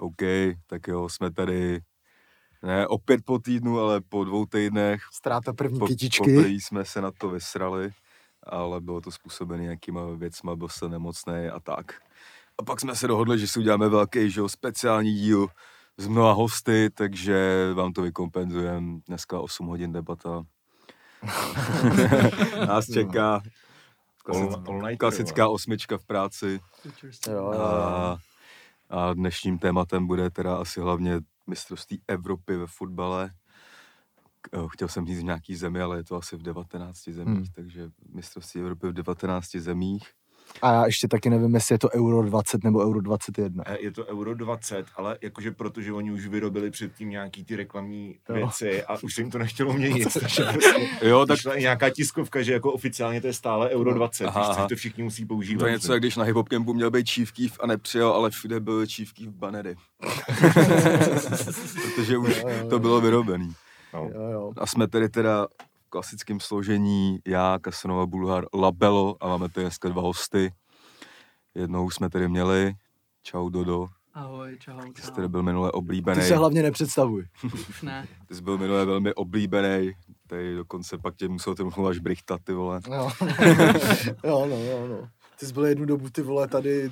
OK, tak jo, jsme tady ne opět po týdnu, ale po dvou týdnech. Ztráta první Po, kytičky. poprvé jsme se na to vysrali, ale bylo to způsobené nějakýma věcma, byl jsem nemocný a tak. A pak jsme se dohodli, že si uděláme velký, že jo, speciální díl s mnoha hosty, takže vám to vykompenzujeme. Dneska 8 hodin debata. Nás čeká klasic, All- all nighter, klasická osmička v práci. Jo, jo, jo. A, a dnešním tématem bude teda asi hlavně mistrovství Evropy ve fotbale. Eh, Chtěl jsem říct v nějaký zemi, ale je to asi v 19 zemích, Hmm. takže mistrovství Evropy v 19 zemích. A já ještě taky nevím, jestli je to Euro 20 nebo Euro 21. Eh, Je to Euro 20, ale jakože protože oni už vyrobili předtím nějaký ty reklamní Jo. věci a už se jim to nechtělo měnit. takže prostě Jo, tak vyšla i nějaká tiskovka, že jako oficiálně to je stále Euro 20, Aha, víš, aha. což to všichni musí používat. to je něco, jak když na hip campu měl být Chief Keef a nepřijel, ale všude byly Chief Keef banery. Protože už Jo, jo, jo. to bylo vyrobený. No. Jo, jo. A jsme tady teda klasickém složení, já, Kasanova Bulhar, Labelo a máme tady dneska dva hosty. Jednou jsme tady měli, čau Dodo, Ahoj, čau, ty jsi čau. tady byl minule oblíbený. Ty se hlavně nepředstavuj. Už ne. Ty jsi byl minule velmi oblíbený, tady dokonce pak tě musel ty až brichtat, ty vole. Jo. jo, no, jo, no. Ty jsi byl jednu dobu, ty vole, tady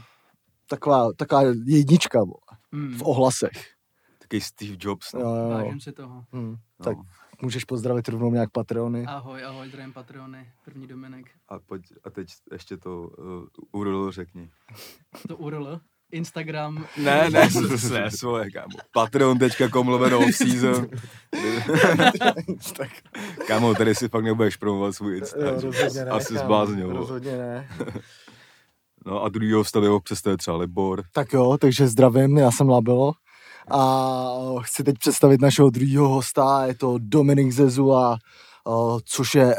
taková, taková jednička, vole, Hmm. v ohlasech. Takový Steve Jobs, no. Jo, jo. Vážím si toho. Hm. no. Tak můžeš pozdravit rovnou nějak Patreony. Ahoj, ahoj, zdravím Patrony. První Dominik. A, pojď, a teď ještě to uh, URL řekni. To URL. Instagram. Ne, ne, ne, svoje, kámo. Patreon.com lomeno off-season. tak, Kámo, tady si fakt nebudeš promovat svůj Insta. jo, rozhodně ne. Asi kámo, zbláznil. vole. Rozhodně ne. No a druhýho stavil přes to je třeba Libor. Tak jo, takže zdravím, já jsem Labelo. A chci teď představit našeho druhého hosta, je to Dominik Zezu a Uh, což je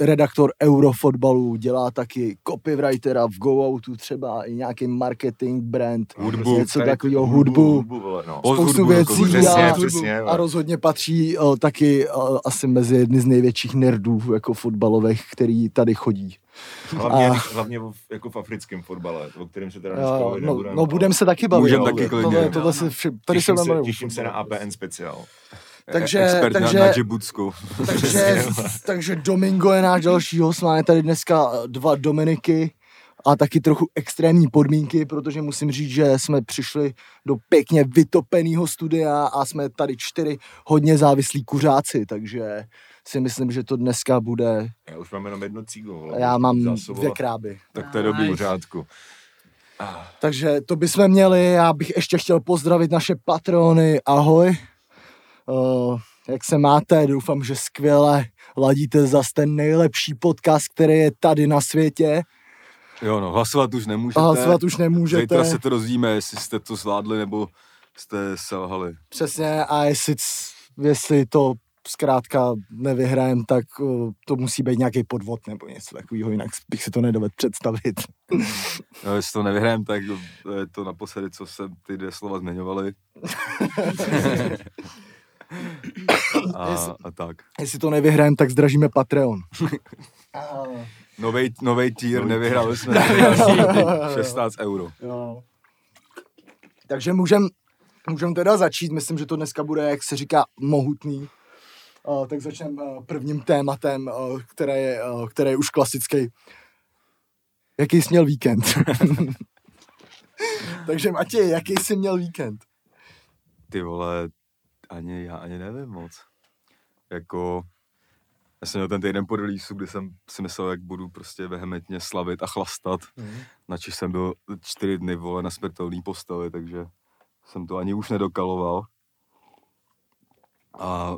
redaktor Eurofotbalu, dělá taky copywritera v GoOutu třeba i nějaký marketing, brand, Hudbu. něco Tady takového, hudbu, hudbu vole, no. Spoustu hudbu věcí. Přesně, a, přesně, a rozhodně patří uh, taky uh, asi mezi jedny z největších nerdů jako fotbalových, který tady chodí. Hlavně, A- hlavně v, jako v africkém fotbale, o kterém se teda dneska no, nebudeme. no budem se taky bavit. Můžem no. taky klidně. Tohle, tohle se tady se těším, se, těším se na. APN speciál. Takže- Expert takže- na, na Džibutsku. Takže, takže Domingo je náš další host, máme tady dneska dva Dominiky a taky trochu extrémní podmínky, protože musím říct, že jsme přišli do pěkně vytopeného studia a jsme tady čtyři hodně závislí kuřáci, takže si myslím, že to dneska bude, Já už mám jenom jedno cígo. Já mám zásobovat. dvě kráby. Tak to je dobrý. V pořádku. Takže to bychom měli, já bych ještě chtěl pozdravit naše patrony, ahoj. Uh, jak se máte, doufám, že skvěle ladíte zase ten nejlepší podcast, který je tady na světě. Jo, no, hlasovat už nemůžete. A hlasovat už nemůžete. Zítra se to dozvíme, jestli jste to zvládli, nebo jste selhali. Přesně, a jestli, jestli to zkrátka nevyhrajem, tak uh, to musí být nějaký podvod nebo něco takového, jinak bych si to nedovedl představit. No, jestli to nevyhrajeme, tak je to naposledy, co se ty dvě slova zmiňovaly. a, a tak. Jestli to nevyhrajem, tak zdražíme Patreon. Novej, novej tier, nevyhrali jsme nevyhrali 16 euro. Jo. Takže můžem, můžem teda začít, myslím, že to dneska bude, jak se říká, mohutný. Uh, tak začneme uh, prvním tématem, uh, které, je, uh, které je už klasický. Jaký jsi měl víkend? Takže Matěj, jaký jsi měl víkend? Ty vole, ani já ani nevím moc. Jako, já jsem měl ten týden po releaseu, kdy jsem si myslel, jak budu prostě vehementně slavit a chlastat. Načež jsem byl čtyři dny, vole, na smrtelný postavě, takže jsem to ani už nedokaloval. A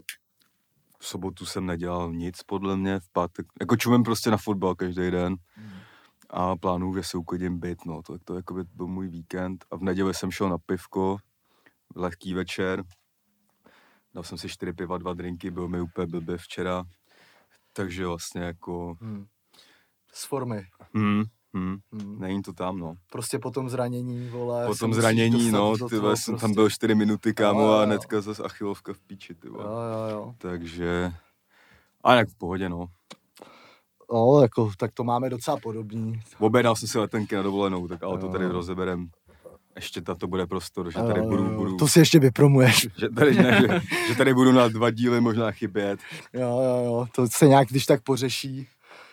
v sobotu jsem nedělal nic, podle mě, v pátek, jako čumím prostě na fotbal každý den. A plánuju, že si uklidím byt, no, to, to jako by byl můj víkend. A v neděli jsem šel na pivko, lehký večer. Dal jsem si čtyři piva, dva drinky, byl mi úplně blbě včera. Takže vlastně jako, Hmm. Z formy. hm, hm, Hmm. není to tam, no. Prostě po tom zranění, vole. Po tom zranění, no, ty jsem tam prostě. byl čtyři minuty, kámo, Jo, jo, a jo. hnedka zase achilovka v píči, ty Jo, vole. jo, jo. Takže, a jak v pohodě, no. No, jako, tak to máme docela podobný. Objednal jsem si letenky na dovolenou, tak ale to Jo. tady rozeberem ještě tato bude prostor, že tady budu, budu To si ještě vypromuješ. že, tady, ne, že, že tady budu na dva díly možná chybět. Jo, jo, jo, to se nějak když tak pořeší.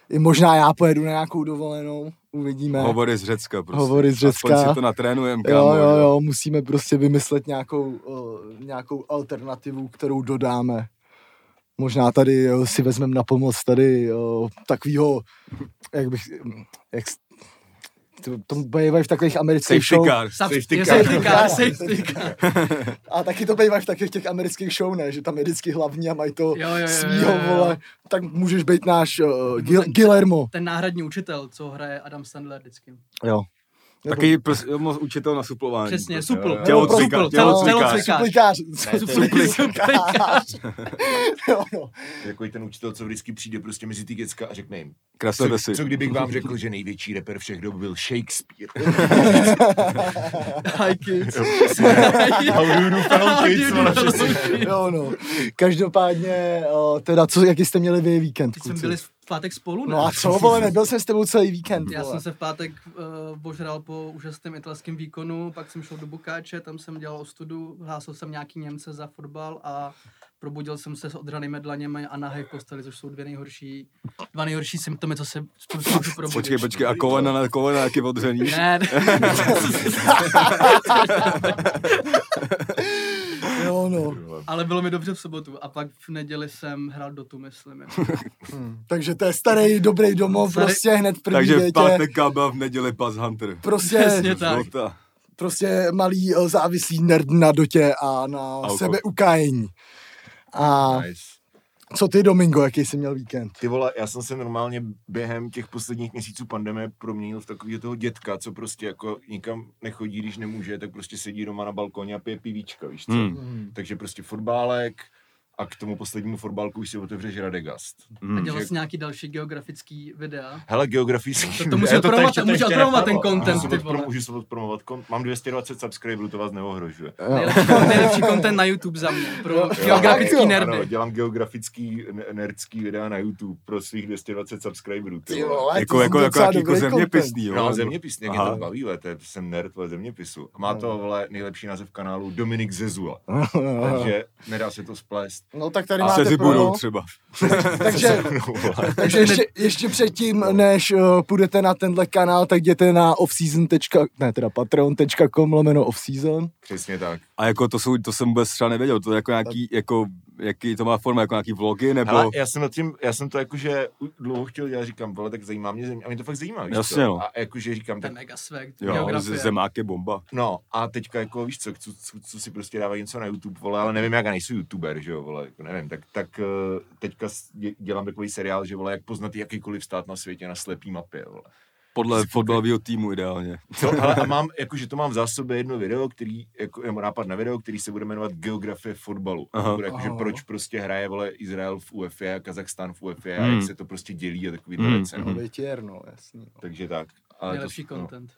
I možná já pojedu na nějakou dovolenou, uvidíme. Hovory z Řecka prostě. Hovory z Řecka. Aspoň si to natrénujem, Jo, kámo. jo, jo, musíme prostě vymyslet nějakou, uh, nějakou alternativu, kterou dodáme. Možná tady jo, si vezmeme na pomoc tady jo, takovýho, jak bych, jak, to, to bývají v takových amerických Safety show. car. Saf- Safety car. Safety car, safety car. A taky to bývají v takových těch amerických show, ne? Že tam je vždycky hlavní a mají to Jo, jo, jo, svýho, jo, jo. vole. Tak můžeš být náš uh, Gil, Guillermo. Ten náhradní učitel, co hraje Adam Sandler vždycky. Jo. Nebo- Taky pros, moc učitel na suplování. Přesně, prostě. supl. jo. Tělocvika- Supl, tělocvikář. tělocvikář. Suplikář. Jako ten učitel, co vždycky přijde prostě mezi ty děcka a řekne jim, co, Kreslete si. co kdybych vám řekl, že největší rapper všech dob byl Shakespeare. Hi kids. How do you do fellow kids, no. Každopádně, o, teda, co, jaký jste měli vy víkend, Teď jsme byli v pátek spolu, ne? No a co, vole, nebyl jsem s tebou celý víkend, Já vole. jsem se v pátek uh, božral po úžasném italském výkonu, pak jsem šel do Bukáče, tam jsem dělal ostudu, hlásil jsem nějaký Němce za fotbal a probudil jsem se s odranými dlaněmi a nahej v posteli, což jsou dvě nejhorší, dva nejhorší symptomy, co se můžu probudit. Počkej, počkej, a kovana na kovana jak je odřený. Ne, No. ale bylo mi dobře v sobotu a pak v neděli jsem hrál do tu, myslím. jako. Hm. Takže to je starý, dobrý domov, Starý- prostě hned v první Takže v větě. pátek Kaba, v neděli Pass Hunter. Prostě, Přesně tak. Zlota. prostě malý o, závislý nerd na dotě a na Alko. sebeukájení. A Nice. Co ty, Domingo, jaký jsi měl víkend? Ty vole, já jsem se normálně během těch posledních měsíců pandemie proměnil v takového toho dětka, co prostě jako nikam nechodí, když nemůže, tak prostě sedí doma na balkoně a pije pivíčka, víš co? Hmm. Takže prostě fotbálek a k tomu poslednímu fotbálku už si otevřeš Radegast. A Hmm. dělal že- jsi nějaký další geografický videa. Hele, geografický. To- to musí Já odpromovat- ještě odpromovat ten content, Můžu ty vole. Můžu se odpromovat. kon- Mám 220 subscriberů, to vás neohrožuje. Nejlepší, nejlepší content na YouTube za mě, pro geografický jo, nerdy. Ano, dělám geografický, ne- nerdský videa na YouTube pro svých 220 subscriberů. Ty vole. Jako, jako, jako, jako, jako zeměpisný, jo. No, mě Aha. to baví, ale to je, jsem nerd vole, zeměpisu. A má to, vole, nejlepší název kanálu Dominik Zezula. Takže nedá se to splést. No tak tady A máte se budou třeba. Takže, takže ještě, ještě předtím, než uh, půjdete na tenhle kanál, tak jděte na offseason. ne teda patreon.com lomeno offseason. Přesně tak. A jako to, jsou, to jsem vůbec třeba nevěděl, to je jako nějaký, jako, jaký to má forma, jako nějaký vlogy, nebo... Hele, já jsem nad tím, já jsem to jakože dlouho chtěl dělat, říkám, vole, tak zajímá mě země, a mě to fakt zajímá, víš Jasně, co? no. A jakože říkám, je tak, mega swag, jo, zemák je bomba. no, a teďka jako, víš co, co, co, co si prostě dávají něco na YouTube, vole, ale nevím, jak já nejsou YouTuber, že jo, vole, jako nevím, tak, tak eh, teďka dělám takový seriál, že vole, jak poznat jakýkoliv stát na světě na slepý mapě, vole. Podle fotbalového týmu ideálně. Co, ale a mám, jakože to mám v zásobě jedno video, který, jako, nebo nápad na video, který se bude jmenovat Geografie fotbalu. Aha. Bude jakože Aha. proč prostě hraje, vole, Izrael v UEFA, Kazachstán v UEFA a Hmm. jak se to prostě dělí a takový Hmm. věci, no. Mhm. Větěr, no, jasný. No. Takže tak. Ale Nejlepší to, no, content.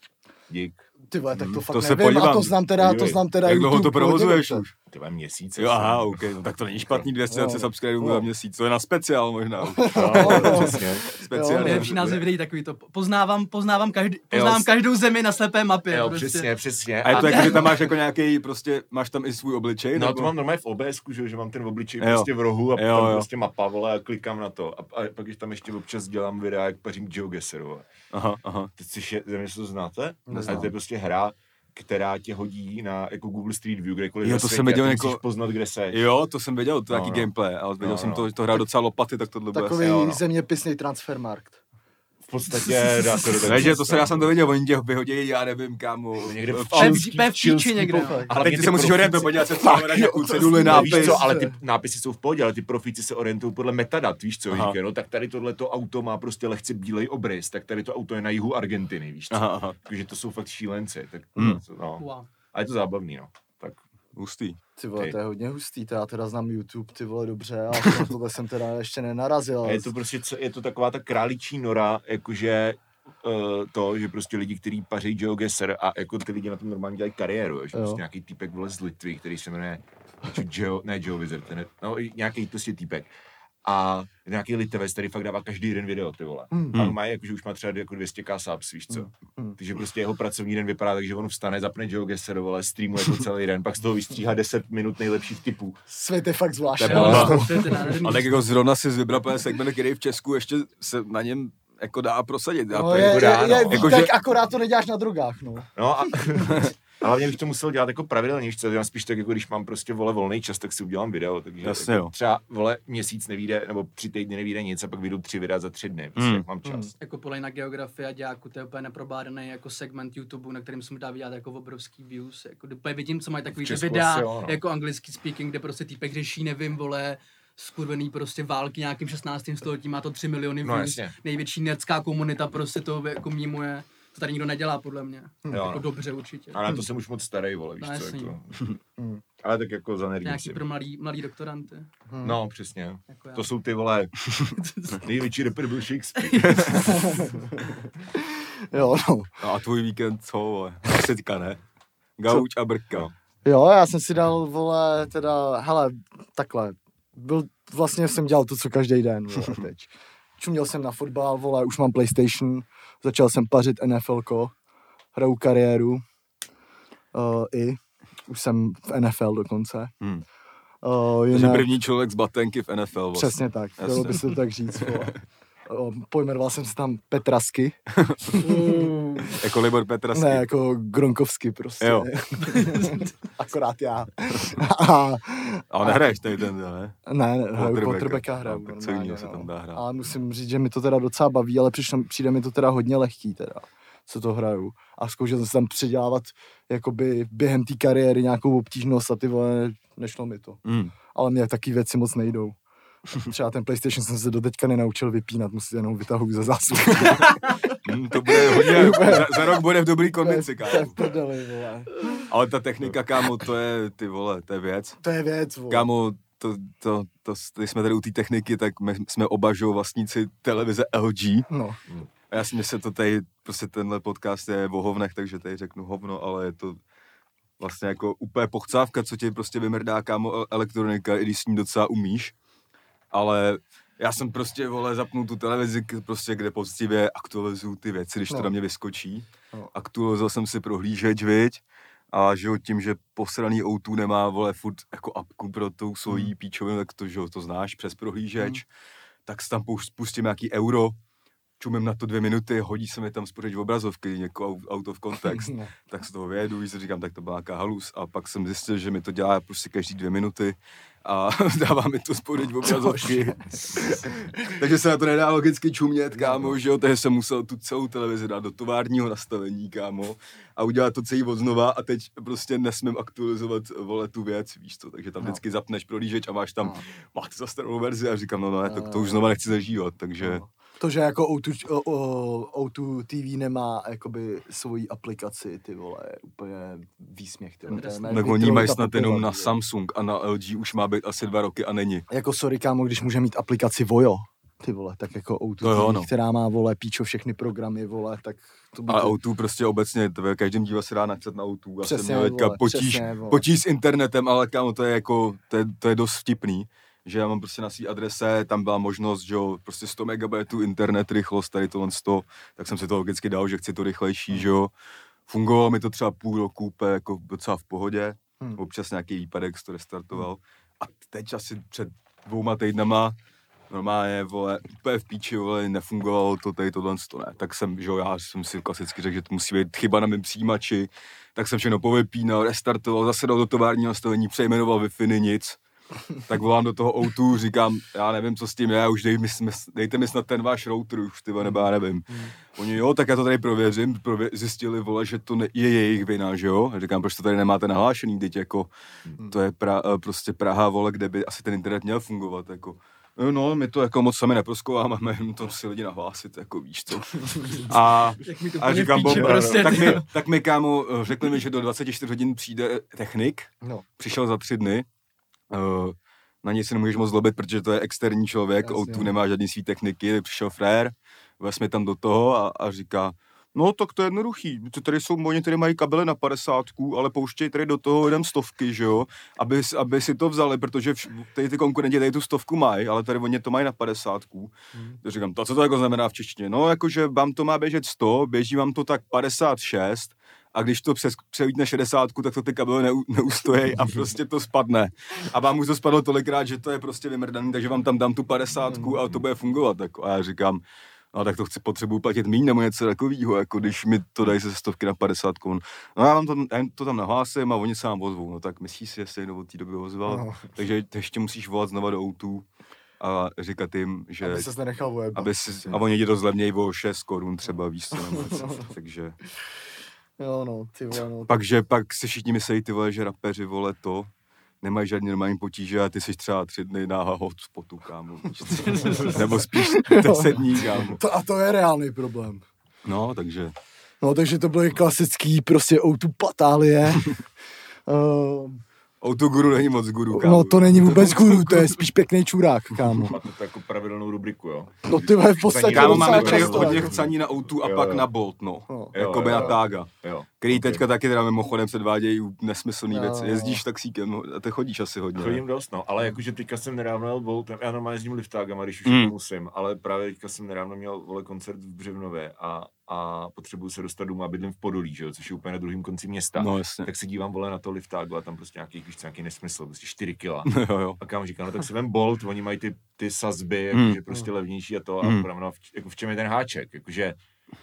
dík. Ty vole, tak to Hmm, fakt to se nevím, a podívám. to znám teda, to Podívej. znám teda Jak dlouho YouTube to provozuješ už? Ty vole měsíc. Jo, aha, OK, no tak to není špatný 220 Jo. subscriberů Jo. za měsíc, to je na speciál možná. už. No, přesně. Speciál. Nejlepší název videí takový to. Poznávám, poznávám, každý, Jo, poznám s- každou zemi na slepé mapě. Jo, prostě. přesně, přesně. A je to jako, že tam máš jako nějaký, prostě, máš tam i svůj obličej? No nebo? to mám normálně v OBSku, že, jo, že mám ten obličej Jo. prostě v rohu a Jo, tam jo. prostě mapa, vole, a klikám na to. A, a pak když tam ještě občas dělám videa, jak pařím GeoGuessr, vole. Aha, aha. Teď si je, země, to znáte? Neznám. A to je prostě hra, která tě hodí na jako Google Street View, kdekoliv Jo, to světě jsem ty jako- musíš poznat, kde seš. Jo, to jsem věděl, to je No, nějaký no. gameplay, ale věděl No, jsem no. to, že to hrál docela lopaty, tak tohle bude Takový jo, no. zeměpisný transfermarkt. V podstatě dá se do Ne, že to se, já jsem to viděl, oni tě vyhodí, já nevím, kámo. Někde v píči někde. pofaj. no. A teď ty se musíš orientovat, podívat se, co máš nějakou ceduli, No, nápis. víš co, ale ty nápisy jsou v pohodě, ale ty profíci se orientují podle metadat, víš co, říkají, no tak tady tohleto auto má prostě lehce bílej obrys, tak tady to auto je na jihu Argentiny, víš co. Takže to jsou fakt šílenci, tak Hmm. no. A je to zábavný, no. Hustý. Ty vole, Ty. to je hodně hustý, to já teda znám YouTube, ty vole, dobře, a na tohle jsem teda ještě nenarazil. A je to prostě, co- je to taková ta králičí nora, jakože uh, to, že prostě lidi, kteří paří GeoGuessr a jako ty lidi na tom normálně dělají kariéru, že Jo. prostě nějaký týpek vole z Litvy, který se jmenuje Geo, ne GeoWizard, ten je, no nějaký prostě týpek. A nějaký litevec, který fakt dává každý den video, ty vole. Hmm. A on má, jakože už má třeba jako 200k subs, víš co. Hmm. Takže prostě jeho pracovní den vypadá tak, že on vstane, zapne Joe Gesser, vole, streamuje to celý den, pak z toho vystříhá 10 minut nejlepších typů. Svět je fakt zvláštní. Ten nádherný. Ale jako zrovna si vybral segment, který v Česku ještě se na něm jako dá prosadit. No, to je, jako je, dá, je, no. je, Jako, tak že, akorát to neděláš na drogách, no. No a, a hlavně bych to musel dělat jako pravidelně, co, já spíš tak jako když mám prostě vole volný čas, tak si udělám video, takže Jasně, jako jo. třeba vole měsíc nevíde, nebo tři týdny nevíde nic a pak vyjdu tři videa za tři dny, prostě Hmm. jak mám čas. Hmm. jako podle na geografii a dějáku, to je úplně neprobádaný jako segment YouTube, na kterým se mu dá vydělat jako obrovský views. Jako, úplně vidím, co mají takový videa, asi jo, no. jako anglický speaking, kde prostě týpek řeší, nevím, vole, skurvený prostě války nějakým 16. století, má to 3 miliony No, views, jasně. největší nerdská komunita prostě to jako mimuje. To tady nikdo nedělá, podle mě. Jo, jako no. dobře určitě. A na to jsem už moc starý, vole, víš No, co, jasný. jako. Hmm. Ale tak jako za Nějaký pro mladý, mladý doktoranty. No, přesně. Jako já. To jsou ty vole, největší rapper byl Shakespeare. Jo, no. no a tvůj víkend co, vole? Asi teďka ne. Gauč a brka. Jo, já jsem si dal, vole, teda, hele, takhle, byl, vlastně jsem dělal to, co každý den, vole, teď. Čuměl jsem na fotbal, vole, už mám PlayStation, začal jsem pařit NFLko, hraju kariéru, uh, i, už jsem v NFL dokonce. Hmm. Uh, Takže jinak, první člověk z batenky v NFL vlastně. přesně tak, Jasně. dalo by se to tak říct, pojmenoval jsem se tam Petrasky. Jako Libor Petrasky. Ne, jako Gronkovsky prostě. Jo. Akorát já. a, Ale nehraješ tady ten, ne? ne, ne hraju Quarterbacka. quarterbacka, hraju. No, co jiného se tam dá hrát. A musím říct, že mi to teda docela baví, ale přišlo, přijde mi to teda hodně lehký teda, co to hraju. A zkoušel jsem se tam předělávat jakoby během té kariéry nějakou obtížnost a ty vole, nešlo mi to. Hmm. Ale mě taky věci moc nejdou. Třeba ten PlayStation jsem se do teďka nenaučil vypínat, musím jenom vytahuji za zásluh. Hmm, to bude hodně, za, za, rok bude v dobrý kondici, kámo. Ale ta technika, kámo, to je, ty vole, to je věc. To je věc, vole. Kámo, to, to, to, když jsme tady u té techniky, tak my jsme oba že vlastníci televize LG. No, A já si myslím, že to tady, prostě tenhle podcast je o hovnech, takže tady řeknu hovno, ale je to vlastně jako úplně pochcávka, co ti prostě vymrdá, kámo, el- elektronika, i když s ní docela umíš. Ale já jsem prostě, vole, zapnul tu televizi, prostě, kde poctivě aktualizuju ty věci, když to No. na mě vyskočí. No. Aktualizoval jsem si prohlížeč, viď? A že jo, tím, že posraný O2 nemá, vole, furt jako apku pro tou svojí Hmm. píčovinu, tak to, že jo, to znáš přes prohlížeč, tak si tam pus- pustím nějaký euro, čumím na to dvě minuty, hodí se mi tam spořeč obrazovky, jako out- out of context, no. tak se toho víc si říkám, tak to byla nějaká halus a pak jsem zjistil, že mi to dělá prostě každý dvě minuty a dává mi to spořeč obrazovky. takže se na to nedá logicky čumět, kámo, že jo, takže jsem musel tu celou televizi dát do továrního nastavení, kámo, a udělat to celý od znova a teď prostě nesmím aktualizovat, vole, tu věc, víš co, takže tam No. vždycky zapneš prohlížeč a máš tam, No. máte zastaralou verzi a říkám, no, no ne, tak to No. už znova nechci zažívat, takže... No. To, že jako O2, o, o, O2 TV nemá jakoby svoji aplikaci, ty vole, je úplně výsměch, ty vole. Tak oni mají snad jenom na Samsung a na LG už má být asi dva roky a není. Jako sorry, kámo, když může mít aplikaci Vojo, ty vole, tak jako O2 To jo, TV, no. která má, vole, píčo všechny programy, vole, tak to by to... O2 prostě obecně, to v každém díle se dá načet na O2. Já jsem Přesně, měl teďka vole, potíž, přesně, vole. potíž s internetem, ale kámo, to je jako, to je, to je dost vtipný že já mám prostě na své adrese, tam byla možnost, že jo, prostě 100 MB internet, rychlost, tady tohle 100, tak jsem si to logicky dal, že chci to rychlejší, že jo. Fungovalo mi to třeba půl roku úplně jako docela v pohodě, Hmm. občas nějaký výpadek, to restartoval. A teď asi před dvouma týdnama normálně, vole, úplně v píči, vole, nefungovalo to tady tohle, to ne. Tak jsem, že jo, já jsem si klasicky řekl, že to musí být chyba na mém přijímači, tak jsem všechno povypínal, restartoval, zase dal do továrního nastavení, přejmenoval wi nic. Tak volám do toho O2, říkám, já nevím, co s tím je, už dej mi, dejte mi snad ten váš router už, ty nebo já nevím. Oni, jo, tak já to tady prověřím, prově- zjistili, vole, že to ne- je jejich vina, že jo? A říkám, proč to tady nemáte nahlášený, teď jako, to je pra, eh, prostě Praha, vole, kde by asi ten internet měl fungovat, jako. No, No, my to jako moc sami neproskouváme, jenom to si lidi nahlásit, jako víš co. A, a říkám, bomba, prostě, tak, mi, tak mi kámo řekli mi, že do 24 hodin přijde technik, No, přišel za tři dny, uh, na něj se nemůžeš moc zlobit, protože to je externí člověk, Jasně. O2 nemá žádný svý techniky, přišel frér, vez mi tam do toho a, a říká, No, tak to je jednoduchý. To tady jsou, oni tady mají kabely na 50, ale pouštějí tady do toho jenom stovky, že jo, aby, aby si to vzali, protože vš- tady ty konkurenti tady tu stovku mají, ale tady oni to mají na 50. Hmm. To říkám, to co to jako znamená v češtině? No, jakože vám to má běžet 100, běží vám to tak 56, a když to přes, převítne 60, tak to ty kabely neu, neustojí a prostě to spadne. A vám už to spadlo tolikrát, že to je prostě vymrdaný, takže vám tam dám tu 50 a to bude fungovat. Jako. A já říkám, no tak to chci potřebuji platit míň nebo něco takového, jako když mi to dají ze stovky na 50 korun. No já vám to, já to tam nahlásím a oni se vám ozvou. No tak myslíš si, jestli někdo od té doby ozval. No. Takže ještě musíš volat znova do outu a říkat jim, že... Aby ses nenechal vojebat. aby si, a oni ti to zlevnějí o 6 korun třeba, víš co, takže... Jo, no, ty vole, no. Pak, že pak si všichni myslí, ty vole, že rapeři, vole, to, nemají žádný normální potíže a ty jsi třeba tři dny na hotspotu, kámo. Nebo spíš deset dní, kámo. To, a to je reálný problém. No, takže No, takže to byly klasický prostě outu patálie. uh, autoguru není moc guru, kámo. no to není vůbec guru, to je spíš pěkný čurák, kámo. Máte to jako pravidelnou rubriku, jo? No ty vole, v podstatě Kámo, máme tady často, hodně jako. chcaní na outu a Jo, pak jo. na Bolt, no. No. Jakoby jo, na. Tága. Jo. Který Ok. teďka taky teda mimochodem předvádějí nesmyslný Jo, věci. Jezdíš taxíkem a ty chodíš asi hodně. ne? Chodím dost, no, ale jakože teďka jsem nedávno jel Bolt, já normálně jezdím liftágama, když už mm. musím, ale právě teďka jsem nedávno měl vole koncert v Břevnově a, a potřebuju se dostat domů a bydlím v Podolí, že jo, což je úplně na druhém konci města. No jasně. Tak se dívám vole na to liftágu a tam prostě nějaký, víš, co, nějaký nesmysl, prostě 4 kila. jo, jo. A kam říkám, no tak si vem Bolt, oni mají ty, ty sazby, Mm. jakože prostě levnější a to, a Mm. mm. no, v, jako v čem je ten háček, jakože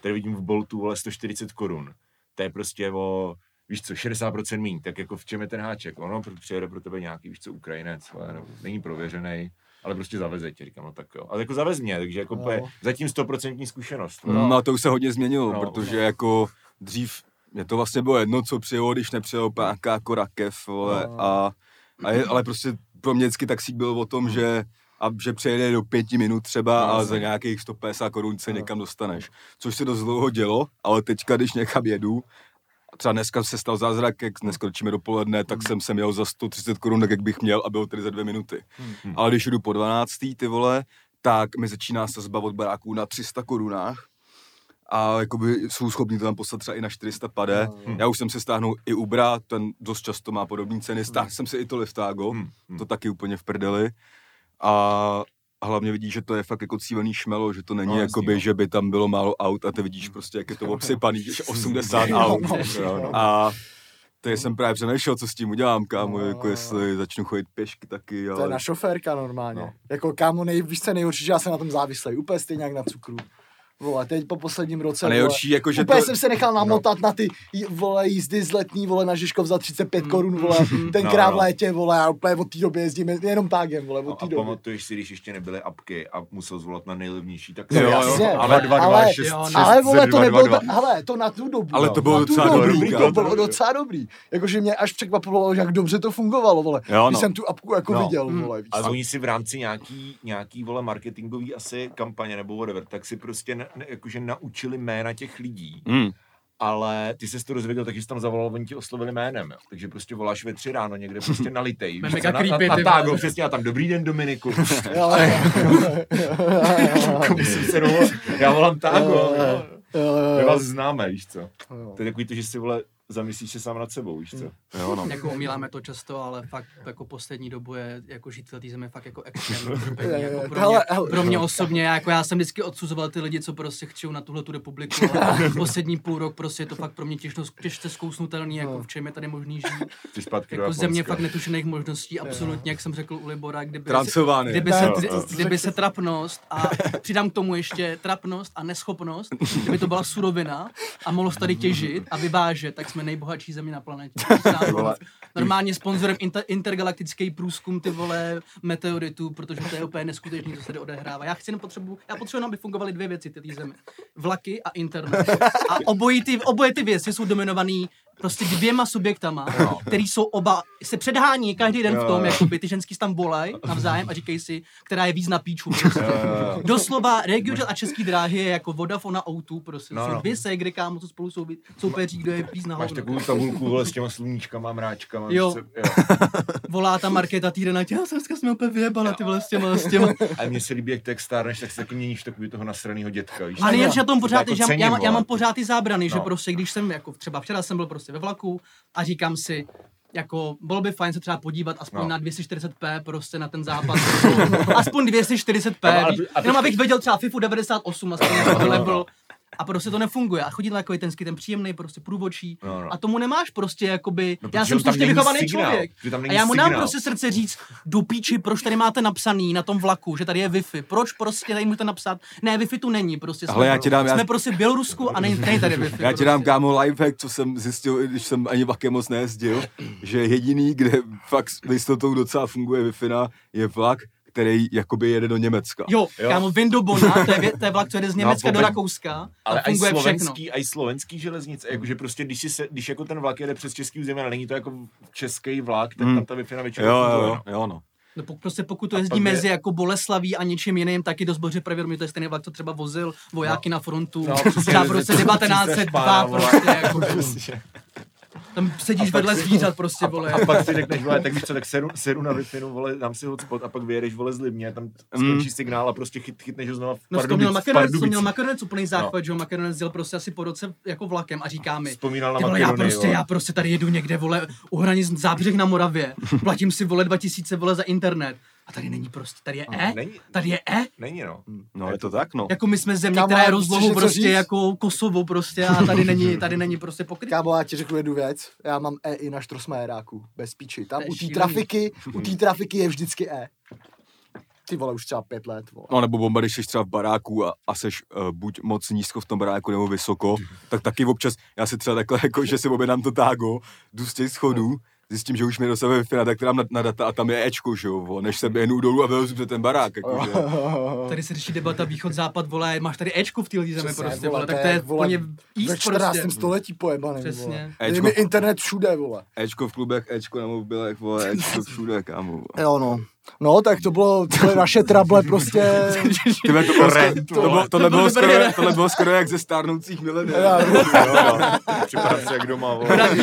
tady vidím v Boltu vole 140 korun, to je prostě o, víš co, 60% míň, tak jako v čem je ten háček, ono přijede pro tebe nějaký, víš co, Ukrajinec, nebo není prověřený, ale prostě zaveze tě, říkám, no tak jo. Ale jako zavez mě, takže jako No. no. zatím 100% zkušenost. No a to už se hodně změnilo, No, protože jako dřív mě to vlastně bylo jedno, co přijelo, když nepřijelo nějaká jako rakev, vole, No. a, a je, ale prostě pro mě vždycky taxík byl o tom, že a že přejede do pěti minut třeba No, a za nějakých 150 korun se No. někam dostaneš. Což se dost dlouho dělo, ale teďka, když někam jedu, třeba dneska se stal zázrak, jak dneska točíme dopoledne, tak jsem sem jel za 130 korun, tak jak bych měl a bylo tedy za dvě minuty. Hmm. Ale když jdu po 12. ty vole, tak mi začíná sazba od baráků na 300 korunách a jakoby jsou schopni to tam poslat třeba i na 400 pade. No. Já už jsem si stáhnul i Ubra, ten dost často má podobné ceny. Stáhl jsem si i to Liftago, Hmm, hmm. to taky úplně v prdeli. A a hlavně vidíš, že to je fakt jako cílený šmelo, že to není No, no, jasný, jakoby, no. že by tam bylo málo aut a ty vidíš prostě, jak je to obsypaný, že 80 Jo, aut. no, jo, no. A teď jsem právě přemýšlel, co s tím udělám, kámo, No, jako no, jestli začnu chodit pěšky taky, To je ale... na šoférka normálně. No. Jako kámo, nej, víš co, nejhorší, že já jsem na tom závislý, úplně stejně jak na cukru. Vole, teď po posledním roce, A nejhorší, jako, že Úplně to... jsem se nechal namotat na ty vole, jízdy z letní, vole, na Žižkov za 35 Mm, korun, vole, tenkrát no, v no. létě, vole, a úplně od té doby jezdím jenom tágem, vole, No od té a doby. pamatuješ si, když ještě nebyly apky a musel zvolat na nejlevnější, tak No Jo, jo, jasně, ale- ale, ale, ale vole, to nebylo, hele, to na tu dobu. Ale to bylo docela dobu, dobrý, To bylo docela dobrý. Jakože mě až překvapovalo, jak dobře to fungovalo, vole. Jo, Když no. jsem tu apku jako No. viděl, Mm. vole, A oni si v rámci nějaký, nějaký vole marketingový asi kampaně nebo whatever, tak si prostě jakože naučili jména těch lidí. Hmm. Ale ty jsi to dozvěděl, takže jsi tam zavolal, oni ti oslovili jménem. Jo. Takže prostě voláš ve tři ráno někde prostě nalitej. víš Mega co, na, na, na, tágo, přesně, a tam dobrý den Dominiku. Se, já volám tágo. Jo, jo. jo, My vás známe, víš co. Jo. To je takový to, že si vole zamyslíš se sám nad sebou, víš co. Jo, no. Jako omíláme to často, ale fakt jako poslední dobu je jako žít v té zemi fakt jako je, Jako pro, mě, pro mě osobně, jako já jsem vždycky odsuzoval ty lidi, co prostě chčou na tuhle tu republiku, ale poslední půl rok prostě je to fakt pro mě těžko, těžce zkousnutelný, jako v čem je tady možný žít. Ty Jako země fakt netušených možností, absolutně, jak jsem řekl u Libora, kdyby, Transylvánie. kdyby, Ne, se, to kdyby se trapnost a přidám k tomu ještě trapnost a neschopnost, kdyby to byla surovina a mohlo se tady těžit a vyvážet, tak jsme nejbohatší země na planetě. Normálně sponzorem inter, intergalaktický průzkum ty vole meteoritů, protože to je úplně neskutečný, co se tady odehrává. Já chci jenom potřebu, já potřebuji, aby fungovaly dvě věci ty té zemi. Vlaky a internet. A obojí ty, oboje ty věci jsou dominovaný prostě dvěma subjektama, No. který jsou oba, se předhání každý den v Jo, tom, jo. jakoby ty ženský se tam volají navzájem a říkají si, která je víc na píču. Prostě. Jo, jo, jo. Doslova Regiojet a Český dráhy je jako Vodafone a O2, prostě. No, No, jsou dvě segry, kámo, co spolu jsou, soupeří, kdo je víc na Máš takovou tabulku vole, s těma sluníčkama, mráčkama. Jo. co- jo. Volá ta Markéta týden na tě, já jsem dneska jsme opět vyjebala, ty vole, s těma, s těma. A mně se líbí, jak tak stárneš, tak se taky měníš v takový toho nasraného dětka, víš? A nejlepší na tom To pořád jako je, že já, cením, já, mám pořád ty zábrany, že No. prostě když jsem, jako třeba včera jsem byl prostě ve vlaku a říkám si, jako bylo by fajn se třeba podívat aspoň No. na 240p prostě na ten západ. aspoň 240p, Ale- ale- víš, a jenom abych viděl třeba FIFU 98 aspoň jako level. A prostě to nefunguje. A chodí tam takový ten sky, ten příjemný, prostě průvočí. No, no. A tomu nemáš prostě, jakoby, No, já jsem slušně není vychovaný signál, člověk. že tam A já mu dám signál. prostě srdce říct, do píči, proč tady máte napsaný na tom vlaku, že tady je Wi-Fi. Proč prostě tady můžete napsat, ne, Wi-Fi tu není, prostě Hele, já ti dám- já- jsme prostě v Bělorusku a není, není tady Wi-Fi. Já ti dám prostě. kámo lifehack, co jsem zjistil, i když jsem ani vlakem moc nejezdil, že jediný, kde fakt s jistotou docela funguje wi je vlak, který jakoby jede do Německa. Jo, Jo. kámo, Vindobona, to je, to je vlak, co jede z Německa do vůbec- Rakouska Ale a i funguje všechno. slovenský, i slovenský železnice, jakože prostě, když, si se, když jako ten vlak jede přes český území, ale není to jako český vlak, tak Hmm. tam ta Wi-Fi většinou Jo, jo, funguje, jo, no. jo, no. No, pokud, prostě pokud to jezdí pak je- mezi jako Boleslaví a něčím jiným, taky dost boře pravědomí, to je stejný vlak, co třeba vozil vojáky na frontu, No, v roce že- 1902 vole. prostě, jako, Prostě. Tam sedíš A vedle si- zvířat prostě, vole. A pak si řekneš, vole, tak víš co, tak seru, seru na wi vole, dám si hotspot a pak vyjedeš, vole, z Libně, tam skončí signál a prostě chyt, chytneš ho znova v No to měl Makedonec, to měl. Makedonec úplný záchvat, že jo, Makedonec jel prostě asi po roce jako vlakem a říká mi, Vzpomínal na Ty vole, já prostě, vole. já prostě tady jedu někde, vole, u hranic Zábřeh na Moravě, platím si, vole, 2000, vole, za internet. A tady není prostě, tady je E, Není, tady je E. není, no. No je to tak, no. Jako my jsme země, Kámo, která je rozlohou prostě říct? jako Kosovo prostě a tady není, tady není prostě pokryt. Kámo, já ti řeknu jednu věc. Já mám E i na Štrosmajeráku, bez píči. Tam u té trafiky, u té trafiky je vždycky E. Ty vole, už třeba pět let, vole. No nebo bomba, když jsi třeba v baráku a, a seš uh, buď moc nízko v tom baráku nebo vysoko, tak taky občas, já si třeba takhle jako, že si objednám to tágo, jdu z těch schodů, zjistím, že už mi do sebe wi tak dám na, na, data a tam je Ečko, že jo, než se běhnu dolů a vylezu před ten barák, jako, že? Tady se řeší debata východ-západ, vole, máš tady Ečko v téhle zemi prostě, vole, tak to to je, vole, úplně Ve east 14. prostě. století pojebaný, Přesně. vole. Ečko. Mi internet všude, vole. Ečko v klubech, Ečko na mobilech, vole, Ečko všude, kámo. vole. Jo, no. No, tak to bylo, to byly naše trable prostě. Tyhle, to, bylo, Trend, to, bylo, tohle, To bylo skoro, tohle bylo skoro jak ze stárnoucích mileniů. Já, Připadám si jak doma, vole.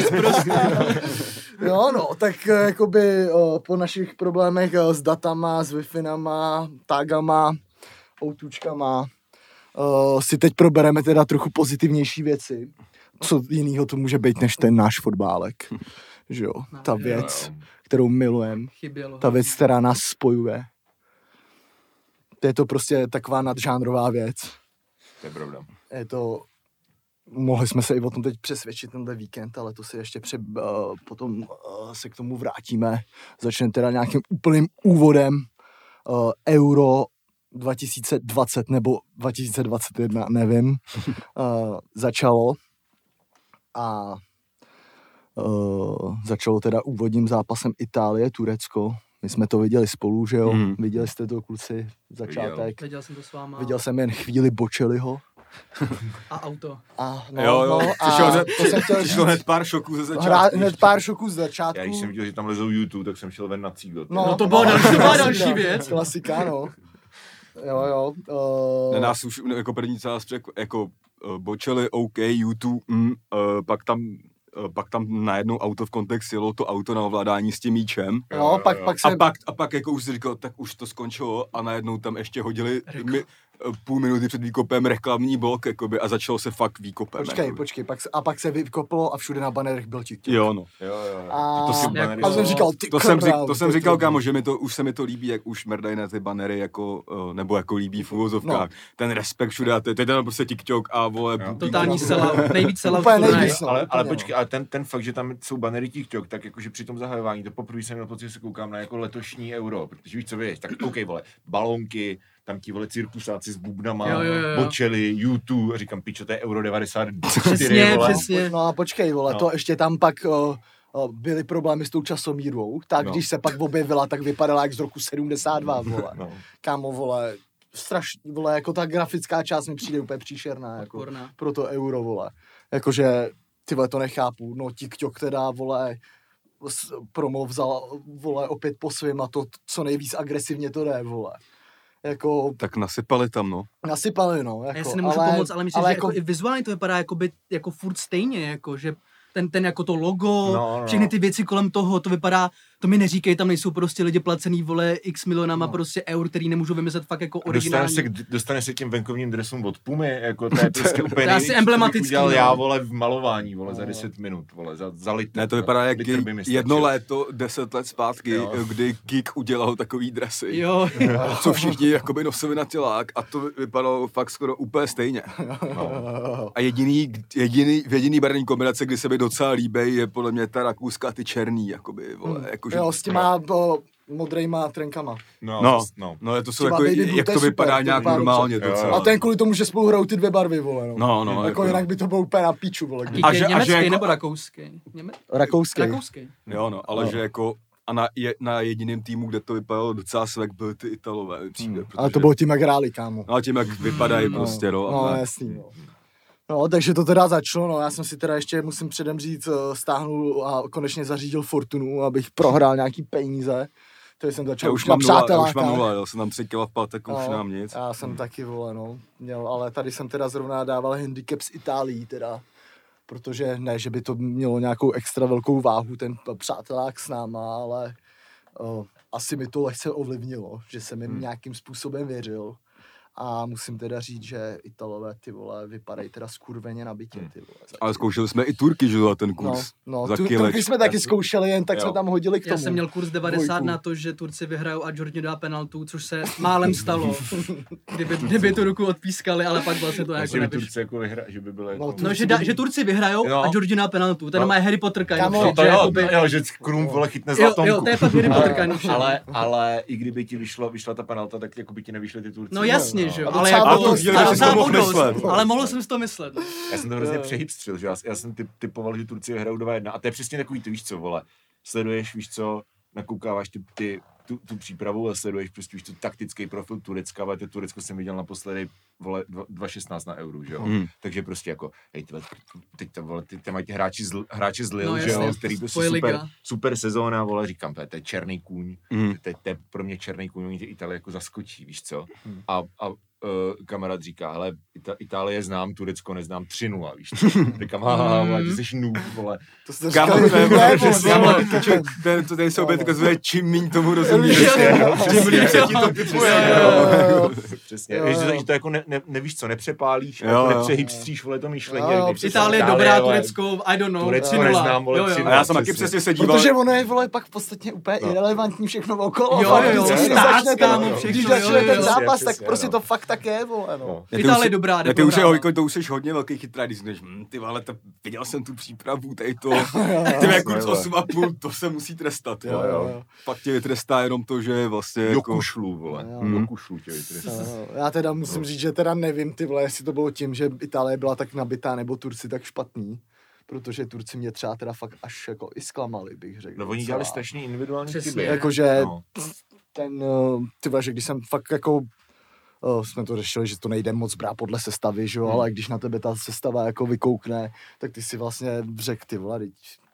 Jo, no, tak eh, jakoby o, po našich problémech eh, s datama, s wi tagama, outučkama, o, si teď probereme teda trochu pozitivnější věci. Co jiného to může být, než ten náš fotbálek. Že jo, ta jo, věc, kterou milujeme, ta věc, která nás spojuje. To je to prostě taková nadžánrová věc. To je pravda. Je to, mohli jsme se i o tom teď přesvědčit tenhle víkend, ale to si ještě pře, uh, potom uh, se k tomu vrátíme. Začne teda nějakým úplným úvodem uh, Euro 2020 nebo 2021, nevím, uh, začalo a uh, začalo teda úvodním zápasem Itálie-Turecko. My jsme to viděli spolu, že jo? Mhm. Viděli jste to, kluci, začátek. Viděl jsem to s váma. Viděl jsem jen chvíli Bočeliho. A auto. A, no, Jo, jo, no, přišlo, a hned, to jsem chtěl přišlo hned pár šoků ze začátku. Hned pár šoků z začátku. Já když jsem viděl, že tam lezou YouTube, tak jsem šel ven na cígo. No, to byla další- to byla další věc. Klasika, no. Jo, jo. Uh, Na nás už jako první celá přek, jako uh, bočeli, OK, YouTube, mm, uh, pak tam pak tam najednou auto v kontext jelo to auto na ovládání s tím míčem. no, pak, pak se... A pak, a pak jako už si říkal, tak už to skončilo a najednou tam ještě hodili mi, eh, půl minuty před výkopem reklamní blok jakoby, a začalo se fakt výkopem. Počkej, jakoby. počkej, pak se, a pak se vykoplo a všude na banerech byl tik. Jo, no. Jo, jo, jo. A, To a jsem jsou- říkal, ty To jsem, to jsem ty říkal, kámo, že mi to, už se mi to líbí, jak už mrdají na ty banery, jako, eh, nebo jako líbí v úvozovkách. No. Ten respekt všude, a to je to je ten prostě TikTok a vole, Jo. Totální sellout, nejvíc. No, ale, ale počkej, ale ten, ten fakt, že tam jsou banery TikTok, tak jakože při tom zahajování, to poprvé jsem měl pocit, že se koukám na jako letošní euro, protože víš, co víš, tak OK, vole, balonky, tam ti vole cirkusáci s bubnama, Jo, jo, jo. bočeli, YouTube, a říkám, pičo, to je euro 94, Přesně, vole. přesně. No a počkej, vole, No. to ještě tam pak uh, uh, byly problémy s tou časomírou, tak No. když se pak objevila, tak vypadala jak z roku 72, vole. No. Kámo, vole, strašně, vole, jako ta grafická část mi přijde úplně příšerná, jako pro to euro, vole. Jakože ty vole, to nechápu. No, TikTok teda, vole, promo vzal, vole, opět po svým a to, co nejvíc agresivně to jde, vole. Jako, Tak nasypali tam, no. nasypali, no. Jako, Já si nemůžu ale, pomoct, ale myslím, ale že jako, i vizuálně to vypadá jako, by, jako furt stejně, jako, že ten, ten jako to logo, No, no. všechny ty věci kolem toho, to vypadá, to mi neříkej, tam nejsou prostě lidi placený, vole, x milionama No. prostě eur, který nemůžou vymyslet fakt jako Dostane originální. se, k- dostane se tím venkovním dresům od Pumy, jako to je prostě úplně To asi emblematický, udělal no. já, vole, v malování, vole, za No. 10 minut, vole, za, za litr. Ne, to vypadá jak litr by mi jedno stačil. léto, deset let zpátky, Jo. kdy Geek udělal takový dresy. Jo, Co všichni jakoby nosili na tělák a to vypadalo fakt skoro úplně stejně. No. A jediný, jediný, jediný barevný kombinace, kdy se mi docela líbí, je podle mě ta rakouská a ty černý, jakoby, vole, Hmm. Jakože, Jo, s těma o, modrejma trenkama. No, No. no. no, je to jsou jako, jak to to super, vypadá to nějak normálně docela. jo. A ten kvůli tomu, že spolu hrajou ty dvě barvy, vole, no. No, no, jako jako, jinak by to bylo úplně na píču, vole. A že- a že německý jako- nebo rakouský? Něme... Rakouský. Rakouský. jo, no, ale No. že jako, a na, je, na jediném týmu, kde to vypadalo docela svek, byly ty Italové, přijde, Hmm. protože, Ale to bylo tím, jak hráli, kámo. No a tím, jak vypadají No, prostě, no. No, a- jasný, no. No, takže to teda začalo, no, já jsem si teda ještě, musím předem říct, eh, stáhnul a konečně zařídil Fortunu, abych prohrál nějaký peníze. Takže jsem začal Já už už mám nula, já už mám nula, jel jsem tam tři kila v pátek, už No, nemám nic. Já jsem taky, vole, no, měl, ale tady jsem teda zrovna dával handicap z Itálií, teda, protože ne, že by to mělo nějakou extra velkou váhu, ten přátelák s náma, ale o, asi mi to lehce ovlivnilo, že jsem jim Hmm. nějakým způsobem věřil. A musím teda říct, že Italové, ty vole, vypadají teda skurveně na bytě, Hmm. ty vole. zatím. Ale zkoušeli jsme i Turky, že jo, za ten No, kurz. no, za tu. Turky jsme taky zkoušeli, jen tak Jo. jsme tam hodili k tomu. Já jsem měl kurz 90 Dvojku. na to, že Turci vyhrajou a George dá penaltu, což se málem stalo. Kdyby, kdyby tu ruku odpískali, ale pak vlastně to jako nevyšlo. Turci jako vyhra, že by byly No, jako... No, že, da, že Turci vyhrajou No. a George dá penaltu. Ten No. má Harry Potter of No to že jo, jakoby- jo, že Krum, vole, chytne Jo, zlatomku. jo, to je fakt Harry Potter ale, ale i kdyby ti vyšlo, vyšla ta penalta, tak jako by ti nevyšly ty Turci. No jasně, že jo, ale jako... to ale mohl bylo dost, myslet. Ale mohl jsem si to myslet. Já jsem to hrozně Jo. přehipstřil, že já, já jsem typ, typoval, že Turci hrajou 2-1 a to je přesně takový, ty víš co, vole, sleduješ, víš co, nakoukáváš ty, ty tu, tu, přípravu a sleduješ prostě víš tu taktický profil Turecka, ale to Turecko jsem viděl naposledy, vole, dva- 2.16 na euro, že jo. Hmm. Takže prostě jako, hej, tyhle, teď to, vole, ty, ty mají ty hráči z, hráči z Lille, No, že jo, který prostě tvoje super, liga. super sezóna, vole, říkám, to je, to je černý kůň, Hmm. to, je- to je pro mě černý kůň, oni ty Itálie jako zaskočí, víš co. Hmm. A, a uh, kamarád říká, ale Ita- Itálie znám, Turecko neznám 3-0, víš co. Říkám, haha, vole, ty jsi noob, vole. To jste Kámo, to je vole, přesně, vole, vole, to- to ten souběh ukazuje, čím míň tomu rozumíš. Přesně, jo, Tím líp se ti to typuje. jo, jo, jo. Přesně, že, jo. to, jako ne, ne, nevíš co, nepřepálíš, Jo, jako jo. nepřehybstříš, vole, to myšlení. Itálie dobrá, Turecko, I don't know, Turecko 3-0. neznám, vole, Jo, jo. 3-0. A já jsem taky Přesně. se díval. Protože ono je, vole, pak v podstatě úplně No. irrelevantní všechno okolo. Jo, jo, jo, když začne ten- zápas, tak prostě no. to fakt tak je, vole, no. No. Itálie už- dobrá, ne, ty už, je, prohrát. Hojko, to už jsi hodně velký chytrá, když řekneš, hm, ty vole, to, viděl jsem tu přípravu, tady to, ty jak kurz jo. 8,5, to se musí trestat, Jo, jo. Pak tě vytrestá jenom to, že vlastně Do jako, kušlu, vole. Jo. Do kušlu tě vytrestá. No, Já teda musím říct, že teda nevím, ty vole, jestli to bylo tím, že Itálie byla tak nabitá, nebo Turci tak špatný. Protože Turci mě třeba teda fakt až jako i zklamali, bych řekl. No oni dělali strašně individuální chyby. Jakože No. ten, uh, ty že když jsem fakt jako uh, jsme to řešili, že to nejde moc brát podle sestavy, že jo, Hmm. ale když na tebe ta sestava jako vykoukne, tak ty si vlastně řekl, ty vole,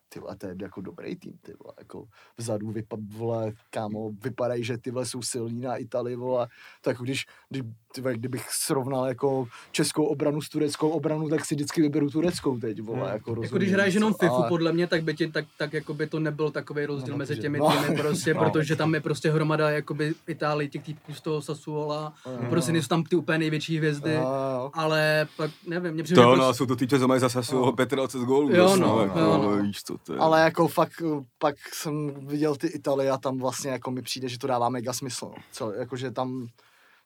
ty vole, to je jako dobrý tým, ty vole, jako vzadu vypa, vole, kámo, vypadají, že ty vole jsou silní na Italii, vole, tak jako když, kdy, ty vole, kdybych srovnal jako českou obranu s tureckou obranu, tak si vždycky vyberu tureckou teď, vole, Hmm. jako Jako rozumím, když hraješ jenom co, FIFU, ale- podle mě, tak by ti, tak, tak jako by to nebyl takový rozdíl No, mezi těmi no. týmy prostě, No. protože tam je prostě hromada jakoby Itálii, těch týpků z toho Sassuola, No. prostě nejsou tam ty úplně největší hvězdy, jo. ale pak nevím, mě přijde, to, že no, prostě- jsou to ty, co mají zase No. 25 gólů. Jo, zase, no, jako, jo, no. víš co, to je. Ale jako fakt, pak jsem viděl ty Italie a tam vlastně jako mi přijde, že to dává mega smysl. no. Co, jakože tam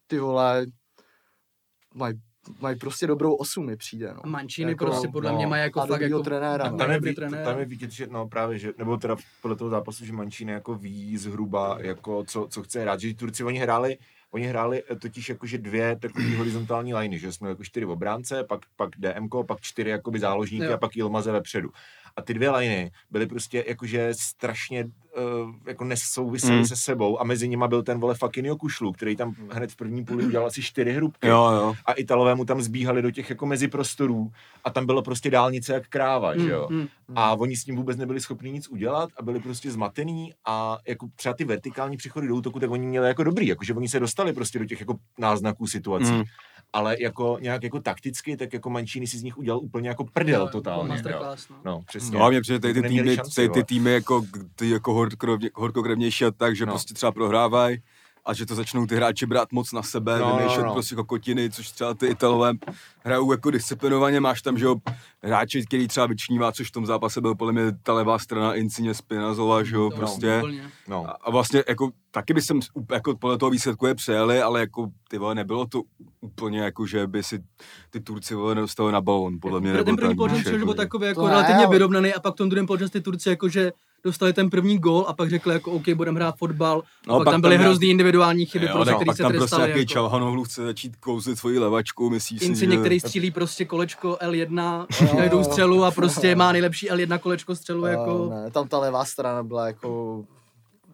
ty vole mají maj prostě dobrou osu mi přijde, no. Mancini Jako, prostě podle no. mě má jako A fakt jako... trenéra, a no. Tam je, trenér. tam je vidět, že no právě, že, nebo teda podle toho zápasu, že Mancini jako ví zhruba, jako co, co chce hrát, že Turci oni hráli, oni hráli eh, totiž jakože dvě takové horizontální liney, že jsme jako čtyři v obránce, pak, pak DMko, pak čtyři jakoby záložníky Jo. a pak Ilmaze vepředu. A ty dvě liney byly prostě jakože strašně uh, jako nesouvisely Mm. se sebou a mezi nima byl ten vole Fakinio Kušlu, který tam hned v první půli udělal asi čtyři hrubky. Jo, jo. A Italové mu tam zbíhali do těch jako meziprostorů a tam bylo prostě dálnice jak kráva, že jo. Mm, mm. A oni s tím vůbec nebyli schopni nic udělat a byli prostě zmatený a jako třeba ty vertikální přechody do útoku, tak oni měli jako dobrý, jakože oni se dostali prostě do těch jako náznaků situací. Mm. Ale jako nějak jako takticky, tak jako Mancini si z nich udělal úplně jako prdel Jo, totálně. jo. Masterclass, no. No, přesně. No a mě přijde tady ty Jako týmy, šanci, tady ty týmy jako, ty jako horkokrevně- horkokrevnější a tak, že No. prostě třeba prohrávají a že to začnou ty hráči brát moc na sebe, No, no, no, vymýšlet no. prostě kokotiny, což třeba ty Italové hrajou jako disciplinovaně, máš tam, že jo, hráči, který třeba vyčnívá, což v tom zápase byl podle mě ta levá strana Insigne Spinazova, že jo, To prostě. úplně. No. A, vlastně jako taky by jsem jako podle toho výsledku je přejeli, ale jako ty vole, nebylo to úplně jako, že by si ty Turci vole dostali na balon, podle mě. Ten první tak poločas že byl jako, takový jako relativně vyrovnaný a pak v tom druhém poločas ty Turci jakože dostali ten první gól a pak řekli jako OK, budeme hrát fotbal. No, a pak, pak tam byly tam hrozný individuální chyby, Jo, prostě, tak který pak se tam prostě nějaký jako. Čalhanovlu chce začít kouzlit svoji levačkou, myslí si, Insigne, že... který střílí prostě kolečko L1 Jo. každou střelu a prostě má nejlepší L1 kolečko střelu jako... Ne, tam ta levá strana byla jako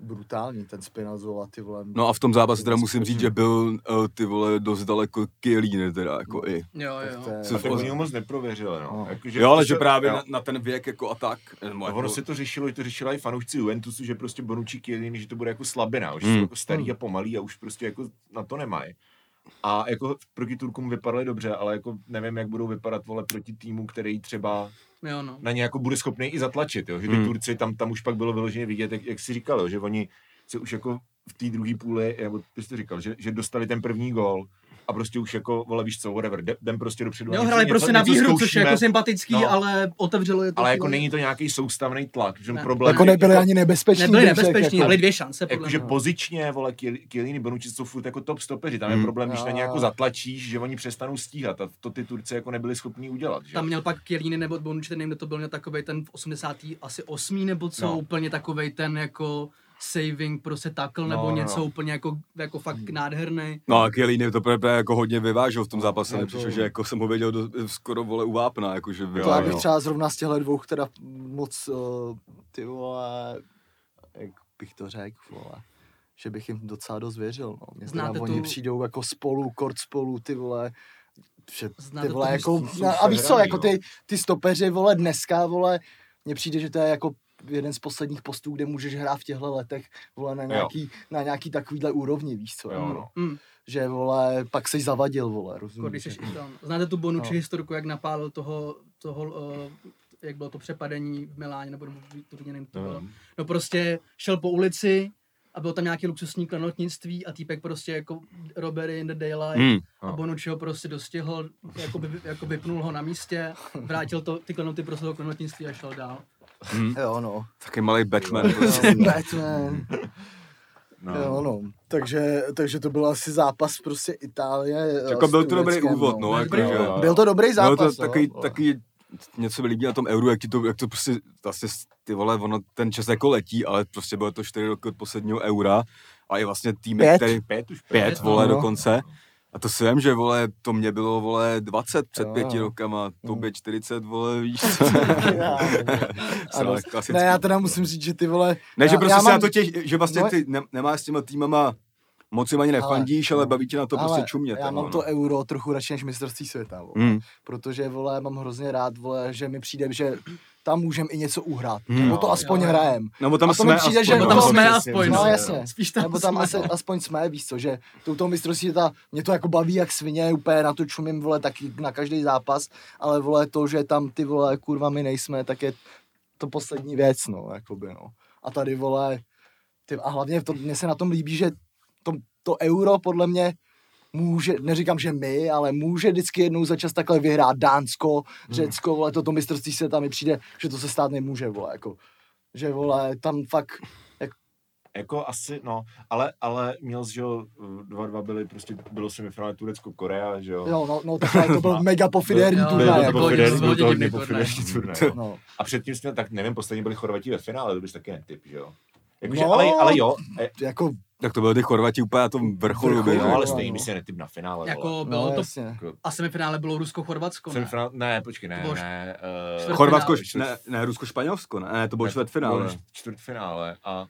brutální, ten Spinazzola, ty vole. No a v tom zápase teda musím říct, že byl uh, ty vole dost daleko Kielíny teda jako i. Jo, jo. To je- Co oni ho moc neprověřili, no. No. Jako, Jo, ale to že se- právě na, na, ten věk jako a tak. No, jako, ono se to řešilo, že to řešila i fanoušci Juventusu, že prostě Bonucci Chiellini, že to bude jako slabina, už Hmm. jsou jako starý a pomalý a už prostě jako na to nemají. A jako proti Turkům vypadaly dobře, ale jako nevím, jak budou vypadat vole proti týmu, který třeba Jo, no. na ně jako bude schopný i zatlačit, jo? že ty Hmm. Turci, tam, tam už pak bylo vyloženě vidět, jak, jak si říkal, jo? že oni se už jako v té druhé půli, nebo ty jsi to říkal, že, že dostali ten první gól a prostě už jako, vole, víš co, whatever, jdem- prostě dopředu. Jo, něco- prostě na výhru, což je jako sympatický, No. ale otevřelo je to. ale jako není to nějaký soustavný tlak, že Ne. problém Jako je- nebyli ani nebezpeční. Nebyli řekl, nebezpeční, jako- ale dvě šance. podle Jakože pozičně, vole, Kielini, Bonucci jsou furt jako top stopeři, tam je Hmm. problém, když na ně jako zatlačíš, že oni přestanou stíhat a to ty Turci jako nebyli schopní udělat, že? Tam měl pak Kielini nebo Bonucci, nevím, kdo to byl, měl takovej ten v 80. asi 8. nebo co, No. úplně takovej ten jako saving, prostě tackle No, nebo no, něco no. úplně jako, jako fakt nádherný. No a Kielíny to právě jako hodně vyvážil v tom zápase, No, no, to- přišlo, že jako jsem ho viděl do, skoro vole u vápna, jakože To já bych třeba zrovna z těchto dvou teda moc, uh, ty vole, jak bych to řekl, vole, že bych jim docela dost věřil, no. Mě teda Znáte oni tu- přijdou jako spolu, kort spolu, ty vole, že ty vole, jako, jsou no, a víš co, jako no. ty, ty stopeři, vole, dneska, vole, mně přijde, že to je jako jeden z posledních postů, kde můžeš hrát v těchto letech, vole, na nějaký, na nějaký takovýhle úrovni, víš co, Jo, jako, no. Mm, že, vole, pak seš zavadil, vole, rozumíš? když jsi jako. Ital. Znáte tu Bonucci No. historku, jak napálil toho, toho uh, jak bylo to přepadení v Miláně, nebo to nevím, to bylo. No. No prostě šel po ulici a bylo tam nějaký luxusní klenotnictví a týpek prostě jako Robbery in the Daylight Hmm. a Bonucci ho prostě dostihl, jako, by, jako vypnul ho na místě, vrátil to, ty klenoty prostě do klenotnictví a šel dál. Hmm. Jo, no. Taky malý Batman. Jo, Batman. No. Jo, no. Takže, takže to byl asi zápas prostě Itálie. eh, Jako s byl to dobrý úvod, no, Byl jako, že, úvod. Byl to dobrý zápas, to takový, no. takový, něco mi líbí na tom euru, jak, ti to, jak to prostě, vlastně ty vole, ono, ten čas jako letí, ale prostě bylo to čtyři roky od posledního eura a i vlastně týmy, Pět. který, Pět už pět, Pět, vole, no. dokonce. A to si vím, že, vole, to mě bylo, vole, 20 před Jo. pěti rokama, Mm. tobě 40, vole, víš co. Ne, já teda musím říct, že ty vole... Ne, že já, prostě já se mám, na to těch, že vlastně No, ty ne, nemáš s těma týmama moc jim ani nefandíš, ale, no, ale baví tě na to ale prostě čumět. Já mám no. to euro trochu radši než mistrovství světa, vole. Mm. protože vole, mám hrozně rád, vole, že mi přijde, že tam můžem i něco uhrát, Hmm. nebo to aspoň jo. hrajem. Nebo tam A to mi jsme přijde, aspoň, že- Nebo no, tam no, jsme aspoň, No jasně, Spíš tam nebo tam jsme. asi, aspoň jsme, víš co, že touto mistrovství světa, mě to jako baví jak svině, úplně na to čumím, vole, taky na každý zápas, ale vole, to, že tam ty vole, kurva, my nejsme, tak je to poslední věc, no, jakoby, no. A tady, vole, ty, a hlavně to, mně se na tom líbí, že to, to euro podle mě může, neříkám, že my, ale může vždycky jednou za čas takhle vyhrát Dánsko, Řecko, vole, toto mistrovství světa mi přijde, že to se stát nemůže, vole, jako, že, vole, tam fakt, Jako asi, no, ale, ale měl jsi, že jo, dva, dva byly prostě, bylo semifinále Turecko-Korea, že jo. jo, no, no takhle to byl mega pofidérní turnaj, jako, byl to hodně turnaj. pofiderní turnaj. no. A předtím jsi měl, tak nevím, poslední byli Chorvati ve finále, to bys taky netyp, že jo. Jakože, No. ale, ale jo, e, jako Tak to byly ty Chorvati úplně na tom vrcholu. Vrcholu, byli, No, ale no. stejně mi se netyp na finále. vole. Jako No, bylo to, jasně. a semifinále bylo Rusko-Chorvatsko, ne? Semifinál, ne, počkej, ne, ne. Uh. Chorvatsko, čtvrt- ne, ne Rusko-Španělsko, ne, ne, to bylo čtvrtfinále. Čtvrtfinále a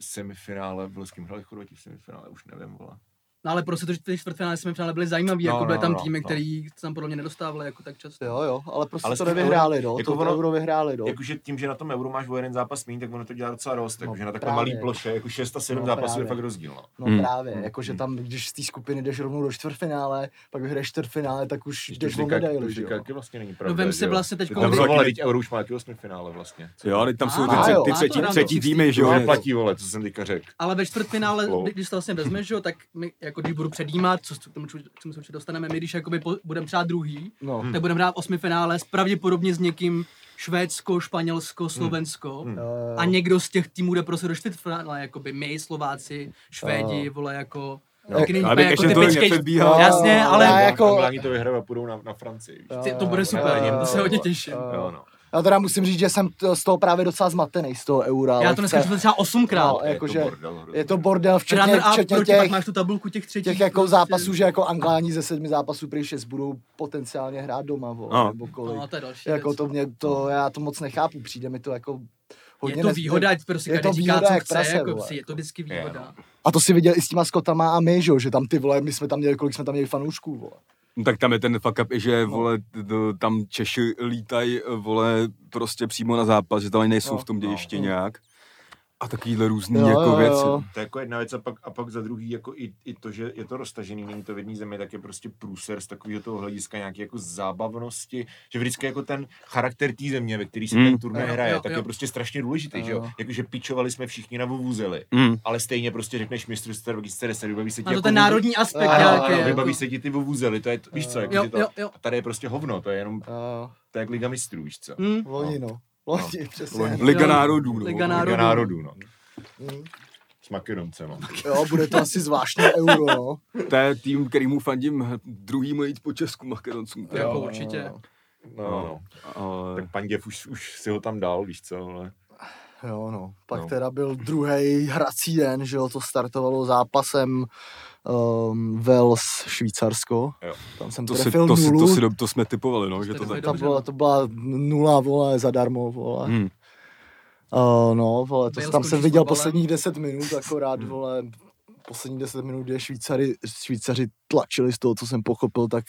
semifinále, bylo s kým hráli Chorvati v semifinále, už nevím, vole. No ale prostě to, že ty čtvrtfinále, semifinále byly zajímavý, No, jako byly no, tam no, týmy, no. který se tam podle mě nedostávali jako tak často. Jo, jo, ale prostě Ale to nevyhráli, eurem- no. jako to ono- euro vyhráli, no. Jakože tím, že na tom euro máš o jeden zápas méně, tak ono to dělá docela dost. No, Jakože na takové malé ploše, jako 6 a 7 No, zápasů je fakt rozdíl. No. No Hmm. právě, Hmm. jakože Hmm. tam, když z té skupiny jdeš rovnou do čtvrtfinále, pak vyhraješ čtvrtfinále, tak už To jdeš o říká- to medaili, že jo. vlastně není pravda. vem že si vlastně teďko- Tam vole, teď euro už má jaký osmifinále vlastně. Jo, teď tam jsou ty, třetí, čistý. týmy, že jo. neplatí, vole, co jsem teďka řekl. Ale ve čtvrtfinále, když to vlastně vezmeš, že jo, tak my, jako když budu předjímat, co, k tomu, k čemu se určitě dostaneme, my když jakoby budeme třeba druhý, No. Hmm. tak budeme hrát osmi finále, pravděpodobně s někým Švédsko, Španělsko, Slovensko. Hmm. Jo, A někdo z těch týmů jde prostě do čtvrtfinále, jakoby my, Slováci, Švédi, vole, jako... No. taky není Abych úplně ještě ty tolik pečkej- nepředbíhal. Jasně, ale- já jako... jako, Angláni to a půjdou na, na Francii. víš. Ty- to bude super, jo, to se hodně těším. Jo. Jo, no. Já teda musím říct, že jsem to, z toho právě docela zmatený, z toho eura. Já to dneska četl třeba osmkrát. No, Je jakože to bordel je to bordel, včetně, Včetně, a včetně proti, pak těch, máš tu tabulku těch třetích. těch jako prostě. zápasů, že jako Angláni ze sedmi zápasů prý šest budou potenciálně hrát doma, vole, No. nebo kolik. No, to je další jako věc. to mě, to, já to moc nechápu, přijde mi to jako hodně je to výhoda, ať prostě je každý to říká, výhoda co jak chce, prase, jako vole. je to vždycky Je, výhoda. A to si viděl i s těma Skotama a my, že tam ty vole, my jsme tam měli, kolik jsme tam měli fanoušků, vole. No, tak tam je ten fuck up, že No. vole, tam Češi lítají, vole, prostě přímo na zápas, že tam ani nejsou No, v tom dějišti no. nějak. A takovýhle různý Jo, jako jo, věci. jo. To je jako jedna věc a pak, a pak za druhý jako i, i to, že je to roztažený, není to v jedné zemi, tak je prostě průser z takového toho hlediska nějaké jako zábavnosti, že vždycky jako ten charakter té země, ve který se Hmm. ten turnaj Jo, hraje, jo, tak jo. je prostě strašně důležitý, že jo? Jo. Jakože pičovali jsme všichni na vuvuzeli, Mm. ale stejně prostě řekneš mistrovství 2010, vybaví se ti A to jako ten národní aspekt Ano, Ano, nějaký. ano, jako. vybaví se ti ty vuvuzely, to je, to, víš co, jako, Jo, to, jo, jo. a tady je prostě hovno, to je jenom, to je jak Liga mistrů, víš co? Hm. loni, no. Loni, přesně. Loni. Liga národů, no. Liga Liga národů. národů, no. Mm. S Makedoncem, no. Jo, bude to asi zvláštní euro, no. To je tým, kterýmu fandím druhýmu jít po Česku Makedoncům. Jo. Jako určitě. jo, No, no. Ale... Tak Panděv už, už si ho tam dal, víš co, ale... Jo, no. Pak No. teda byl druhý hrací den, že jo, to startovalo zápasem um, Wales Švýcarsko. Jo. Tam jsem To, si, trefil to, si, nulu. to, si, to jsme typovali, no, že to tak. to, dobře, byla, to byla nula, vole, zadarmo, vole. Hmm. Uh, no, vole, to, tam jsem viděl posledních 10 minut, akorát, vole, posledních 10 minut, kde Švýcary, Švýcaři tlačili z toho, co jsem pochopil, tak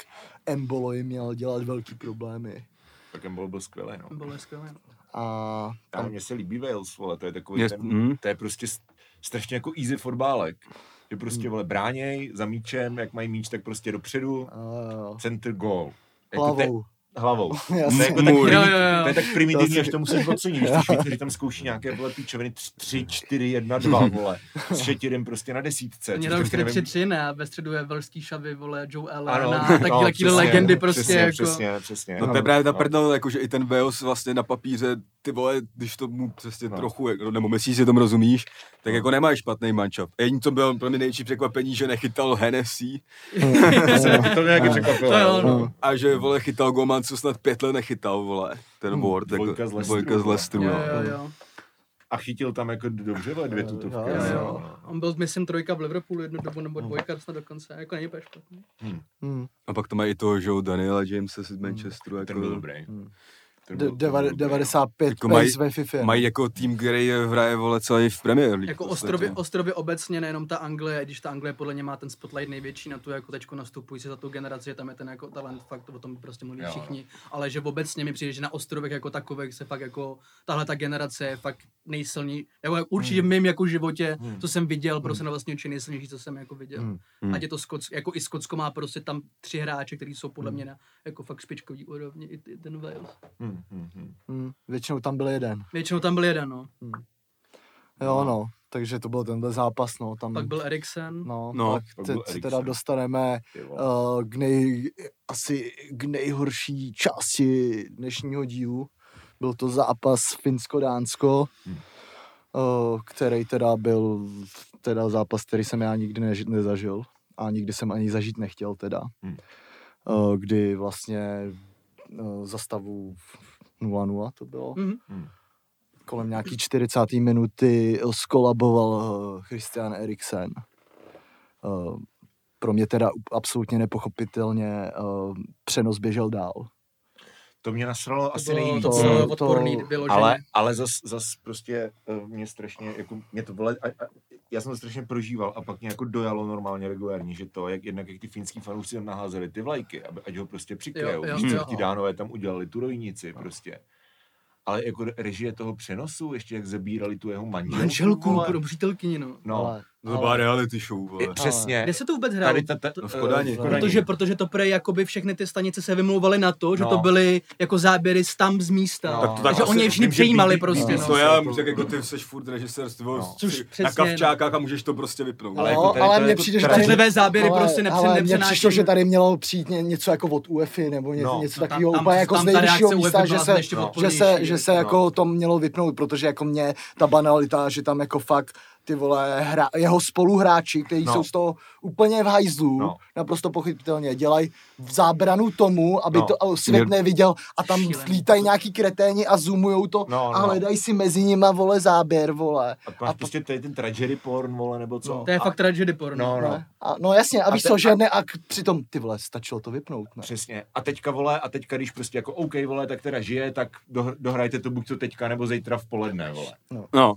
Embolo jim měl dělat velký problémy. Tak byl, byl skvělý, no. Bylo skvělé. A Ale tam, mně se líbí Wales, vole, to je takový Je- ten, mm. to je prostě strašně jako easy fotbálek. Že prostě, Hmm. vole, bráněj za míčem, jak mají míč, tak prostě dopředu, uh, center goal. Jako te- hlavou. hlavou. To je, jako tak, Jo, jo, jo. to je tak primitivní, To až to musíš ocenit. Švýcaři tam zkouší nějaké vole píčoviny 3, 4, 1, 2, vole. S šetirem prostě na desítce. Mě tam čtyři nevím- tři tři, ne? A ve středu je velský šavy, vole, Joe Allen Ano, a taky no, taky přesně, legendy prostě přesně, jako. Přesně, přesně. No to je právě ta No. prdel, jako, že i ten Wales vlastně na papíře, ty vole, když to mu přesně No. trochu, jako, nebo myslíš, že tomu rozumíš, tak No. jako nemáš špatný mančap. Jediný, co bylo pro mě největší překvapení, že nechytal Hennessy to mě překvapilo. Jo, no. no. a že, vole, chytal golman, co snad pět let nechytal, vole, ten Hmm, Ward, dvojka jako, z Leicesteru, dvojka z vole. Leicesteru, Jo, no. jo, jo. A chytil tam jako dobře, vole, dvě tutovky. jo, Jo, no. On byl, myslím, trojka v Liverpoolu jednu dobu, nebo dvojka snad dokonce. Jako není špatný. Hmm. A pak to mají i toho, že Daniela Jamesa z Manchesteru, Ten byl jako, dobrý. Hmm. Ten De- byl- ten byl deva- dobrý. 95 Jako pace mají- ve FIFA. mají jako tým, který hraje, vole, celý v Premier League. Jako v podstatě. ostrovy, ostrovy obecně, nejenom ta Anglie, i když ta Anglie podle mě má ten spotlight největší na tu jako tečku nastupující za tu generaci, že tam je ten jako talent, fakt o tom prostě mluví Jo. všichni, ale že obecně mi přijde, že na ostrovech jako takových se fakt jako tahle ta generace je fakt nejsilnější, jako určitě v mém jako životě, Hmm. co jsem viděl, prostě na vlastní oči nejsilnější, co jsem jako viděl. Hmm. Hmm. Ať je to Skotsko, jako i Skotsko má prostě tam tři hráče, kteří jsou podle mě na jako fakt špičkový úrovni, i, ten Wales. Hm, hm, hm. Hmm. Většinou tam byl jeden. Většinou tam byl jeden, no. Jo, no. Takže to byl tenhle zápas, no. Tam, Pak byl Eriksen. No, No, pak pak se Eriksen. teda dostaneme uh, k nej, asi k nejhorší části dnešního dílu. Byl to zápas Finsko-Dánsko, Hmm. uh, který teda byl teda zápas, který jsem já nikdy než, nezažil a nikdy jsem ani zažít nechtěl teda. Hmm. Uh, kdy vlastně za stavu 0-0 to bylo. Mhm. Hm. kolem nějaký 40. minuty skolaboval eh, Christian Eriksen. Eh, Pro mě teda absolutně nepochopitelně eh, přenos běžel dál. To mě nasralo To asi bylo, nejvíc. to To- bylo to- odporný vyloženě. Ale, ale zas, zas prostě uh, mě strašně, jako mě to vole, a, a, já jsem to strašně prožíval a pak mě jako dojalo normálně regulárně, že to, jak jednak jak ty finský fanoušci tam naházeli ty vlajky, aby, ať ho prostě přikrajou, Jo, víš jo. ti dánové tam udělali tu rovinici prostě. Ale jako režie toho přenosu, ještě jak zabírali tu jeho manželku, Manželku, pro přítelkyni, no. no, ale, To byla reality show, vole. Přesně. Kde se to vůbec hrálo? Tady ta, ta, No v Kodani. eh, Protože, protože to prej, jakoby všechny ty stanice se vymlouvaly na to, že No. to byly jako záběry z tam z místa. No. Tak to Takže tak oni je všichni že přejímali prostě, no. To no. já, tak jako ty jsi furt režisér, ty vole, No. Což na no. kavčákách a můžeš to prostě vypnout. Ale ale, jako no, tady ale mně přijde, že tady... Záběry ale, prostě nepře- ale mně nepřenáší. přišlo, že tady mělo přijít ně, něco jako od UEFI nebo ně, No. něco No, takového úplně jako z nejvyššího místa, že se, že že No. jako to mělo vypnout, protože jako mě ta banalita, že tam jako fakt ty vole, hra, jeho spoluhráči, kteří No. jsou z toho úplně v hajzlu, No. naprosto pochopitelně, dělají v zábranu tomu, aby No. to ale svět neviděl a tam Šílený. lítají nějaký kreténi a zoomujou to No, a no. hledají si mezi nima, vole, záběr, vole. A máš prostě tady ten tragedy porn, vole, nebo co? No. To je a, fakt tragedy porno. No, no. Ne? A, no jasně, a, A víš te- co, že a- ne, a k- přitom, ty vole, stačilo to vypnout, ne? Přesně. A teďka, vole, a teďka, když prostě jako OK, vole, tak teda žije, tak do, dohrajte to buď to teďka, nebo zítra v poledne, vole. No,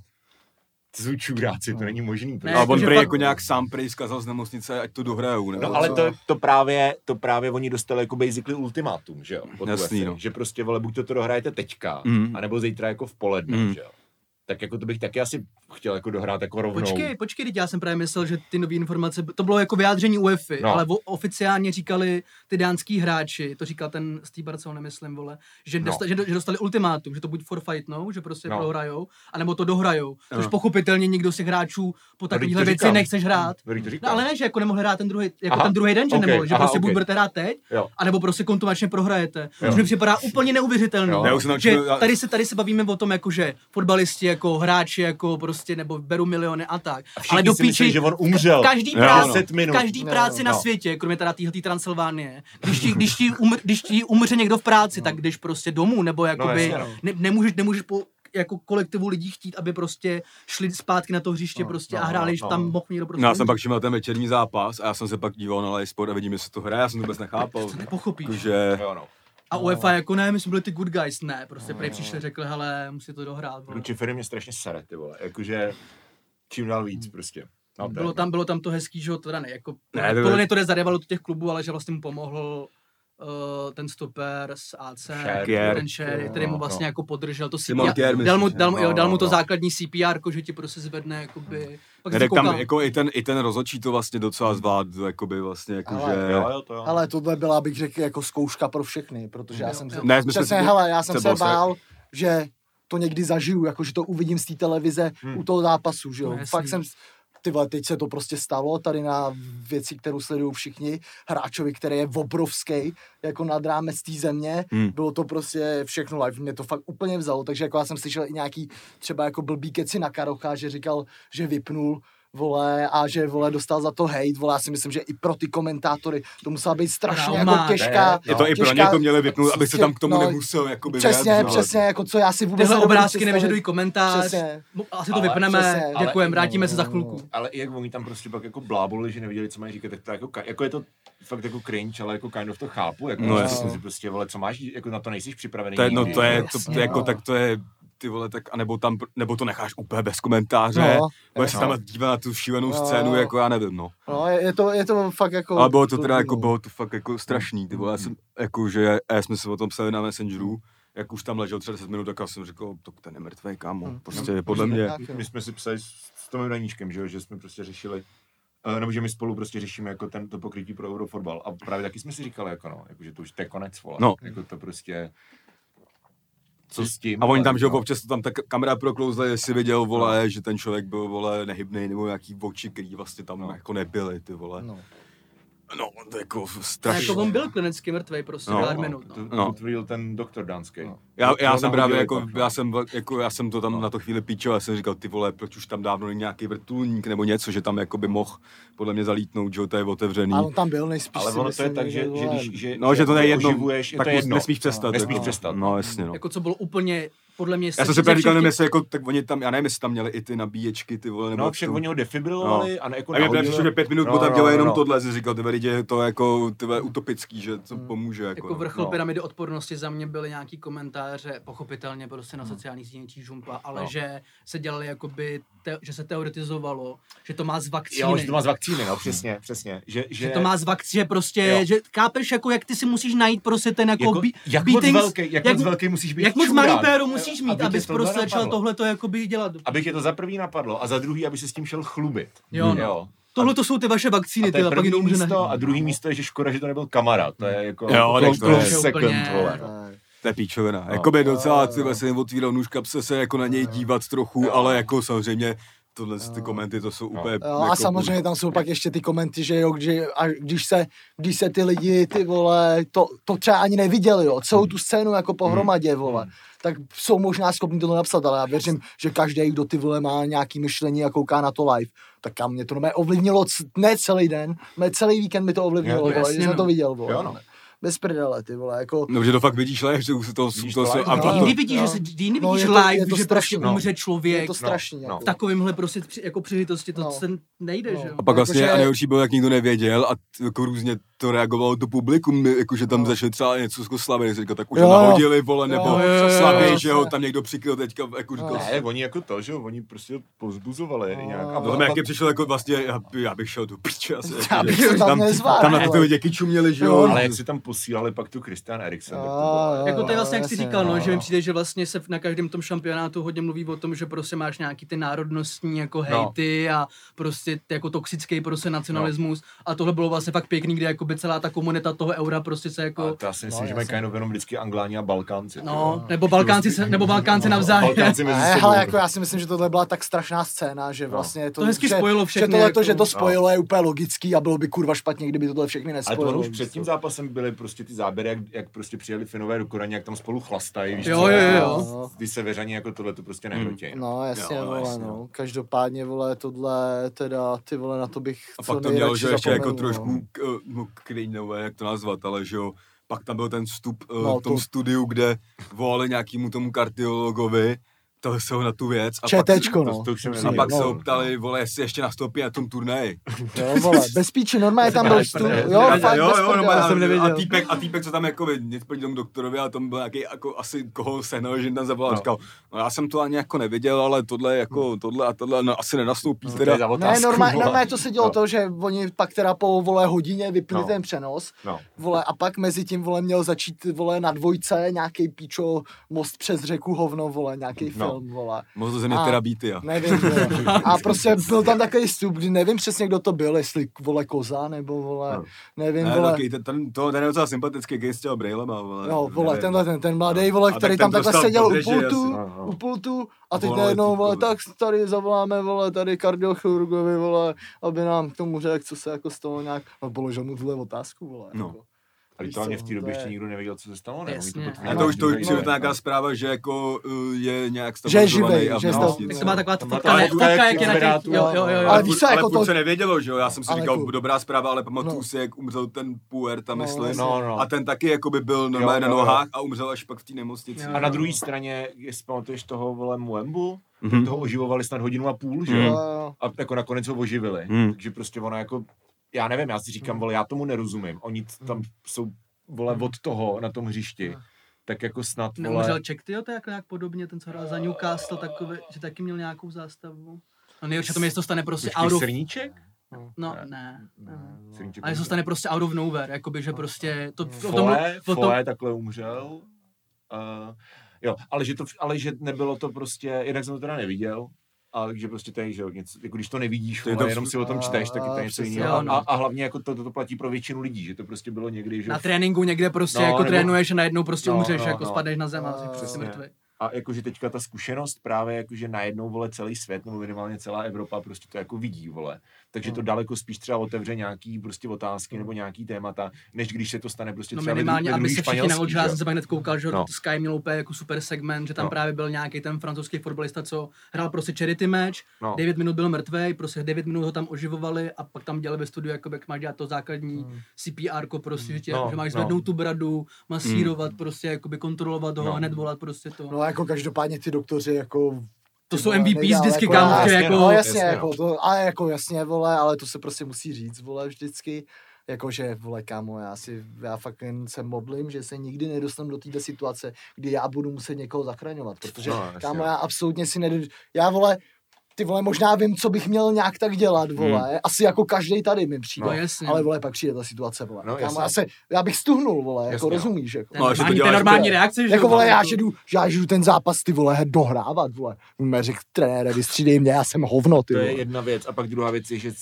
To jsou čuráci, to není možný. Ne, a on prý jako nějak sám prý zkazal z nemocnice, ať to dohrajou, nebo No ale to, to, právě, to právě oni dostali jako basically ultimátum, že jo? Jasný, no. Že prostě, vole, buď to, to dohrajete teďka, Mm. anebo zítra jako v poledne, Mm. že jo? Tak jako to bych taky asi chtěl jako dohrát jako rovnou. Počkej, počkej, teď já jsem právě myslel, že ty nové informace, to bylo jako vyjádření UEFA, No. ale oficiálně říkali ty dánský hráči, to říkal ten z té Barcelony, myslím, vole, že, No. dosta, že, že, dostali ultimátum, že to buď forfightnou, že prostě No. prohrajou, anebo to dohrajou, což No. pochopitelně nikdo z těch hráčů po to věci nechceš hrát. No, ale ne, že jako nemohli hrát ten druhý, jako Aha, ten druhý den, že ok, nemohli, že aha, prostě buď ok. budete hrát teď, Jo. anebo prostě kontumačně prohrajete. Jo. Což mi připadá úplně neuvěřitelné. Že tady se, tady se bavíme o tom, jako že fotbalisti, jako hráči, jako prostě, nebo berou miliony a tak. A Ale do si myslí, píči, že on umřel. každý Jo, práci, no. 10 minut. každý práci na No. světě, kromě teda téhle transylvánie, když ti, když, ti umr, když ti umře někdo v práci, tak když prostě domů, nebo jakoby, jasně, no. ne, nemůžeš, nemůžeš po, jako kolektivu lidí chtít, aby prostě šli zpátky na to hřiště No, prostě no, a hráli, no, že no. tam mohl někdo prostě No já jsem umřít. pak všiml ten večerní zápas a já jsem se pak díval na live sport a vidím, jestli to hraje, já jsem to vůbec nechápal. To nepochopíš. Jakože, Jo, no. A UEFA jako ne, my jsme byli ty good guys, ne, prostě prej přišli, řekli, hele, musí to dohrát. vole. Lucifery mě strašně sere, ty vole. Jakože čím dál víc prostě. No, Bylo tam, bylo tam to hezký, že to teda ne, jako, Ne, ne, to- mě to jde do těch klubů, ale že vlastně mu pomohl uh, ten stoper z AC, Sher, ten Sher, který mu vlastně no. jako podržel to CPR, Kjaer, dal mu, dal, mu, No, dal mu to no. základní CPR, že ti prostě zvedne, jakoby, pak ne, si tak tam jako i ten, i ten rozhodčí to vlastně docela zvládl, jakoby vlastně, Ale- jakože... Jo, jo, to jo. Ale tohle byla, bych řekl, jako zkouška pro všechny, protože já Jo, jsem jo. se... Ne, jsme Přesně, si- hele, já jsem se bál, že to někdy zažiju, jako že to uvidím z té televize Hmm. u toho zápasu, že jo. No. Fakt jsem, ty vole, teď se to prostě stalo tady na věci, kterou sledují všichni, hráčovi, který je obrovský, jako nad rámec té země, Hmm. bylo to prostě všechno live, mě to fakt úplně vzalo, takže jako já jsem slyšel i nějaký třeba jako blbý keci na Karocha, že říkal, že vypnul, vole, a že, vole, dostal za to hate, vole, já si myslím, že i pro ty komentátory to musela být strašně Trauma. jako těžká, Ne, Je to i pro těžká- ně to měli vypnout, aby se tam k tomu no, nemusel jakoby Přesně, vyjadřovat. přesně, jako co já si vůbec Tyhle obrázky nevyžadují komentář, Přesně. Asi to Ale- vypneme, přesně, děkujeme, vrátíme se za no, chvilku. Ale i jak oni tam prostě pak jako blábolili, že nevěděli, co mají říkat, tak to jako, jako je to fakt jako cringe, ale jako kind of to chápu, jako No, no, jasně. si prostě, vole, co máš, jako na to nejsi připravený. To je, no to je, jako. to, Jasně, to, jako, no. tak to je, ty vole, tak, anebo tam, nebo to necháš úplně bez komentáře, No, budeš se no. tam dívat na tu šílenou No. scénu, jako já nevím, no. No, je, je, to, je to fakt jako... Ale bylo to teda, jako, no. bylo to fakt jako strašný, ty vole, já jsem, jako, že, já jsme se o tom psali na Messengeru, jak už tam ležel třeba 10 minut, tak já jsem řekl, to ten je mrtvý, kámo, Hmm. prostě podle mě, Tak, My jsme si psali s, s Tomem Daníčkem, že, jo, že jsme prostě řešili, eh, nebo že my spolu prostě řešíme jako ten, to pokrytí pro Eurofotbal. A právě taky jsme si říkali, jako no, jako, že to už to je konec, vole. No. Jako to prostě, co s tím? a oni tam, že no. občas to tam ta kamera proklouzla, jestli viděl, vole, že ten člověk byl, vole, nehybný, nebo nějaký oči, který vlastně tam No. jako nebyly, ty vole. no. No, to jako A strašný. jako on byl klinicky mrtvý prostě No, pár no, minut. No. To No. potvrdil ten doktor dánský. No. Já, já To jsem právě jako, pak, no. já jsem, jako, já jsem to tam No. na to chvíli píčil, já jsem říkal, ty vole, proč už tam dávno není nějaký vrtulník nebo něco, že tam jako by mohl podle mě zalítnout, že jo, to je otevřený. A on tam byl nejspíš Ale ono to je tak, že, že, když, že, No, že to je jedno, oživuješ, je tak to mus- jedno. nesmíš přestat. Nesmíš jako. přestat. No, jasně, no. Jako co bylo úplně podle mě Já se- jsem si se právě říkal, nevím, jestli jako, tak oni tam, já nevím, jestli tam měli i ty nabíječky, ty vole, nebo No, jak však oni ho defibrilovali a ne jako A mě právě že pět minut No, potom no, dělají no, jenom no. tohle, jsem říkal, ty lidi, je to jako ty vole, utopický, že to pomůže. Jako, Jako no. vrchol no. pyramidy odpornosti za mě byly nějaký komentáře, pochopitelně prostě na sociálních sítích žumpa, ale No. že se dělali jakoby, te, že se teoretizovalo, že to má z vakcíny. Jo, že to má z vakcíny, no, přesně, přesně. Že, že, že to má z vakcíny, že prostě, Jo. že kápeš, jako jak ty si musíš najít prostě ten jako, jako, jak moc velký, jak, moc mo- velký musíš být jak moc malý péro musíš mít, aby abys tohle prostě začal tohle to jakoby dělat. Aby tě to za prvý napadlo a za druhý, aby se s tím šel chlubit. Jo, no. jo. Tohle to jsou ty vaše vakcíny, ty pak první jenom může místo a druhý místo je, že škoda, že to nebyl kamarád. To je jako Jo, tak to close je second, úplně- vole. To je píčovina. No. Jakoby docela, ty se jim otvíral nůž kapse se jako na něj dívat trochu, Jo. ale jako samozřejmě tohle ty komenty, to jsou No. úplně... Jo, a jako, samozřejmě tam jsou pak ještě ty komenty, že jo, že, a když se, když se ty lidi, ty vole, to, to třeba ani neviděli, jo, celou tu scénu jako pohromadě, vole, tak jsou možná schopni to napsat, ale já věřím, že každý, kdo ty vole má nějaký myšlení a kouká na to live, tak kam mě to normálně ovlivnilo, c- ne celý den, ne celý víkend mi to ovlivnilo, Jo, vole, jasně, že jsem no. to viděl, vole. Jo, no. Bez prdele, ty vole, jako... No, že to fakt vidíš live, že už to, Vidíš to, to live, a no. vidíš, že se, No, vidíš je to- je live, to že prostě strašný, no. umře člověk. Je to strašný, no. jako. v takovýmhle prostě při, jako příležitosti to No. se nejde, No. že jo. A pak vlastně Jakože- a nejhorší bylo, jak nikdo nevěděl a t- jako různě to reagovalo to publikum, jakože tam No. začali třeba něco jako slavit, říkal, tak už Jo, ho jo. nahodili, vole, nebo Jo, jo, jo, slavěj, jo. že ho tam někdo přikryl teďka, jako říkal, No. Ne, oni jako to, že jo, oni prostě pozbuzovali No. nějak. A No, potom- tam jak přišel jako vlastně, já, já bych šel do piče asi. Já jako, bych že to tam nezvládl, Tam na ty děky čuměli, že Jo, jo. ale jak si tam posílali pak tu Christian Eriksen, tak to bylo... Jo, Jako to je jo, vlastně, jak jsi říkal, no, no. že mi přijde, že vlastně se na každém tom šampionátu hodně mluví o tom, že prostě máš nějaký ty národnostní jako hejty a prostě jako toxický prostě nacionalismus a tohle bylo vlastně fakt pěkný, kde jako by celá ta komunita toho eura prostě se A jako, to já si myslím, No, že mají kind of jenom vždycky Angláni a Balkánci. no, nebo Balkánci, se, nebo Balkánci navzájem. Balkánci mezi Ne, sebou. ale jako já si myslím, že tohle byla tak strašná scéna, že vlastně to, To hezky že, spojilo že, všechny, tohle, jako- že to spojilo je úplně logický a bylo by kurva špatně, kdyby tohle všechny Ale to nespojilo. už před tím zápasem byly prostě ty záběry, jak, jak prostě přijeli Finové do Koraně, jak tam spolu chlastají, víš Jo, co? jo, jo, A. Ty severani jako tohle to prostě nehrotějí. No. No jasně, Jo, vole, no. no. Každopádně, vole, tohle, teda, ty vole, na to bych A pak to mělo, že ještě jako trošku no, cringeové, jak to nazvat, ale že jo, pak tam byl ten vstup No, no, v tom to- studiu, kde volali nějakému tomu kardiologovi, to se ho na tu věc. A ČTčko, To, no. to pak, a pak se no. ho ptali, vole, jestli ještě nastoupí na tom turnaji. Jo, vole, bez píči, normálně tam byl prdele. Jo, A- fakt jo, jo, normálně, jsem nevěděl. A týpek, a týpek, co tam jako nic proti tomu doktorovi, a tam byl nějaký jako asi koho sehnal, že tam zavolal, No. no. říkal, no já jsem to ani jako neviděl, ale tohle jako, tohle a tohle no, asi nenastoupí To je teda. za Ne, otázku, normálně, normálně to se dělo No. to, že oni pak teda po vole hodině vypli No. ten přenos, No. vole, a pak mezi tím vole měl začít vole na dvojce nějaký píčo most přes řeku hovno, vole, nějaký No. Film, vole. Mohl to země teda být, já. Nevím, vole. A prostě byl tam takový vstup, kdy nevím přesně, kdo to byl, jestli vole koza, nebo vole, No. nevím, Ne, vole. taky, ten, ten, to, ten je docela sympatický, když s těma vole. No, vole, nevím. tenhle ten, ten mladý, vole, A který tam takhle seděl u pultu. No, no. u pultu a teď Vole, najednou, ty vole, tak tady zavoláme, vole, tady kardiochirurgovi, vole, aby nám k tomu řekl, co se jako stalo nějak, a položil mu tuhle otázku, vole. No. Jako. To hlavně co, v té době to je- ještě nikdo nevěděl, co se stalo, ne? Jasně. potvrdili A to už to už je nějaká zpráva, že jako uh, je nějak Že je stabilizovaný živej, a v že je stav- Jak to má taková Tam ne, fotka, jak je na těch, jo, jo, jo, jo. Ale víš jako furt to- se nevědělo, že jo, já jsem si říkal, dobrá zpráva, ale pamatuju No. si, jak umřel ten Puer, No, myslím, No, a ten taky jako by byl normálně na nohách a umřel až pak v té nemocnici. A na druhé straně, jestli pamatuješ toho, vole, Muembu, Mhm. toho oživovali snad hodinu a půl, že jo? Jo. A jako nakonec ho oživili. Mhm. Takže prostě ono jako, já nevím, já si říkám, vole, já tomu nerozumím. Oni tam jsou, vole, od toho na tom hřišti. Tak jako snad, vole, Neumřel Ček, tyjo, to je jak nějak podobně, ten co hrál za Newcastle, takový, že taky měl nějakou zástavu. No nejhorší to mi, jestli to stane prostě Počkej, out of... srníček? No, Ne. ne. ne. Srníček Ale to stane prostě out of nowhere, jakoby, že prostě to, o tom, Foe, o tom, Foe takhle umřel. Uh, jo, ale že, to, ale že nebylo to prostě, jednak jsem to teda neviděl, ale že prostě to je, že jo, něco, jako když to nevidíš, To je to- jenom si o tom čteš, tak je to A, něco jiného. no. A, a, hlavně jako to, to, to, platí pro většinu lidí, že to prostě bylo někdy, že na tréninku někde prostě No, jako nebo- trénuješ a najednou prostě No, umřeš, no, jako no. spadneš na zem a jsi No, prostě přesně. mrtvý. A jakože teďka ta zkušenost právě jakože najednou, vole, celý svět, nebo minimálně celá Evropa prostě to jako vidí, vole. Takže to daleko spíš třeba otevře nějaký prostě otázky nebo nějaký témata, než když se to stane prostě No třeba minimálně, aby se všichni naučili, já jsem se pak hned koukal, že No. no. Sky měl úplně jako super segment, že tam No. právě byl nějaký ten francouzský fotbalista, co hrál prostě charity match, No. 9 minut byl mrtvý, prostě 9 minut ho tam oživovali a pak tam dělali ve studiu, jako jak máš dělat to základní CPR, prostě, že, tě, No, že máš no. zvednout tu bradu, masírovat, prostě, jakoby kontrolovat ho, No. hned volat prostě to. No, jak jako každopádně ty doktoři jako To jsou MVP nedělá, vždycky, jako kámo, že jasně, jako... No jasně, jasně, jako to, ale jako jasně, vole, ale to se prostě musí říct, vole, vždycky. Jakože, vole, kámo, já si, já fakt jen se modlím, že se nikdy nedostanu do této situace, kdy já budu muset někoho zachraňovat, protože, No, no, jasně. kámo, já absolutně si nedo... Já, vole, ty vole, možná vím, co bych měl nějak tak dělat, vole, hmm. asi jako každý tady mi přijde. No jasně. Ale vole, pak přijde ta situace, vole. No, kámo, jasně. já, se, já bych stuhnul, vole, jako Jasně, no. rozumíš, jako. No, a že to děláš normální jako- reakce, že Jako vole, já jako- že, jdu, já že jdu ten zápas ty vole dohrávat, vole. Mě řekl trenére, vystřídej mě, já jsem hovno, ty To vole. je jedna věc. A pak druhá věc je, že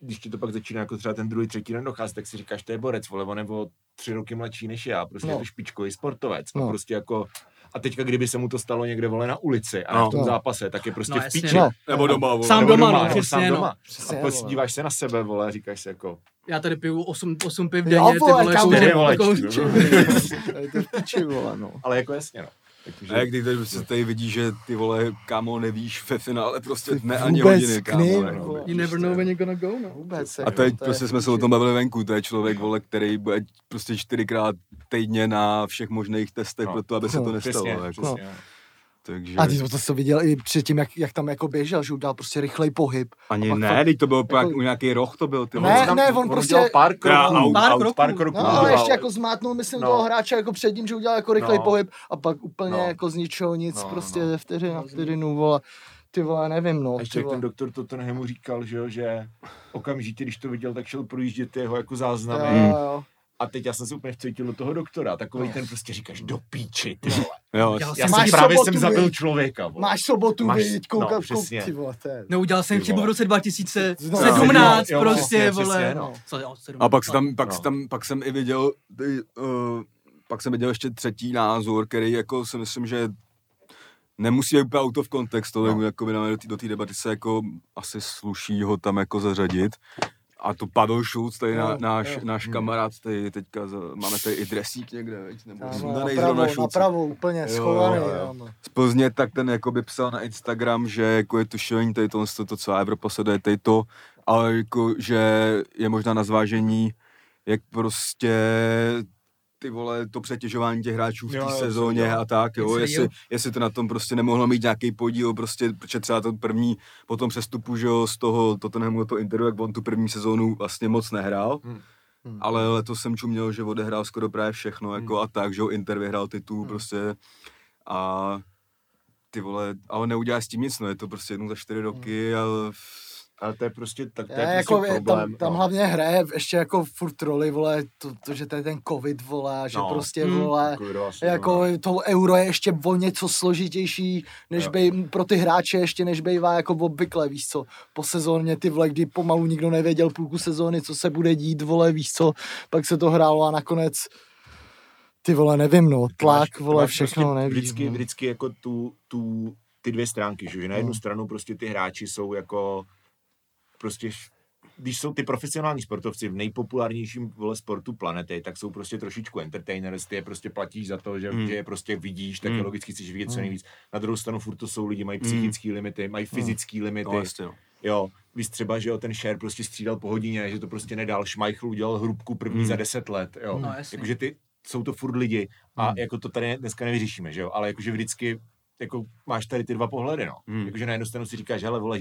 když ti to pak začíná jako třeba ten druhý, třetí den docházet, tak si říkáš, to je borec, vole, on je o tři roky mladší než já, prostě No. je to špičkový sportovec. A No. prostě jako a teďka, kdyby se mu to stalo někde, vole, na ulici a No. no. v tom No. zápase, tak je prostě No, v píči. no. Nebo doma, vole. Sám Nebo doma, no, nebo přesně, sám no. doma. Přesně, a prostě vole. díváš se na sebe, vole, a říkáš si jako, Já tady piju 8, 8 piv Jo, denně, ty vole, vole, kámo, čtyři, vole, jako- čtyři. Je to v piči, vole, no. ale jako jasně, no. Takže, A jak ty tady, se tady vidí, že ty vole, kámo, nevíš ve finále prostě dne ani hodiny, kámo. vole. no. You never know when you're gonna go, no. Vůbec. A jako, teď to je prostě v jsme se o tom bavili venku, to je člověk, vole, který bude prostě čtyřikrát týdně na všech možných testech No. pro to, aby se No, to nestalo. přesně, jako. přesně. no. Takže A ty to, to jsi viděl i předtím, jak, jak tam jako běžel, že udělal prostě rychlej pohyb. ani ne, teď to bylo jako, jako- nějaký roh to byl, ty Ne, ne, on prostě- udělal pár Já, kroků, aut, Pár aut, kroků. pár kroků. No, ale ještě jako zmátnul, myslím, No. toho hráče jako před tím, že udělal jako rychlej No. pohyb a pak úplně No. jako z ničeho nic, No, prostě no. vteřina na vteřinu, vole. Ty vole, nevím, no. A ještě jak ten doktor Tottenhamu říkal, že, jo, že okamžitě, když to viděl, tak šel projíždět jeho jako záznamy. Jo, jo. A teď já jsem se úplně vcítil do toho doktora. Takový ten prostě říkáš do píči, ty vole. Jo, Já Já jsem jsem Máš právě sobotu, jsem zabil člověka. Vole. Máš sobotu, Máš- viď, koukat, no, no, přesně. ty vole, to je. Neudělal jsem chybu v roce No, 2017 jo, prostě, přesně, vole. přesně, no. Co, jo, sedm- A pak, se tam, pak, No. no. tam, pak jsem i viděl, ty, uh, pak jsem viděl ještě třetí názor, který jako si myslím, že nemusí být úplně out of context, ale No. no. jako do té do té debaty se jako asi sluší ho tam jako zařadit. A to Pavel Schulz, tady Jo, na, náš, jo. náš kamarád, tady teďka za, máme tady i dresík někde, veď, nebo sundanej napravo, zrovna Schulz. napravo, úplně Jo, schovaný, jo, jo. z Plzně, tak ten jako by psal na Instagram, že jako je to šílení, tady to, to, to co Evropa sleduje, tady to, ale jako, že je možná na zvážení, jak prostě ty vole, to přetěžování těch hráčů v té sezóně jo. a tak, jo, Jestli jestli, jo. jestli to na tom prostě nemohlo mít nějaký podíl, prostě, protože třeba ten první, po tom přestupu, že jo, z toho Tottenhamu to interview, jak on tu první sezónu vlastně moc nehrál, Hmm. Hmm. ale letos jsem čuměl, že odehrál skoro právě všechno, jako Hmm. a tak, že jo, Inter vyhrál titul, prostě a ty vole, ale neuděláš s tím nic, no, je to prostě jednou za čtyři roky a Ale to je prostě, tak to je Je, prostě jako, je, problém. tam, tam no. hlavně hraje ještě jako furt roli, vole, to, to že to je ten covid, vole, a že No. prostě, Hmm. vole, Covidová sezóna. jako to euro je ještě o něco složitější, než Jo. bej, pro ty hráče ještě než bývá jako obvykle, víš co, po sezóně ty vole, kdy pomalu nikdo nevěděl půlku sezóny, co se bude dít, vole, víš co, pak se to hrálo a nakonec ty vole, nevím, no, Ty tlak, vole, všechno, prostě nevím. Vždycky, no. vždycky jako tu, tu, ty dvě stránky, že, že na jednu No. stranu prostě ty hráči jsou jako prostě když jsou ty profesionální sportovci v nejpopulárnějším vole sportu planety, tak jsou prostě trošičku entertainers, ty je prostě platíš za to, že, Hmm. že je prostě vidíš, tak Hmm. je logicky chceš vidět co Hmm. nejvíc. Na druhou stranu furt to jsou lidi, mají Hmm. psychické limity, mají fyzické limity. no, jasně, no. Jo, víš třeba, že jo, ten share prostě střídal po hodině, že to prostě nedal, Schmeichel udělal hrubku první Hmm. za deset let, jo. No, jasně. Jakože ty, jsou to furt lidi a Hmm. jako to tady dneska nevyřešíme, že jo, ale jakože vždycky jako máš tady ty dva pohledy, no. Hmm. Jakože na jednu stranu si říkáš, hele, vole,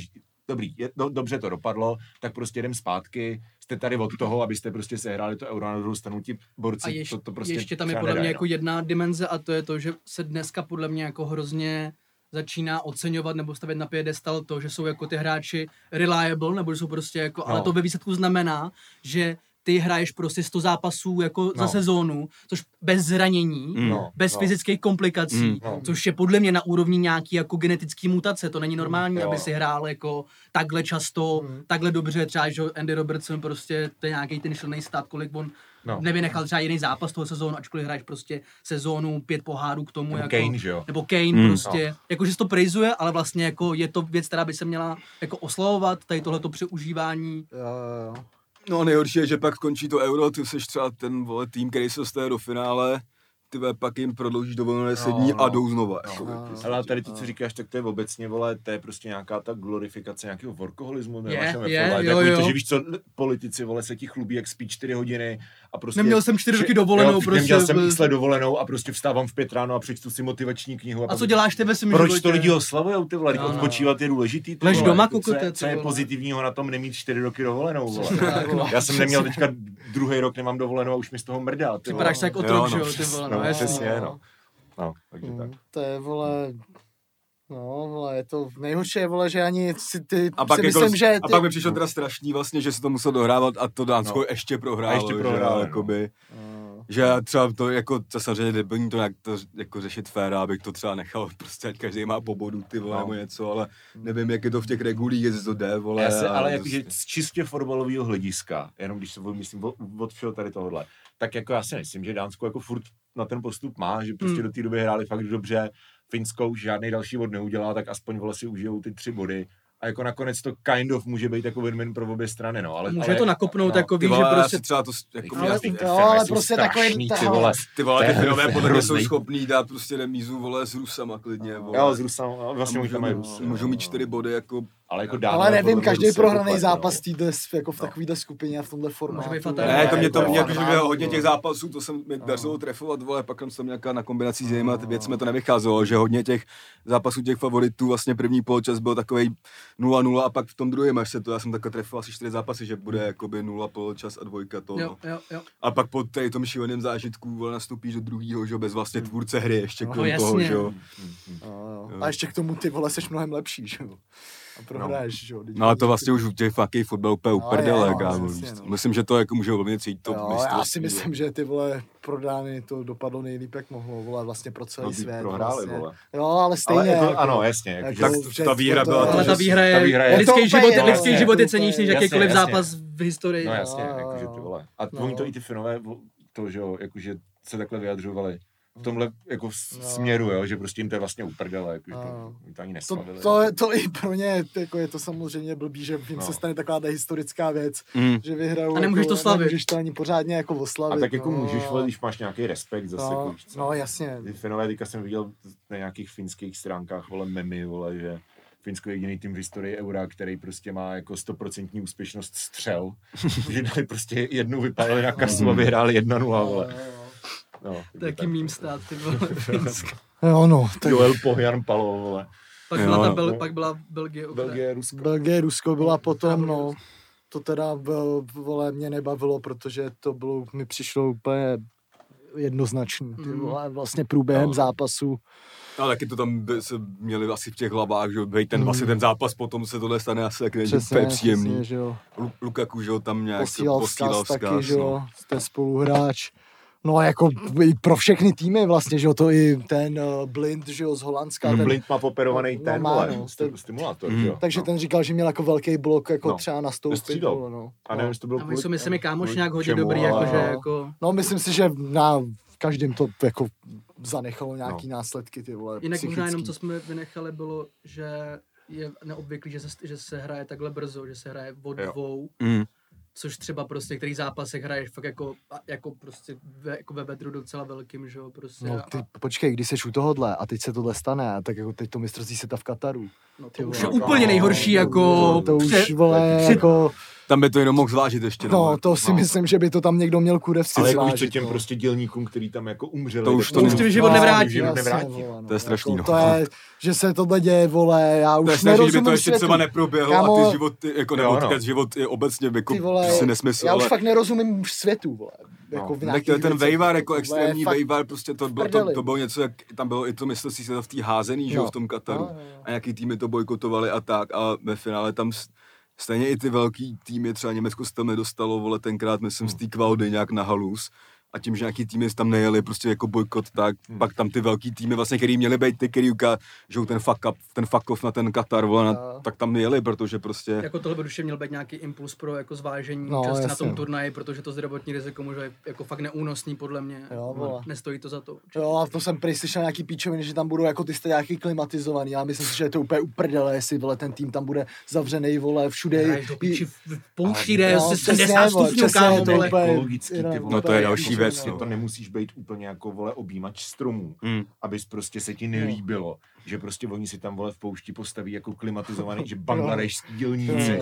dobrý, je, do, dobře to dopadlo, tak prostě jdem zpátky, jste tady od toho, abyste prostě sehráli to euro, na druhou stranu ti borci A ještě, to, to prostě ještě tam je podle mě nedají, jako jedna dimenze a to je to, že se dneska podle mě jako hrozně začíná oceňovat nebo stavět na piedestal to, že jsou jako ty hráči reliable, nebo že jsou prostě jako, no. ale No. to ve výsledku znamená, že ty hraješ prostě 100 zápasů jako no. za No. sezónu, což bez zranění, Mm. No, bez no. fyzických komplikací, Mm. No. což je podle mě na úrovni nějaký jako genetický mutace. To není normální, Jo. aby si hrál jako takhle často, Mm. takhle dobře. Třeba, že Andy Robertson prostě, to je nějaký ten šilný stat, kolik on No. nevynechal třeba jiný zápas toho sezónu, ačkoliv hraješ prostě sezónu, pět pohárů k tomu. Nebo jako, Kane, že jo? Nebo Kane Mm. prostě. Jako, že se to prejzuje, ale vlastně jako je to věc, která by se měla jako oslavovat, tady tohleto přeužívání. Jo, jo, jo. No nejhorší je, že pak skončí to euro, ty jsi třeba ten vole, tým, který se dostane do finále, ty pak jim prodloužíš dovolené 10 No, dní no. a jdou znova. No. Jako, No. prostě. Ale tady to, co říkáš, tak to je obecně, vole, to je prostě nějaká ta glorifikace nějakého workoholismu. Je, je, vole, jo, jo. To, že víš co, politici, vole, se ti chlubí, jak spí čtyři hodiny a prostě... Neměl jsem čtyři roky dovolenou, jo, prostě, Neměl jsem let dovolenou a prostě vstávám v pět ráno a přečtu si motivační knihu. A pak- co děláš ty ve svém Proč životě? to lidi oslavujou, ty vole? No, No, no. odpočívat je důležitý. Ty Lež vole. doma, co, kukote, je, ty co je pozitivního na tom nemít čtyři roky dovolenou, vole. Tak, no. Já jsem neměl teďka druhý rok, nemám dovolenou a už mi z toho mrdá. Ty. Vypadáš tak Jo, otrok, no, že jo, ty přesně, vole, no, no, jasně. přesně, no. No, takže tak. Mm, To je, vole, no, vole, je to nejhorší, vole, že ani si ty, A pak, si jako, myslím, že ty, a pak mi přišlo teda strašný vlastně, že se to musel dohrávat a to Dánsko No. ještě prohrálo. A ještě prohrálo, že, no. jakoby, No. že já třeba to jako, to samozřejmě debilní to nějak to jako řešit féra, abych to třeba nechal, prostě ať každý má po bodu, ty vole, No. nebo něco, ale nevím, jak je to v těch regulích, jestli to jde, vole. Já se, ale prostě- jakože z čistě fotbalového hlediska, jenom když se myslím od, od všeho tady tohohle, tak jako já si myslím, že Dánsko jako furt na ten postup má, že prostě Hmm. do té doby hráli fakt dobře, Finsko už žádný další bod neudělá, tak aspoň vole si užijou ty tři body. A jako nakonec to kind of může být jako win-win pro obě strany, no. Ale, Může ale, to nakopnout, no, jako že vole, já prostě si třeba to, jako, Ale já- ty- ty jo, Finové ale jsou prostě takový- ty vole. ty vole, ty Finové podle mě jsou schopný dát prostě remízu, vole, s Rusama klidně, vole. Jo, s Rusama, vlastně můžou, mají Rusy, můžou no. mít čtyři body, jako Ale jako ale Dánové nevím, každý prohraný jako zápas týdne jako v takovýhle skupině a v tomhle formátu. být fatální. Ne, to mě to, jako mě, bylo hodně těch zápasů, to jsem mi dařilo trefovat, vole, pak jsem tam nějaká na kombinací s jinýma věcmi to nevycházelo, že hodně těch zápasů těch favoritů, vlastně první poločas byl takový 0-0 a pak v tom druhém až se to, já jsem takhle trefil asi čtyři zápasy, že bude jakoby 0 poločas a dvojka to, Jo, no. jo, jo. A pak po tady tom šíleném zážitku vole, nastoupíš do druhého, že bez vlastně tvůrce hry ještě No, kolem toho, že jo. No, jo. Jo. A ještě k tomu ty vole seš mnohem lepší, že jo. A prohraješ, že jo. No ale to vlastně už těch fucking fotbal úplně No, uprdele, kámo. co. no. Myslím, že to jako může ovlivnit celý to jo, já si mistrovství, myslím, že ty vole prodány to dopadlo nejlíp, jak mohlo, vole, vlastně pro celý No, svět. prohráli, vlastně. vole. Jo, ale stejně. Ale jako, jako, ano, jasně. Jako, jako, tak že ta výhra to- byla to, Ale ta výhra je, ta výhra je- lidský, Je to život, úplně, lidský no, život je cenější než jakýkoliv zápas v historii. No jasně, jakože ty vole. A No. oni to i ty Finové, to, že jo, jakože se takhle vyjadřovali v tomhle jako No. směru, jo, že prostě jim to je vlastně uprdele, jakože to, No. oni to ani To, neslavili. to, je- to i pro ně, jako je to samozřejmě blbý, že jim No. se stane taková historická věc, Mm. že vyhrajou. A nemůžeš jako, to slavit. Nemůžeš to ani pořádně jako oslavit. a tak jako no. můžeš, když máš nějaký respekt zase, jako, No, víš co. no jasně. Ty Finové, teďka jsem viděl na nějakých finských stránkách, vole, memy, vole, že Finsko je jediný tým v historii Eura, který prostě má jako stoprocentní úspěšnost střel. že dali prostě jednu vypálili na kasu a vyhráli 1-0, vole. No, Taky mým stát, ty vole. Finsko. Jo, no, tak Joel Pohjan Palo, vole. Pak Jo, byla, ta jo. Bel, pak byla Belgie. Ukrajina. Belgie, Rusko. Belgie, Rusko byla potom, no. To teda, vole, mě nebavilo, protože to bylo, mi přišlo úplně jednoznačný. Ty Mhm. vole, vlastně průběhem No. zápasu. A taky to tam by se měli asi v těch hlavách, že bej ten, Mm. vlastně ten zápas, potom se tohle stane asi tak není Přesně, úplně příjemný. přesně, že jo. Lu- Lukaku, že jo, tam nějak Posílal posílal vzkaz taky, vzkaz, že no. jo, ten spoluhráč. No jako i pro všechny týmy vlastně, že jo, to i ten uh, Blind, že jo, z Holandska. No, ten, Blind má poperovaný No, ten, má, vole, no. sti- stimulátor, Mm. že jo. takže no. ten říkal, že měl jako velký blok, jako No. třeba nastoupit. Vole, No. A nevím, jestli to bylo A my jsou, my se mi kámoš nějak hodně čemu, dobrý, ale- jakože no. jako... no myslím si, že na každém to jako zanechalo nějaký následky, ty vole, Jinak možná jenom, co jsme vynechali, bylo, že je neobvyklý, že se, že se hraje takhle brzo, že se hraje od Jo. dvou, Mm. Což třeba prostě některý zápasech hraješ fakt jako, a- jako prostě ve, jako ve vedru docela velkým, že jo, prostě. No, a- ty, počkej, když seš u tohohle a teď se tohle stane, tak jako teď to mistrovství světa v Kataru. no, ty to už vole. je úplně nejhorší, jako... to, to už, pře- vole, před- jako, Tam by to jenom mohl zvážit ještě. no, to si myslím, že by to tam někdo měl kurevsky Ale jako víš co, zvážit, těm no. prostě dělníkům, který tam jako umřeli. To už to už ten život nevrátí. život jasně, nevrátí. vole, no. To je strašný, Jako, no. to je, že se tohle děje, vole, já už To je strašný, že by to ještě světu. třeba neproběhlo Kámo, a ty životy, jako nebo no. život je obecně jako si nesmysl, já už ale fakt nerozumím světu, vole. Jako tak to je ten vejvar, jako vole, extrémní vejvar, prostě to, bylo, to, to bylo něco, jak tam bylo i to mistrovství světa v té házený, že jo, No. v tom Kataru. No. A nějaký týmy to bojkotovali a tak a ve finále tam stejně i ty velký týmy, třeba Německo se tam nedostalo, vole, tenkrát myslím z té kvaldy nějak na halus. A tím, že nějaký týmy tam nejeli, prostě jako bojkot, tak Hmm. pak tam ty velký týmy, vlastně, který měli být ty, který ukážou ten fuck up, ten fuck off na ten Katar, vole, na, Jo. tak tam nejeli, protože prostě... Jako tohle by určitě měl být nějaký impuls pro jako zvážení No, no, účasti na tom turnaji, protože to zdravotní riziko může být jako fakt neúnosný podle mě. Jo, vole. Nestojí to za to. Jo, a to jsem prý slyšel nějaký píčoviny, že tam budou jako ty nějaký klimatizovaný. Já myslím si, že je to úplně uprdele, jestli vole, ten tým tam bude zavřený, vole, všude. Hraješ do i- píči v v je No, se přesně, 70 vole, stupňů, kámo, to úplně-. No to je další věc, no. To nemusíš být úplně jako vole objímač stromů, Mm. abys prostě se ti nelíbilo, že prostě oni si tam vole v poušti postaví jako klimatizovaný, že bangladešský dělníci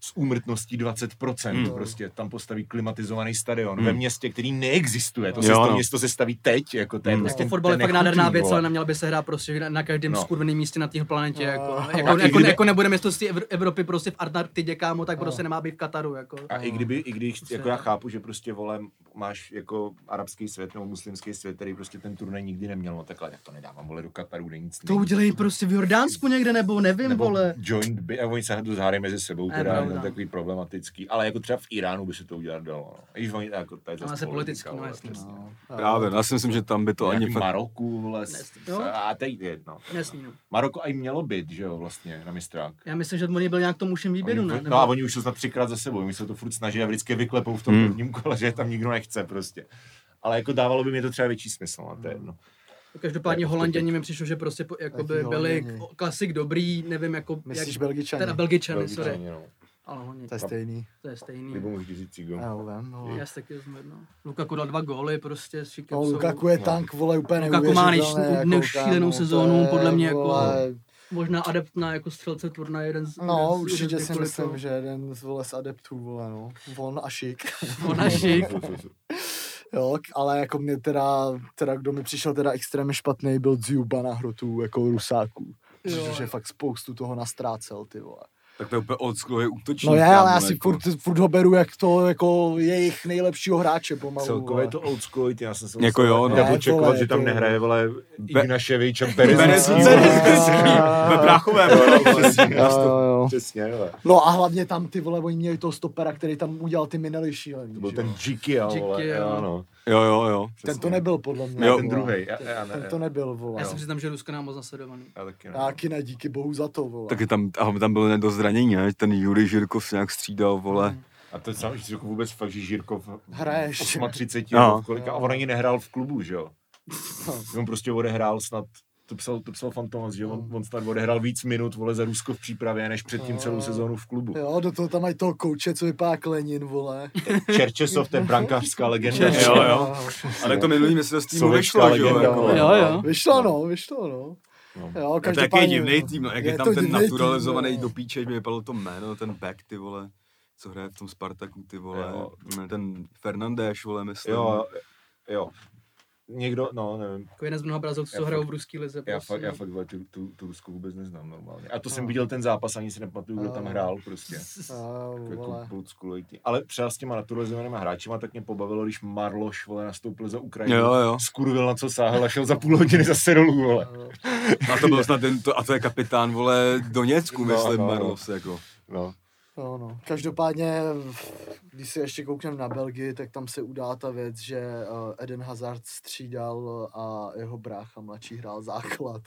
s úmrtností 20%, Hmm. prostě tam postaví klimatizovaný stadion Hmm. ve městě, který neexistuje, to, Jo, se, to no. město se staví teď, jako to je prostě Jako fotbal je fakt nádherná věc, ale neměla by se hrát prostě na, na každém No. no. skurveném místě na téhle planetě. No. Jako, jako, jako, kdyby- jako nebude mistrovství Evr- Evropy prostě v Antarktidě, kámo, tak No. prostě nemá být v Kataru. Jako. A i kdyby, i když, Prostě- jako já chápu, že prostě vole, máš jako arabský svět nebo muslimský svět, který prostě ten turnaj nikdy neměl, no takhle, jak to nedávám, vole, do Kataru, kde nic To udělej prostě v Jordánsku někde, nebo nevím, nebo vole. joint by, a oni se tu zhádají mezi sebou, Je teda je pravda. to takový problematický, ale jako třeba v Iránu by se to udělat dalo, no. I když oni, jako, to je No, zase politika, politicky, no, jasně, přesně. No. Právě, já si myslím, že tam by to ani. Maroku, vole, jo? a teď je, no. Nesmí, no. Maroko i mělo být, že jo, vlastně, na mistrák. Já myslím, že oni byli nějak v tom uším výběru, Oni, ne? no a oni už jsou snad třikrát za sebou, oni se to furt snaží a vždycky vyklepou v tom Hmm. prvním kole, že je tam nikdo nechce prostě. Ale jako dávalo by mi to třeba větší smysl, no, to je jedno. Každopádně Jako Holanděni mi přišlo, že prostě po- jakoby Jaký byli klasik dobrý, nevím, jako... Myslíš jak, Belgičani? Teda Belgičany, sorry. Belgičani, no. Ale oni, To je stejný. to je stejný. Nebo můžeš říct Cigo. Já ho vím, no. Já si taky vezmu jedno. Lukaku dal dva góly, prostě s No, Lukaku je No. tank, vole, úplně Lukaku má jako, neušílenou kámo, sezónu, podle mě, jako- vole, Možná adept na jako střelce turnaje, jeden z... No, jeden určitě si myslím, že jeden z, vole, z adeptů, vole, no. On a šik. On a šik. Jo, ale jako mě teda, teda kdo mi přišel teda extrémně špatný, byl Dzuba na hrotu jako Rusáků. Protože fakt spoustu toho nastrácel, ty vole. Tak to je úplně oldschoolový útočník. No je, ale já si jako. furt, furt ho beru jak to, jako jejich nejlepšího hráče pomalu. Celkově vole. to old school, já jsem se Jako jo, no. nebo Ne, čekal, vole, že tam nehraje, vole, Be- Ignaševič a. Berezický, ve Bráchovém. Přesně, Jo, jo, jo. No a hlavně tam ty vole, oni měli toho stopera, který tam udělal ty minely šílený. To byl ten jo. Jiky, vole, jo. jo, no. Jo, jo, jo. Ten to nebyl podle mě. Jo. ten druhý, já, já ne. Ten to nebyl, vole. Já si přiznám, že Rusko nám moc nasledovaný. Já taky ne. Já taky ne, díky bohu za to, vole. Taky tam, a tam bylo nedost zranění, ne? Ten Juri Žirkov se nějak střídal, vole. Mm. A to sám, že jako vůbec fakt, že Žírkov Hraje ještě. 38 No. kolika, a on ani nehrál v klubu, že jo? No. On prostě odehrál snad to psal, to psal Fantomas, že on, on snad odehrál víc minut, vole, za Rusko v přípravě, než předtím celou No. sezónu v klubu. Jo, do toho tam mají toho kouče, co vypadá jak Lenin, vole. Čerčesov, ten brankářská legenda. Jo, jo. A tak to minulý mistrovství mu vyšlo, že jo? legenda, Jako, vole. Jo, jo. Vyšlo, no, vyšlo, no. No. Jo, A to je každopádně, taky divný tým, no, jak je, je tam ten tým, naturalizovaný no. do píče, mi vypadalo to jméno, ten back, ty vole, co hraje v tom Spartaku, ty vole, Jo. Ten Fernandéš, vole, myslím. Jo, jo. Někdo, no, nevím. Jako jeden z mnoha brazilců, co Já hrajou fakt- v ruský lize. Já prostě. fakt, já fakt vole, tu, tu, tu Rusku vůbec neznám normálně. A to jsem No. viděl ten zápas, ani si nepamatuju, kdo tam No. hrál prostě. Jako. Ale třeba s těma naturalizovanými hráčima tak mě pobavilo, když Marloš vole, nastoupil za Ukrajinu. Jo, jo. Skurvil na co sáhl a šel za půl hodiny zase dolů, vole. A to byl snad ten, to, a to je kapitán, vole, Doněcku, No, myslím, no, no. Marlos, jako. No. No, no. Každopádně, když si ještě koukneme na Belgii, tak tam se udá ta věc, že uh, Eden Hazard střídal a jeho brácha mladší hrál základ.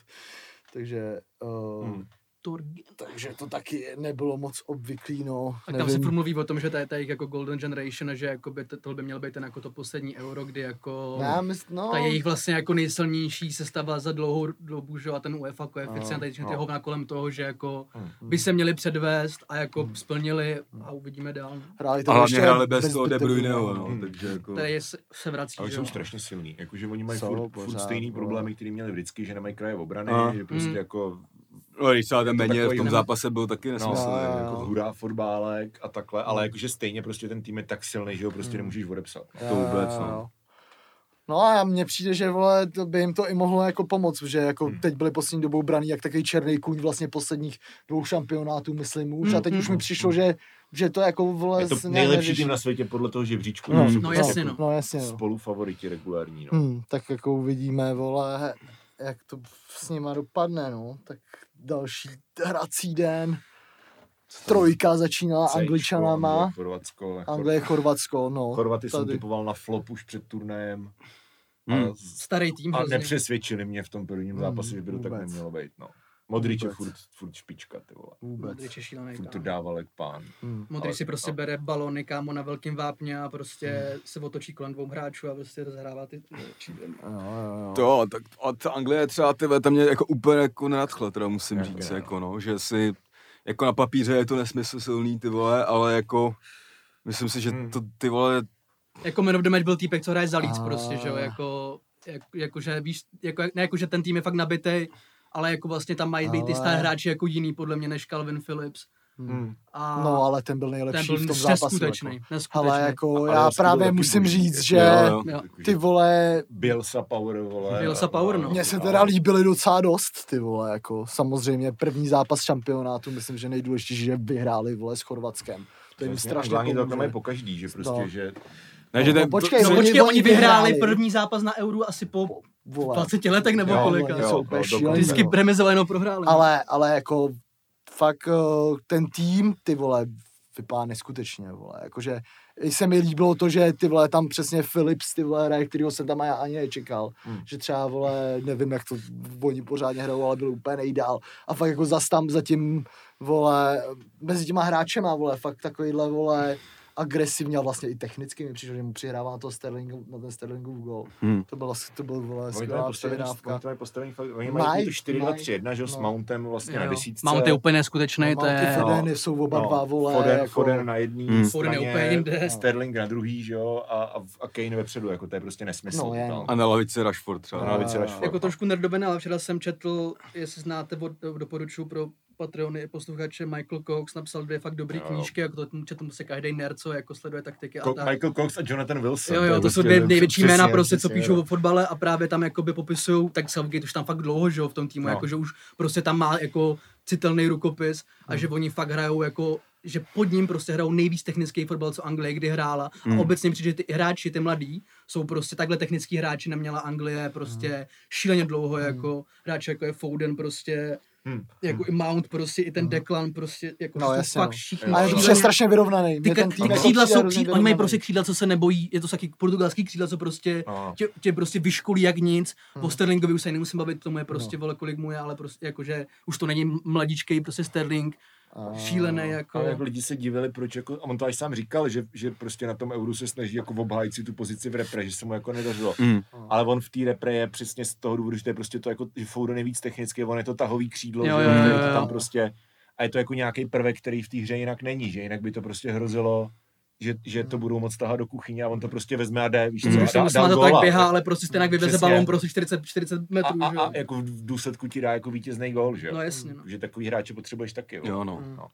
Takže, uh, Hmm. Turgi- takže to taky nebylo moc obvyklý, no. Tak tam se furt mluví o tom, že to je ta jejich jako golden generation a že jako by to, tohle by měl být ten jako to poslední euro, kdy jako Ne, mysl, no, ta jejich vlastně jako nejsilnější sestava za dlouhou dobu, že jo, a ten UEFA koeficient, No, no, no. ty hovna kolem toho, že jako Hmm. by se měli předvést a jako Hmm. splnili a uvidíme dál. hráli to A hlavně hráli bez toho De Bruyneho, no, Hmm. takže jako... Tady je, se vrací, Ale že jsou jo. strašně silní, jakože oni mají furt, furt stejný problémy, které měli vždycky, že nemají kraje obrany, A. že prostě Mm. jako No, když třeba ten Menier v tom zápase byl taky nesmysl. No, jako. jo. jako hurá fotbálek a takhle, ale jakože stejně prostě ten tým je tak silný, že ho prostě Mm. nemůžeš odepsat. No. To vůbec, Jo, no. jo. No a mně přijde, že vole, to by jim to i mohlo jako pomoct, že jako Hmm. teď byli poslední dobou braný jak takový černý kůň vlastně posledních dvou šampionátů, myslím už. A teď Hmm, už mi hmm. přišlo, že, že to jako vole... Je to ne- nejlepší tým na světě podle toho žebříčku. No, no prostě jasně, jako no. No jasně, no. Spolu favoriti regulární, no. Hmm, tak jako uvidíme, vole, jak to s nima dopadne, no. Tak další hrací den. Trojka začínala Cčko, Angličanama. Anglie, Chorvatsko. Anglie, Chorvatsko, no. Chorvaty jsem tady. typoval na flop už před turnajem. Hmm. A, Starý tým a hrozně. nepřesvědčili mě v tom prvním Hmm, zápase, že by to tak nemělo být, no. Modrič je furt, furt špička, ty vole. Vůbec. Modrič je šílený, Furt to kámo. dával jak pán. Hmm. Modrič ale- si prostě no. bere balony, kámo, na velkým vápně a prostě se otočí kolem dvou hráčů a prostě rozhrává ty. To, tak a ta Anglie třeba, ty vole, tam mě jako úplně jako nenadchla, teda musím Jako říct, ne, jako no, že si, jako na papíře je to nesmysl silný, ty vole, ale jako, myslím si, že Hmm. to, ty vole, Jako man of the match byl týpek, co hraje za Leeds A. prostě, že jo, jako, jak, jakože víš, jako, ne jako, že ten tým je fakt nabitý, ale jako vlastně tam mají být ty Ale- star hráči jako jiný podle mě než Calvin Phillips. Hmm. A No, ale ten byl nejlepší ten byl v tom zápasu. neskutečný, Jako. neskutečný. Ale jako Ale já byl právě musím říct, že jo, jo. ty vole, Bielsa Power, vole. Bielsa a- Power, no. mně se a- teda líbily docela dost, ty vole, jako samozřejmě první zápas šampionátu, myslím, že nejdůležitější, že vyhráli, vole, s Chorvatskem. To jim Vlastně strašně Anglani to pomůže. mají po každý, že prostě, No. že Ne, že No, ten, počkej, to, No oni- počkej, oni oni vyhráli vyhráli. první zápas na Euru asi po Vole. 20 letech nebo Jo, kolika. jo, jsou jo, úplně dokonce. šílený, Vždycky no. remizovali jenom prohráli. ale, ale jako fakt eh, ten tým, ty vole, vypadá neskutečně, vole, jakože i se mi líbilo to, že ty vole, tam přesně Philips, ty vole, hraje, kterýho jsem tam ani nečekal, Hmm. že třeba, vole, nevím, jak to oni pořádně hrajou, ale byl úplně nejdál a fakt jako zas tam zatím, vole, mezi těma hráčema, vole, fakt takovýhle, vole, agresivně a vlastně i technicky mi přišlo, že mu přihrává to Sterling, na ten Sterlingův gol. Hmm. To byl, to byl vole, skvělá postavený, přehrávka. oni to mají postavený, fakt- oni Mají, mají to 4 2 mají, 3 1 že jo, s no. Mountem vlastně Jo, na desítce. Mount je úplně neskutečný, to Mounty je... Fodeny jsou oba No, dva, vole, Foden, jako, Foden na jedný Hmm. Foden je straně, úplně jinde. Sterling na druhý, že jo, a, a, a Kane vepředu, jako to je prostě nesmysl. No, je, totální. a na lavici Rashford třeba. A na lavici Rashford. Jako trošku nerdobene, ale včera jsem četl, jestli znáte, doporučuji pro Patreony posluchače, Michael Cox napsal dvě fakt dobré knížky, jako to četl se každý nerd, co jako sleduje taktiky a Ko- tak. Michael Cox a Jonathan Wilson. Jo, jo, to prostě jsou dvě největší přesně, jména prostě, co píšou o fotbale a právě tam jakoby popisují, tak Southgate už tam fakt dlouho, že jo, v tom týmu, No. jako že už prostě tam má jako citelný rukopis a že oni fakt hrajou jako že pod ním prostě hrajou nejvíc technický fotbal, co Anglie kdy hrála. A obecně přijde, že ty hráči, ty mladí, jsou prostě takhle technický hráči, neměla Anglie prostě šíleně dlouho, jako hráči jako je Foden prostě, Hmm. jako i Mount prostě, i ten Declan prostě, jako No, jsou jasně, fakt no. všichni A je to šíleně- prostě strašně vyrovnaný. ty, ten ty tým jako křídla přijde jsou křídla, oni mají prostě křídla, co se nebojí, je to taky portugalský křídla, co prostě No. tě, tě prostě vyškolí jak nic. Hmm. Po Sterlingovi už se nemusím bavit, tomu je No. prostě, vole, kolik mu je, ale prostě jakože už to není mladíčkej, prostě Sterling, A- šílený jako. Ale jako lidi se divili, proč jako, a on to až sám říkal, že, že prostě na tom euru se snaží jako obhájit si tu pozici v repre, že se mu jako nedařilo. Mm. Ale on v té repre je přesně z toho důvodu, že to je prostě to jako, že Foden je víc technicky, on je to tahový křídlo, Jo, že jo, jo, jo, je to jo. tam prostě, a je to jako nějaký prvek, který v té hře jinak není, že jinak by to prostě hrozilo, že, že to budou moc tahat do kuchyně a on to prostě vezme a jde, víš co, Mm, a, dá, dá to tak běhá, ale prostě stejně vyveze Přesně. balón prostě 40, 40 metrů, a, že a, jo. a, jako v důsledku ti dá jako vítězný gól, že jo? No jasně, no. Že takový hráče potřebuješ taky, jo. Jo, no. no.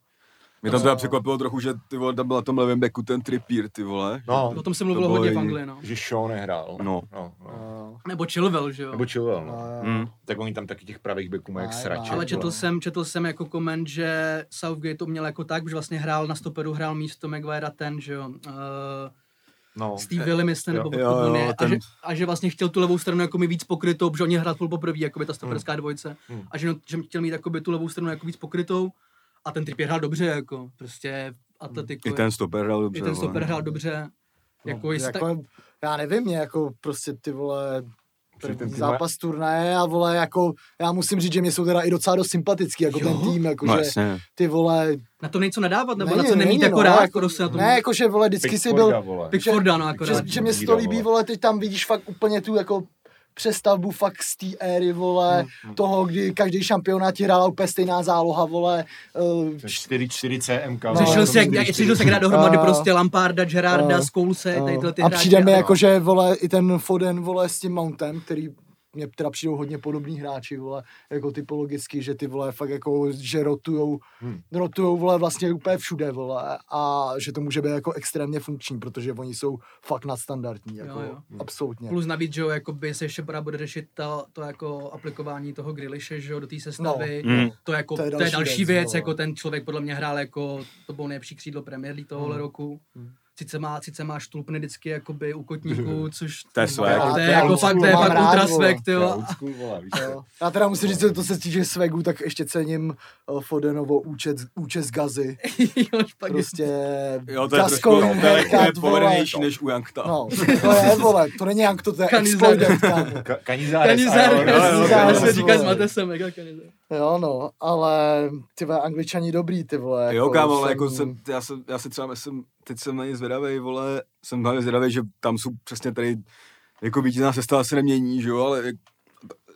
Mě tam teda překvapilo trochu, že ty vole, tam byl na tom levém beku ten Trippier, ty vole. No, O tom se To mluvilo bylo hodně v. Anglii, no. že Shaw nehrál. No. no, no. A- Nebo Chilwell, že jo. Nebo Chilwell, no. a- Mm. Tak oni tam taky těch pravých beků mají jak Mají, srače. mají. Ale četl jsem, četl jsem jako koment, že Southgate to měl jako tak, že vlastně hrál na stoperu, hrál místo Maguirea ten, že jo. Uh, No. Steve Williams, ten, nebo Jo, on jo, je, a, ten- že, a že vlastně chtěl tu levou stranu jako mi víc pokrytou, protože on je hrál furt poprvé, jako by ta stoperská dvojice, Hmm. a že, no- že chtěl mít jakoby tu levou stranu jako víc pokrytou a ten Trippier hrál dobře, jako prostě Atletico. I ten stoper hrál dobře. i ten stoper hrál dobře. Jako, No, tak, jako, já nevím, mě jako prostě ty vole ten první zápas turnaje a vole jako, já musím říct, že mě jsou teda i docela dost sympatický, jako Jo? ten tým, jako No že jasně. ty vole, na to něco nadávat, nebo Není, na co nemít není, jako no, rád, jako- jako se na tom... ne, jako že vole, vždycky si Pickforda, byl, vole. Pickforda, no, že, akorát. že mě se to líbí, vole. vole, teď tam vidíš fakt úplně tu jako přestavbu fakt z té éry, vole, Hmm, toho, kdy každý šampionát ti hrála úplně stejná záloha, vole, uh, 4-4 CMK. No, Řešil se, jak, řešil se, dát dohromady A- prostě Lamparda, Gerarda, a- Schoulse, tady tyhle ty a hráči. přijde mi jako, že vole, i ten Foden, vole, s tím Mountem, který mě teda přijdou hodně podobní hráči, vole, jako typologicky, že ty vole fakt jako, že rotujou, Hmm. rotujou, vole, vlastně úplně všude, vole, a že to může být jako extrémně funkční, protože oni jsou fakt nadstandardní, jako, Jo, jo. absolutně. Plus navíc, že jo, jakoby se ještě bude řešit to, to jako aplikování toho Grealishe, že jo, do té sestavy. No. Mm. To, jako, To to, je je další další věc, věc, vole. jako ten člověk podle mě hrál jako, to byl nejlepší křídlo Premier League tohohle Mm. roku. Mm. Sice má, sice má štulpny vždycky jakoby u kotníků, což To je swag. to To je jako old fakt, to je fakt ultra swag, ty jo. Jo. Já teda musím říct, že to se týče swagu, tak ještě cením uh, Fodenovo účet, účet Gazy. jo, špagety. Prostě Jo, to je trošku, povedenější než u Jankta. No, to je, vole, to není jak to, to je Kanizar. Kanizáres. Kanizar, Kanizar, jo, se jo. říká s vole. Matesem, mega Kanizar. Jo, no, ale ty vole, angličani dobrý, ty vole. Jako Jo, kámo, ale jako jsem, já, jsem, já si třeba myslím, teď jsem na ně zvědavej, vole, jsem hlavně zvědavej, že tam jsou přesně tady, jako vítězná sestava se nemění, že jo, ale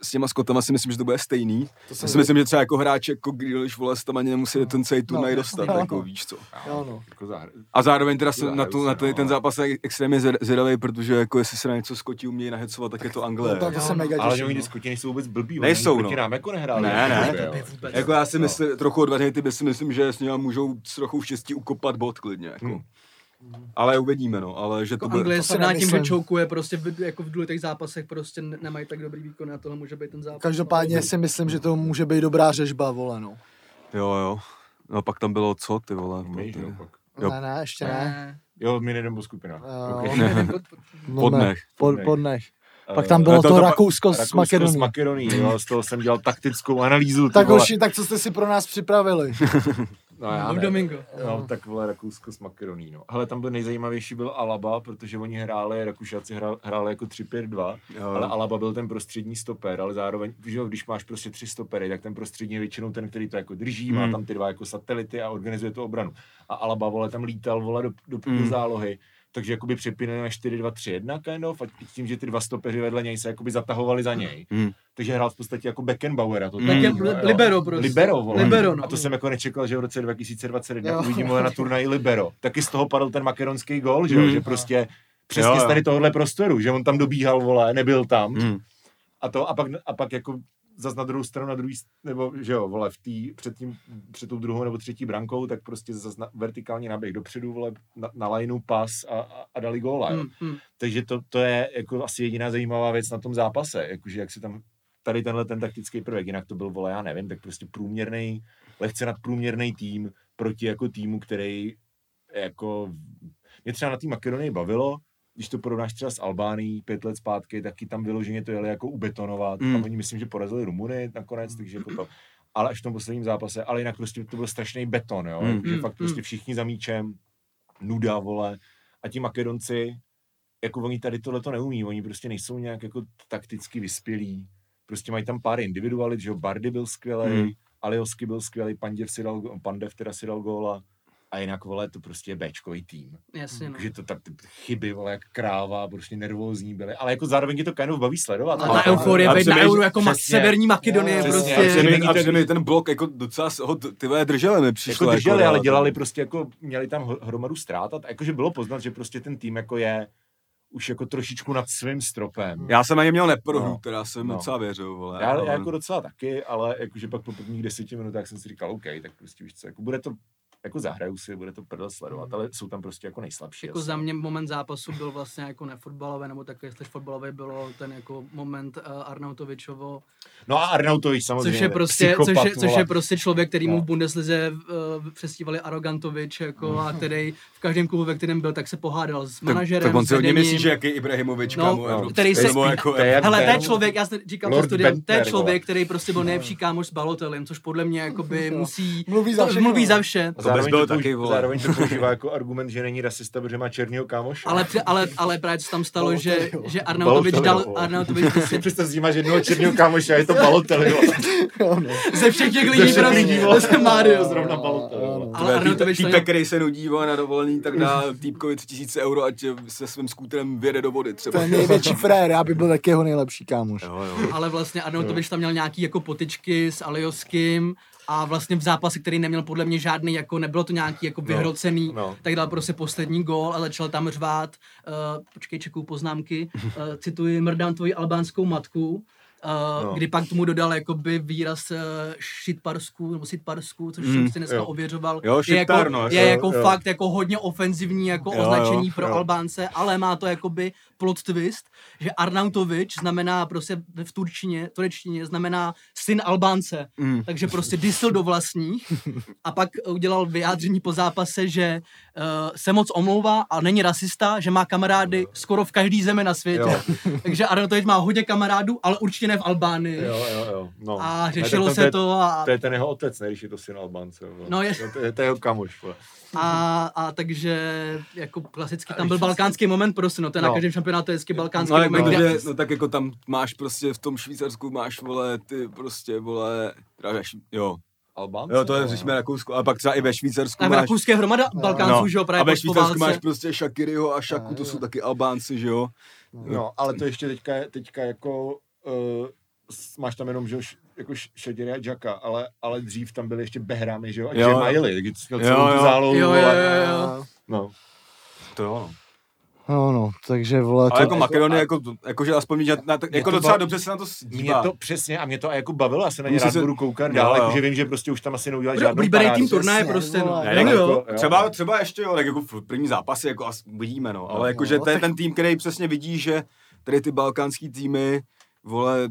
s těma Skotama si myslím, že to bude stejný. To Já jsem si myslím, že třeba jako hráč jako Grealish, vole, tam ani nemusí ten celý turnaj No, dostat, no, jako no. víš co. Jo, no. Jako zahr... A zároveň teda jsem na, tu, se, na ten, no. ten zápas je extrémně zvěd- zvědavý, protože jako jestli se na něco Skoti umějí nahecovat, tak je to Anglie. No, tak to Jo, se no. mega Ale oni no. ty skoti nejsou vůbec blbí. oni Nejsou, proti no. nám jako nehráli. Ne, jako ne. vůbec. Jako já si No. myslím, trochu odvařený ty si myslím, že s nimi můžou s trochou štěstí ukopat bod klidně, jako. Ale uvidíme, no, ale že to Jako bude... Anglie to si srovná tím, že nemyslím. čoukuje prostě v, jako v důležitých zápasech prostě ne- nemají tak dobrý výkon a tohle může být ten zápas. Každopádně si myslím, že to může být dobrá řežba, vole, no. Jo, jo. No pak tam bylo co, ty vole. Že jo, pak. Ne, ne, ještě ne. ne. Jo, my nebo skupina. Jo. Ok. Ne. No, Podnech. ne, Pod, Podnech. Pak Eh, tam bylo to, to- to- Rakousko, s Rakousko s Makedonií. Makedonií, jo, z toho jsem dělal taktickou analýzu. ty Tak hoši, tak co jste si pro nás připravili? No, já No, ne. Domingo. No, tak vole Rakousko s Makedonií, no. Hele, tam byl nejzajímavější byl Alaba, protože oni hráli, Rakušáci hráli, hráli jako 3-5-2, Jo. ale Alaba byl ten prostřední stoper, ale zároveň, že jo, když máš prostě tři stopery, tak ten prostřední je většinou ten, který to jako drží, má Hmm. tam ty dva jako satelity a organizuje tu obranu. A Alaba, vole, tam lítal, vole, do, do, do Hmm. zálohy, takže jakoby přepínali na 4-2-3-1 kind of, a tím, že ty dva stopeři vedle něj se jakoby zatahovali za něj. Hmm. Takže hrál v podstatě jako Beckenbauera. To Tak je libero prostě. Libero, vole. Libero, no. A to jsem jako nečekal, že v roce 2021 Jo. uvidím ho na turnaji Libero. Taky z toho padl ten makedonský gol, že, jo? Hmm. že prostě přesně Jo, jo. z tady tohohle prostoru, že on tam dobíhal, vole, nebyl tam. Hmm. A to a pak, a pak jako zas na druhou stranu, na druhý, nebo že jo, vole, v tý, před, tím, před tou druhou nebo třetí brankou, tak prostě zas na, vertikální náběh dopředu, vole, na, na lineu pas a, a, a dali góla. Mm, mm. Takže to, to je jako asi jediná zajímavá věc na tom zápase, jakože jak si tam tady tenhle ten taktický prvek, jinak to byl, vole, já nevím, tak prostě průměrný, lehce nadprůměrný tým proti jako týmu, který jako, mě třeba na té Makedonii bavilo, když to porovnáš třeba s Albánií pět let zpátky, taky tam vyloženě to jeli jako ubetonovat. Mm. A oni myslím, že porazili Rumuny nakonec, takže jako to. Ale až v tom posledním zápase, ale jinak prostě to byl strašný beton, jo. Mm. Že Mm, fakt prostě všichni za míčem, nuda, vole. A ti Makedonci, jako oni tady tohle to neumí, oni prostě nejsou nějak jako takticky vyspělí. Prostě mají tam pár individualit, že jo, Bardy byl skvělý, Mm. mm. Aliosky byl skvělý, Panděv si dal, Pandev teda si dal góla. A jinak, vole, to prostě je Bčkový tým. Jasně, no. Takže to tak ty chyby, vole, jak kráva, prostě nervózní byly. Ale jako zároveň je to kind of baví sledovat. A Ale- ta euforie a být na euro jako ma- přesně. severní Makedonie Jo, přesně. prostě. A není a přemi ten blok, jako docela ho, ty vole drželi mi přišlo. jako drželi, jako, ale no, dělali prostě jako, měli tam hromadu ztrát. A jakože bylo poznat, že prostě ten tým jako je už jako trošičku nad svým stropem. Já jsem na ně měl neprohru, No. která jsem No. docela věřil, vole. Já, ale- já jako docela taky, ale jakože pak po prvních deseti minutách jsem si říkal, OK, tak prostě víš co, jako bude to, jako zahraju si, bude to prdel sledovat, ale jsou tam prostě jako nejslabší. Jako asi. za mě moment zápasu byl vlastně jako nefotbalový, nebo takový, jestli fotbalový bylo ten jako moment uh, Arnautovičovo, No a Arnautovič samozřejmě. což je prostě, psychopat, což je, což je prostě člověk, který mu No. v Bundeslize uh, přestívali Arogantovič, jako, a který v každém klubu, ve kterém byl, tak se pohádal s tak, manažerem, tak on s si hodně myslí, že jaký Ibrahimovič, No, kámo, no, který se- jako, to je jak Hele, to je ten- člověk, já jsem říkal to Lord studiem, to je Bentner, vole. člověk, který prostě byl nejlepší kámoš s Balotelem, což podle mě jakoby Jo. musí, Mluví za všechno. mluví za vše. Zároveň, byl to, taky, vole. zároveň to používá jako argument, že není rasista, protože má černýho kámoše. Ale, ale, ale právě co tam stalo, že, že Arnautovič dal. Arnautovič Představ si, máš jednoho černého kámoše a je to Balotelli. no. ze všech těch lidí prostě, to Mario. Zrovna Balotelli. Ale Arnautovič to týpek, který se nudí vole, na dovolený, tak dá týpkovi 3000 euro, ať se svým skútrem vyjede do vody To třeba. je největší frér, já bych byl taky jeho nejlepší kámoš. Jo, jo. ale vlastně Arnautovič tam měl nějaký jako potyčky s Alioským a vlastně v zápase, který neměl podle mě žádný, jako nebylo to nějaký jako vyhrocený, no. tak dal prostě poslední gól a začal tam řvát, uh, počkej, čekuju poznámky, uh, cituji, mrdám tvoji albánskou matku, Uh, No. kdy pak tomu dodal jakoby výraz uh, šitparsku, nebo sitparsku, což Mm, jsem si dneska jo. ověřoval. Jo, je jako, no, je jo, jako jo. fakt jako hodně ofenzivní jako Jo, označení jo, pro jo. Albánce, ale má to jakoby plot twist, že Arnautovič znamená prostě v turčině, turečtině znamená syn Albánce. Mm. Takže prostě disil do vlastních a pak udělal vyjádření po zápase, že uh, se moc omlouvá a není rasista, že má kamarády skoro v každý zemi na světě. Jo. Takže Arnautovič má hodně kamarádů, ale určitě ne v Albánii. Jo, jo, jo. No. A Ne, řešilo tak se to a, To je ten jeho otec, ne, když je to syn Albánce. vole. No, je- To, je, to je jeho kamoš. a, a takže jako klasicky tam byl balkánský moment prostě, no to je na No. každém šampionátu je vždycky balkánský No, jako, moment, kde, že, no tak jako tam máš prostě v tom Švýcarsku máš, vole, ty prostě, vole, ve Šv- jo, Albánce? jo, to je, no. řešíme Rakousko, ale pak třeba i ve Švýcarsku a v máš, Rakouské hromada Balkánců, že jo, a právě ve po- po Švýcarsku máš prostě Shakiriho a Shaku, to jsou taky Albánci, že jo, No, ale to ještě teďka, teďka jako uh, máš tam jenom, že jo, š- jako š- Šaděry a Jacka, ale, ale dřív tam byly ještě Behrámy, že jo, a Jo, jo. Miley, takže jsi měl Jo, celou tu jo. zálohu, Jo, jo, vole. jo, jo. No. To jo, no. No, no, takže vole. Ale jako jako- Makedonie, a- jako, jako, že aspoň že na to, Mě jako to docela ba- dobře se na to Mě dívá. to přesně, a mě to jako bavilo, já se na ně rád se- budu koukat Jo, dál, jo. jakože vím, že prostě už tam asi neudělají Bude žádnou oblíbený tým turnaje prostě, no. Ne, Jo, tak jo. jako- Třeba, třeba ještě jo, tak jako v první zápasy, jako as, uvidíme, no. Ale jako, že no, to je tak- ten tým, který přesně vidí, že tady ty balkánský týmy, vole,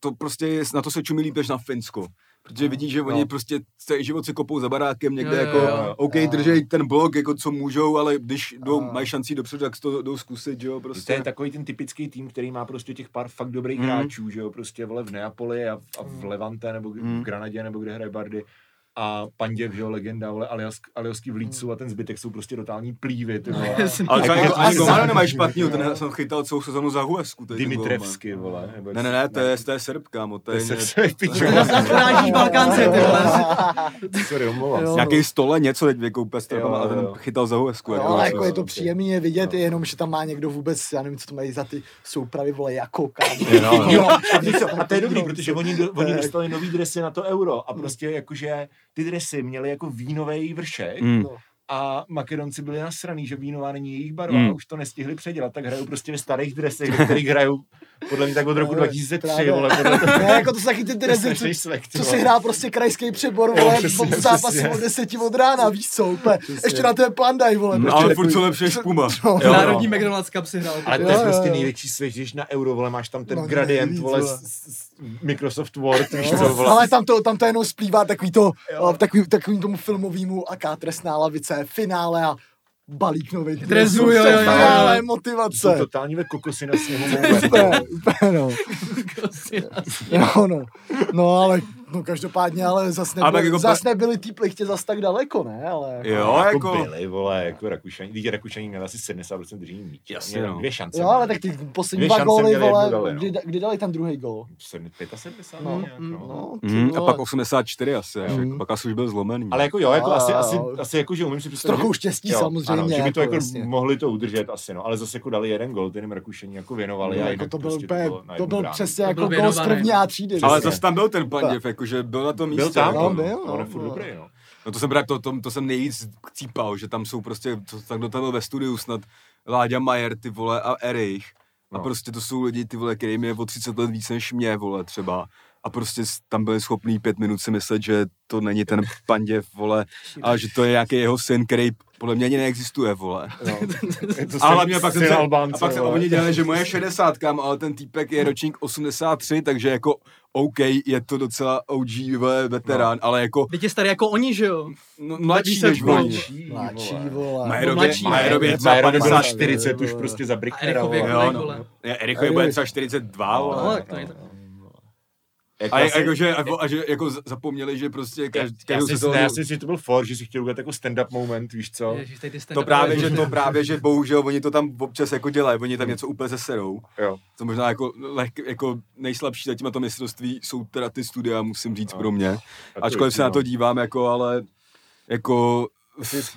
to prostě je, na to se čumí líp než na Finsko. Protože vidí, že oni No. prostě celý život se kopou za barákem někde Jo, jo, jako, jo. OK, Jo. držej ten blok, jako co můžou, ale když jdou, Jo. mají šancí dopředu, tak to jdou zkusit, že jo, To prostě. je takový ten typický tým, který má prostě těch pár fakt dobrých Mhm. hráčů, že jo, prostě vole v Neapoli a, v- a v Levante nebo v Mhm. Granadě nebo kde hraje Bardy a Panděv, že jo, legenda, vole, Alias, Aliosky v Hmm. Lícu a ten zbytek jsou prostě totální plívy, ty vole. Ale třeba Jako jako, ani asi- Gomano nemají špatnýho, ten jsem chytal celou sezonu za Huesku. Dimitrevsky, vole. Ne, ne, ne, to je, to je Srb, kámo, to To je, je ně- se pičo. Urážíš Balkánce, ty vole. Sorry, omlouvám se. stole něco teď vykoupe s Jo, a ten chytal za Huesku. Jako, ale jo, jako je to je vidět, jenom, že tam má někdo vůbec, já nevím, co to mají za ty soupravy, vole, jako kámo. Jo, Jo, a to je dobrý, No, protože oni, dostali nový dresy na to euro a prostě jakože ty dresy měly jako vínový vršek Mm. A Makedonci byli nasraný, že vínová není jejich barva Mm. a už to nestihli předělat, tak hrajou prostě ve starých dresech, ve kterých hrajou podle mě tak od roku No, 2003, právě. vole, podle toho. Ne, jako to jsou taky ty To je drezy, co, co si hrá prostě krajský přebor, vole, v zápasy od 10 od rána, víš co, úplně. Ještě na ten pandaj, vole. No, prostě ale furt jsou lepší než Puma. No, Jo, Národní no. McDonald's Cup si hrál. Ale to je prostě největší svět, když na euro, vole, máš tam ten No, gradient, vole, Microsoft Word, víš co, vole. ale tam to, tam to jenom splývá takový to, takový, takový tomu filmovému aká trestná lavice, finále a balík nových Drezu, dresů, jo, jo, jo, jo. finále, Jsou motivace. totální ve kokosy na sněhu. Úplně, úplně, no. Jo, no. No, ale, no každopádně, ale zas, Ale tak nebyli, jako zas nebyli ty plichtě zas tak daleko, ne? Ale, Jo, jako, jako... byli, vole, jako Rakušani. Když Rakušani měli asi 70% držení míče. Jasně, no. Dvě šance. jo, ale tak ty poslední dva šance góly, vole, dali, no. kdy, kdy dali ten druhý gól? 75 No, nějak, no. no, ty Mm, a pak 84 asi, Mm. jako, pak asi už byl zlomený. Ale jako jo, jako asi, jo, asi, jo. asi jako, že umím si S představit, trochou že- štěstí jo, samozřejmě. Ano, že by to jako jasně. mohli to udržet asi, no, ale zase jako dali jeden gol, ten jim Rakušani jako věnovali. No, a jako to byl, prostě to byl přesně jako gól z první A třídy. ale zase tam byl ten Panděv, jakože byl na tom místě. Byl tam, jako, No, no, byl, on je no, furt no. dobrý, no. No to jsem právě, to, to, to jsem nejvíc cípal, že tam jsou prostě, to, tak kdo tam byl ve studiu snad, Láďa Majer, ty vole, a Erich. A No. prostě to jsou lidi, ty vole, kterým je o 30 let víc než mě, vole, třeba. A prostě tam byli schopní pět minut si myslet, že to není ten Panděv, vole, a že to je nějaký jeho syn, který podle mě ani neexistuje, vole. no. A hlavně pak se, Albánce, a pak se oni dělali, že moje 60, ale ten týpek je ročník 83, takže jako OK, je to docela OG vole, veterán, ale jako Teď je starý jako oni, že jo? no, mladší než oni. Mladší, Mladší, vole. vole. Majerově, mladší. Majerově je třeba 50. 40 už vole. prostě za A Bricknera, Erichovi vole. jako Jo, no. bude třeba 42, No, vole. No, tak to je to. Jako A, asi- jako, že, a, a že jako zapomněli, že prostě každý, já, každou si, sezónu... ne, já si myslím, že to byl for, že si chtěl udělat jako stand-up moment, víš co? Ježiš, To právě, že bože. to právě, že bohužel oni to tam občas jako dělají, oni tam něco úplně zeserou. Jo. To možná jako, lehk, jako nejslabší zatím na to mistrovství jsou teda ty studia, musím říct No. pro mě. Ačkoliv se na to dívám, jako, ale jako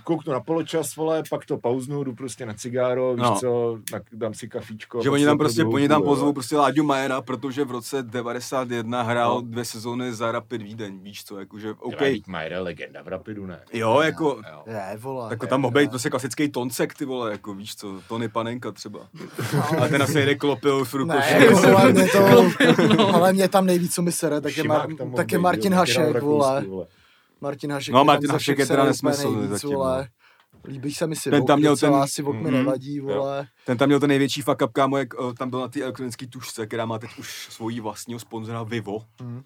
kouknu na poločas, vole, pak to pauznu, jdu prostě na cigáro, víš No. co, tak dám si kafíčko. že pak oni tam prostě, oni tam pozvou prostě Láďu Majera, protože v roce 91 hrál No. dvě sezóny za Rapid Vídeň, víš co, jakože OK. Majer je legenda v Rapidu, ne? Jo, jako, Jo. Ne, vole. jako tam mohl být prostě klasický toncek, ty vole, jako víš co, Tony Panenka třeba. A ten asi jede klopil v Ne, rukoši. jako, vole, mě to, ale mě tam nejvíc, co mi sere, tak je, Mar- tak Martin Hašek, vole. Martin Hašek. No, Martin Hašek je teda nesmysl nejvíc, zatím, vole. Líbí se mi si Ten tam měl ten- asi Vok mi Mhm. nevadí, vole. Ten tam měl ten největší fuck up, kámo, jak o, tam byl na té elektronické tušce, která má teď už svojí vlastního sponzora Vivo. Mhm.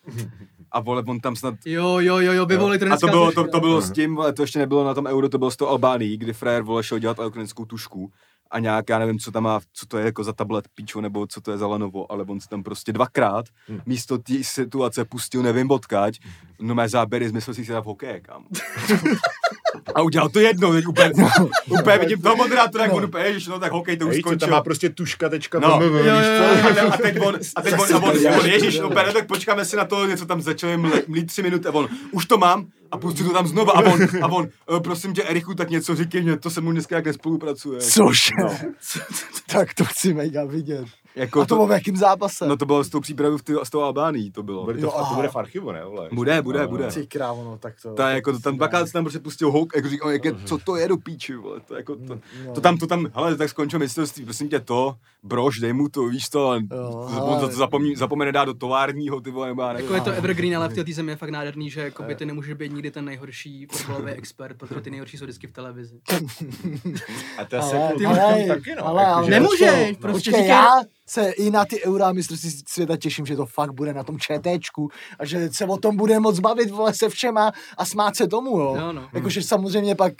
A vole, on tam snad... Jo, jo, jo, jo, by Jo. volili A to bylo, to, to bylo s tím, ale to ještě nebylo na tom euro, to bylo s tou Albánií, kdy frajer vole šel dělat elektronickou tušku a nějak, já nevím, co tam má, co to je jako za tablet píčo, nebo co to je za Lenovo, ale on si tam prostě dvakrát Hmm. místo té situace pustil nevím odkaď, no mé záběry, zmyslel si se v hokeje, kámo. A udělal to jednou, teď úplně, úplně vidím toho moderátora, jak on úplně, ježiš, no tak hokej to už Víš, co tam skončil. má prostě tuška, tečka, No. no. A, teď on, a teď on, a on, on ježíš, no, úplně, tak počkáme si na to, něco tam začali mlít, tři minuty a on, už to mám a pustí to tam znova a on, a on, "Eh, prosím tě, Erichu, tak něco říkej mě, to se mu dneska jak nespolupracuje. Což? No. tak to chci mega vidět. Jako A to bylo v jakém zápase? No to bylo s tou přípravou v ty, s tou Albánií, to bylo. Bude Jo, to, to aha. bude v archivu, ne? Vole? Bude, bude, No, bude. no. Ty krávo, no, tak to... Ta, jako, tam dvakrát se tam prostě pustil houk, jako říkal, jak je, co to je do píči, vole, to, jako, to, No. to tam, to tam, hele, tak skončil mistrovství, prosím tě to, brož, dej mu to, víš to, a Jo, to, to, to zapomí, zapomene dát do továrního, ty vole, nebo já. Jako je to evergreen, ale v té zemi je fakt nádherný, že jakoby ty nemůžeš být nikdy ten nejhorší fotbalový expert, protože ty nejhorší jsou vždycky v televizi. A to se Ale, jako ale, taky, no. ale, jako, ale, Nemůžeš, počkej, prostě říkej- já se i na ty eura mistrovství světa těším, že to fakt bude na tom četečku a že se o tom bude moc bavit, vole, se všema a smát se tomu, jo. Jo, no. Jakože samozřejmě pak,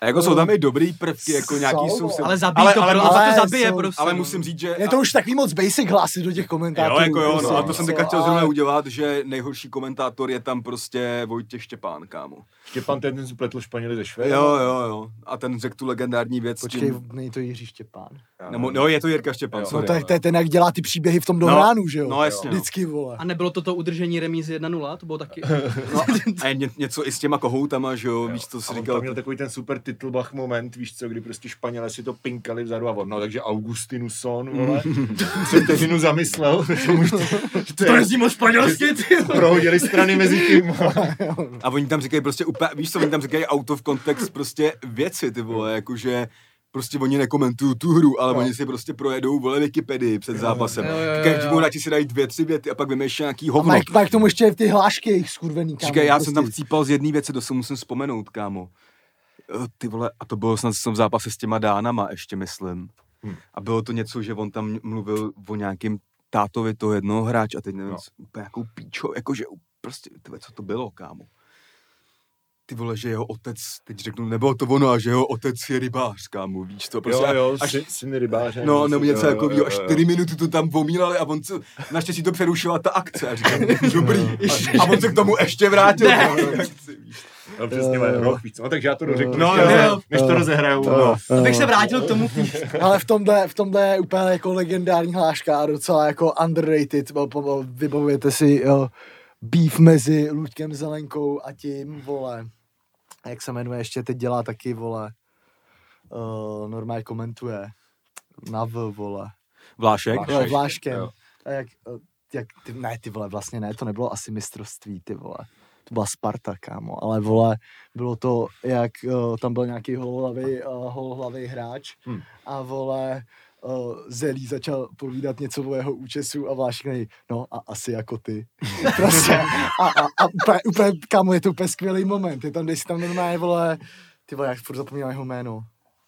A jako jsou tam i dobrý prvky, jako nějaký Jsou, jsou... se- Ale zabíjí ale, to, ale, ale, to zabije jsou- prostě. ale no. musím říct, že... je to už takový moc basic hlasy do těch komentátorů. Jo, jako jo, prostě, no, a to jsem teďka chtěl zrovna udělat, že nejhorší komentátor je tam prostě Vojtěch Štěpán, kámo. Štěpán ten spletl Španěli ze Švédem. Jo, jo, jo. A ten řekl tu legendární věc. Počkej, tím- není to Jiří Štěpán. Nebo, no, je to Jirka Štěpán, Jo. No sorry. to je, to je ten, jak dělá ty příběhy v tom No, dohránu, že jo? no, jasně, no. Vždycky, vole. A nebylo to to udržení remízy 1-0, to bylo taky. No, a je ně, něco i s těma kohoutama, že jo, víš, co on říkal. tam měl takový ten super titelbach moment, víš co, kdy prostě Španělé si to pinkali vzadu a on, no takže Augustinu Son, vole, se vteřinu zamyslel, že mu to, že to je, moc španělsky, ty. prohodili strany mezi tím. A oni tam říkají prostě úplně, víš co, oni tam říkají out of context prostě věci, ty vole, jakože prostě oni nekomentují tu hru, ale No. oni si prostě projedou, vole, Wikipedii před zápasem. jo, jo, jo, jo. hráči si dají dvě, tři věty a pak vymýšlí nějaký A hovno. mají mají k tomu ještě ty hlášky jejich skurvený, kámo. Říkaj, já jsem tam prostě. chcípal z jedné věci, to se musím vzpomenout, kámo. Eh, Ty vole, a to bylo snad v zápase s těma dánama, ještě myslím. Hm. A bylo to něco, že on tam mluvil o nějakým tátovi toho jednoho hráče a teď nevím, No. no. úplně nějakou píčo, jakože prostě, ty vole, co to bylo, kámo. Ty vole, že jeho otec, teď řeknu, nebylo to ono, a že jeho otec je rybář, kámo, víš to, prostě. Jo, jo, až, syn- syn rybáře. No, nebo něco Jo, jo, takového, jo, až čtyři minuty to tam omílali a on se, naštěstí to přerušila ta akce a říkám, dobrý. A, a on se k tomu ještě vrátil. Ne. akci, víš. No, přesně, jo, jo. rok, víc. No, takže já to dořeknu, No, než, no, jo. než to rozehraju. No. Abych se vrátil k tomu. Ale v tomhle, v tomhle je úplně jako legendární hláška a docela jako underrated. Vybavujete si jo, beef mezi Luďkem Zelenkou a tím, vole. A jak se jmenuje, ještě teď dělá taky, vole. Uh, normálně komentuje. Na V, vole. Vlášek? Vlášek. Jo, Vláškem. jo. A jak, eh, jak ty, ne, ty vole, vlastně ne, to nebylo asi mistrovství, ty vole. To byla Sparta, kámo, ale vole, bylo to, jak uh, tam byl nějaký holohlavý, uh, holohlavý hráč Hm. a vole, uh, Zelí začal povídat něco o jeho účesu a Vlášek nej, no a asi jako ty. prostě. A, a, a úplně, úplně, kámo, je to úplně skvělý moment. Je tam, když si tam normálně, vole, ty vole, jak furt zapomínám jeho jméno.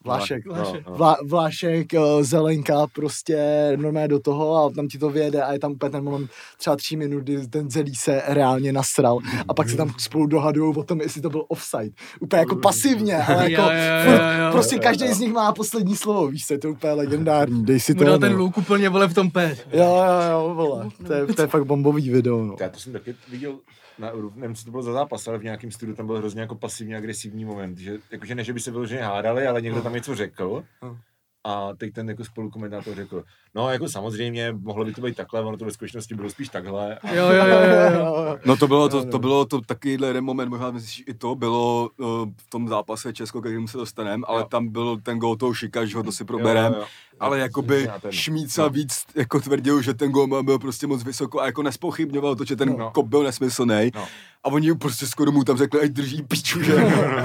Vlášek. Vlášek. No, no. Vlá, Vlášek, eh, Zelenka, prostě normálně do toho a tam ti to vyjede a je tam úplně ten moment třeba tří minut, kdy ten Zelí se reálně nasral a pak se tam spolu dohadují o tom, jestli to byl offside. Úplně jako pasivně, ale jako Jo, jo, jo, jo. prostě každý z nich má poslední slovo, víš co, je to úplně legendární, dej si Mu to. dal ten luk úplně vole v tom pé. Jo, jo, jo, vole, to je, to je fakt bombový video, no. Já to jsem taky viděl, na, nevím, co to bylo za zápas, ale v nějakém studiu tam byl hrozně jako pasivní agresivní moment, že jakože ne, že by se vyloženě hádali, ale někdo tam něco řekl No. a teď ten jako spolukomentátor řekl, no jako samozřejmě mohlo by to být takhle, ono to ve skutečnosti bylo spíš takhle. A Jo, jo, jo, jo, jo. No to bylo to, to bylo to takovýhle jeden moment, možná myslíš i to bylo uh, v tom zápase Česko, k kterému se dostaneme, ale Jo. tam byl ten gol toho Šika, že ho to si proberem. Jo, jo, jo. Ale jakoby Šmíca no. víc jako tvrdil, že ten gol byl prostě moc vysoko a jako nespochybňoval to, že ten No. kop byl nesmyslný. No. A oni prostě skoro mu tam řekli, ať drží piču, že?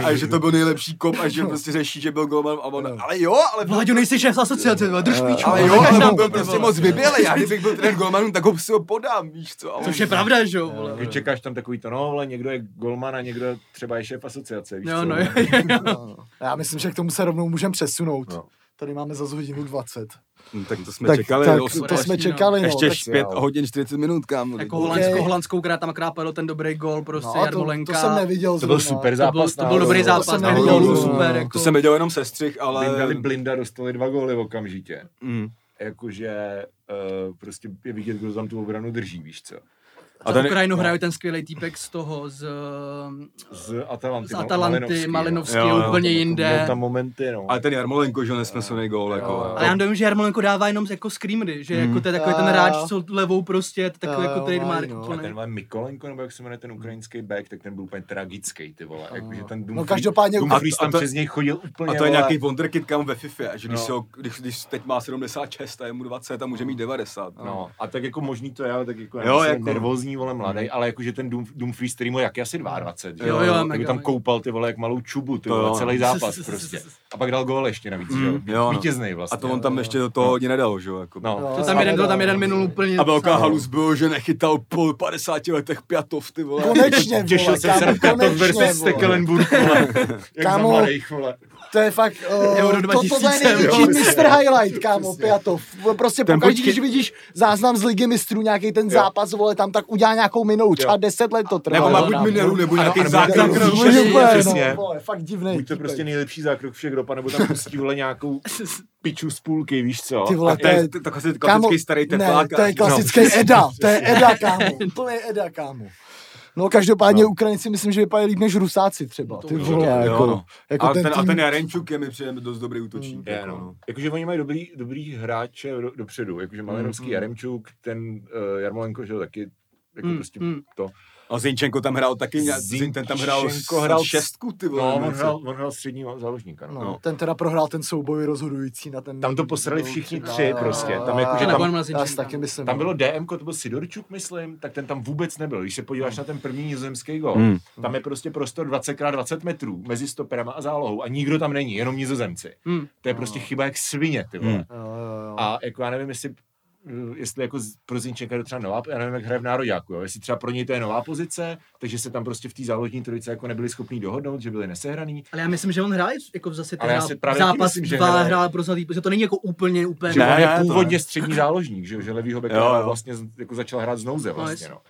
a že to byl nejlepší kop a že prostě řeší, že byl golman a on, ale jo, ale Vláďo, nejsi šéf asociace, drž píču. ale vole, jo, ale byl to, prostě vole. moc vybělej, já kdybych byl trenér golmanů, tak ho si ho podám, víš co. Což je pravda, že jo, vole. Když čekáš tam takový to, no, ale někdo je golman a někdo třeba je šéf asociace, víš Jo, co? no, jo, jo, jo. No, Já myslím, že k tomu se rovnou můžeme přesunout. No. Tady máme za hodinu 20. No, tak to jsme tak, čekali. tak, to jsme ještě, no. čekali, no. ještě tak, 5 jo. hodin 40 minut, kámo. Jako holandskou, holandskou, která tam akrát padl ten dobrý gol, prostě no, to, to Jarmolenka. jsem neviděl To byl super To zápas. byl, to byl dobrý no. zápas, jsem na neviděl, no. super, To jako. jsem viděl jenom sestřih, ale... Blinda, Blinda dostali dva góly okamžitě. Mm. Jakože uh, prostě je vidět, kdo tam tu obranu drží, víš co. A A ten- ten, Ukrajinu no. hraje ten skvělý týpek z toho, z, Z Atalanty. z Mal- Atalanty, Malinovský, Malinovský, Jo, jo. úplně jinde. tam momenty, no. Ale ten Jarmolenko, že nesmyslný gól, jako. A já nevím, že Jarmolenko dává jenom jako screamery, že jako to je takový ten hráč, jo. co levou prostě, to takový Jo, jako trademark no. A tenhle Mikolenko, nebo jak se jmenuje ten ukrajinský back, tak ten byl úplně tragický, ty vole. Jakože ten No, Dumfries, každopádně- Dumfries A- a tam to- přes něj chodil úplně, A to je nějaký wonderkid kam ve FIFA, že když, No. ho, když, když teď má 76 a je mu 20, tam může mít 90. No, a tak jako možný to je, ale tak jako, Jo, jo, nervózní, vole, mladý, ale jakože ten Doom, Dumfries, který mu je jak asi 22, že Jo, jo, tak by mega, tam koupal ty vole jak malou čubu, ty vole, jo. celý zápas prostě. A pak dal gól ještě navíc, že jo, Mm, jo, no. vítěznej vlastně. A to on tam ještě do toho hodně nedal, že jo? Jako. No, Jo, To tam jeden, to tam jeden minul úplně. A velká halus bylo, že nechytal po 50 letech pětov, ty vole. Konečně, Těšil jsem se na konečně, versus vole. Stekelenburg, vole. Jak za Kámo. To je fakt, uh, Euro to, tohle je 2000, největší. Mr. Highlight, kámo, Pijatov. Prostě Ten pokaždé, počkej- když vidíš záznam z Ligy mistrů, nějaký ten zápas, vole, tam tak udělá nějakou minulou, třeba 10 let to trvá. Nebo má buď no. mineru, nebo nějaký zákrok. přesně. no, fakt divnej. Buď to prostě nejlepší zákrok všech dob, nebo tam pustí, vole, nějakou piču z půlky, víš co? Ty vole, to je to je klasický starý teplák. to je klasický Eda, to je Eda, kámo, plný Eda, kámo. No každopádně No. Ukrajinci myslím, že vypadají líp než Rusáci třeba, ty určitě. vole, Jo, jako, no. jako a, ten, ten, a tým, ten Jarenčuk je mi přijde dost dobrý útočník. Je, jako, no. no. Jakože oni mají dobrý, dobrý hráče do, dopředu, jakože Malinovský, Jaremčuk, ten uh, Jarmolenko, že jo, taky jako Mm, prostě mm. to. A Zinčenko tam hrál taky, nějak- Zin, ten tam hrál, Zinčenko hrál šestku, ty vole. No, on hrál, on hrál středního záložníka, no. no, no. ten teda prohrál ten souboj rozhodující na ten... Tam to posrali všichni No, tři jo, prostě. jo, Tam jo, jakože jo, tam- taky myslím. Tam no. bylo DM, to byl Sidorčuk, myslím, tak ten tam vůbec nebyl. Když se podíváš na ten první nizozemský gol, Hmm. tam je prostě prostor 20x20 metrů mezi stoperama a zálohou a nikdo tam není, jenom nizozemci. Hmm. To je prostě chyba jak svině, ty vole. Hmm. A jako já nevím, jestli jestli jako z- pro Zinčenka je to třeba nová, já nevím, jak hraje v Nároďáku, jo? jestli třeba pro něj to je nová pozice, takže se tam prostě v té záložní trojice jako nebyli schopní dohodnout, že byli nesehraný. Ale já myslím, že on hraje jako zase hrál taky zápas myslím, že dva hrál pro zlatý, protože to není jako úplně, úplně. Že Ne, on je ne, původně ne. střední záložník, že, jo, že levýho beka Jo, jo. vlastně jako začal hrát z nouze vlastně, jasně. no.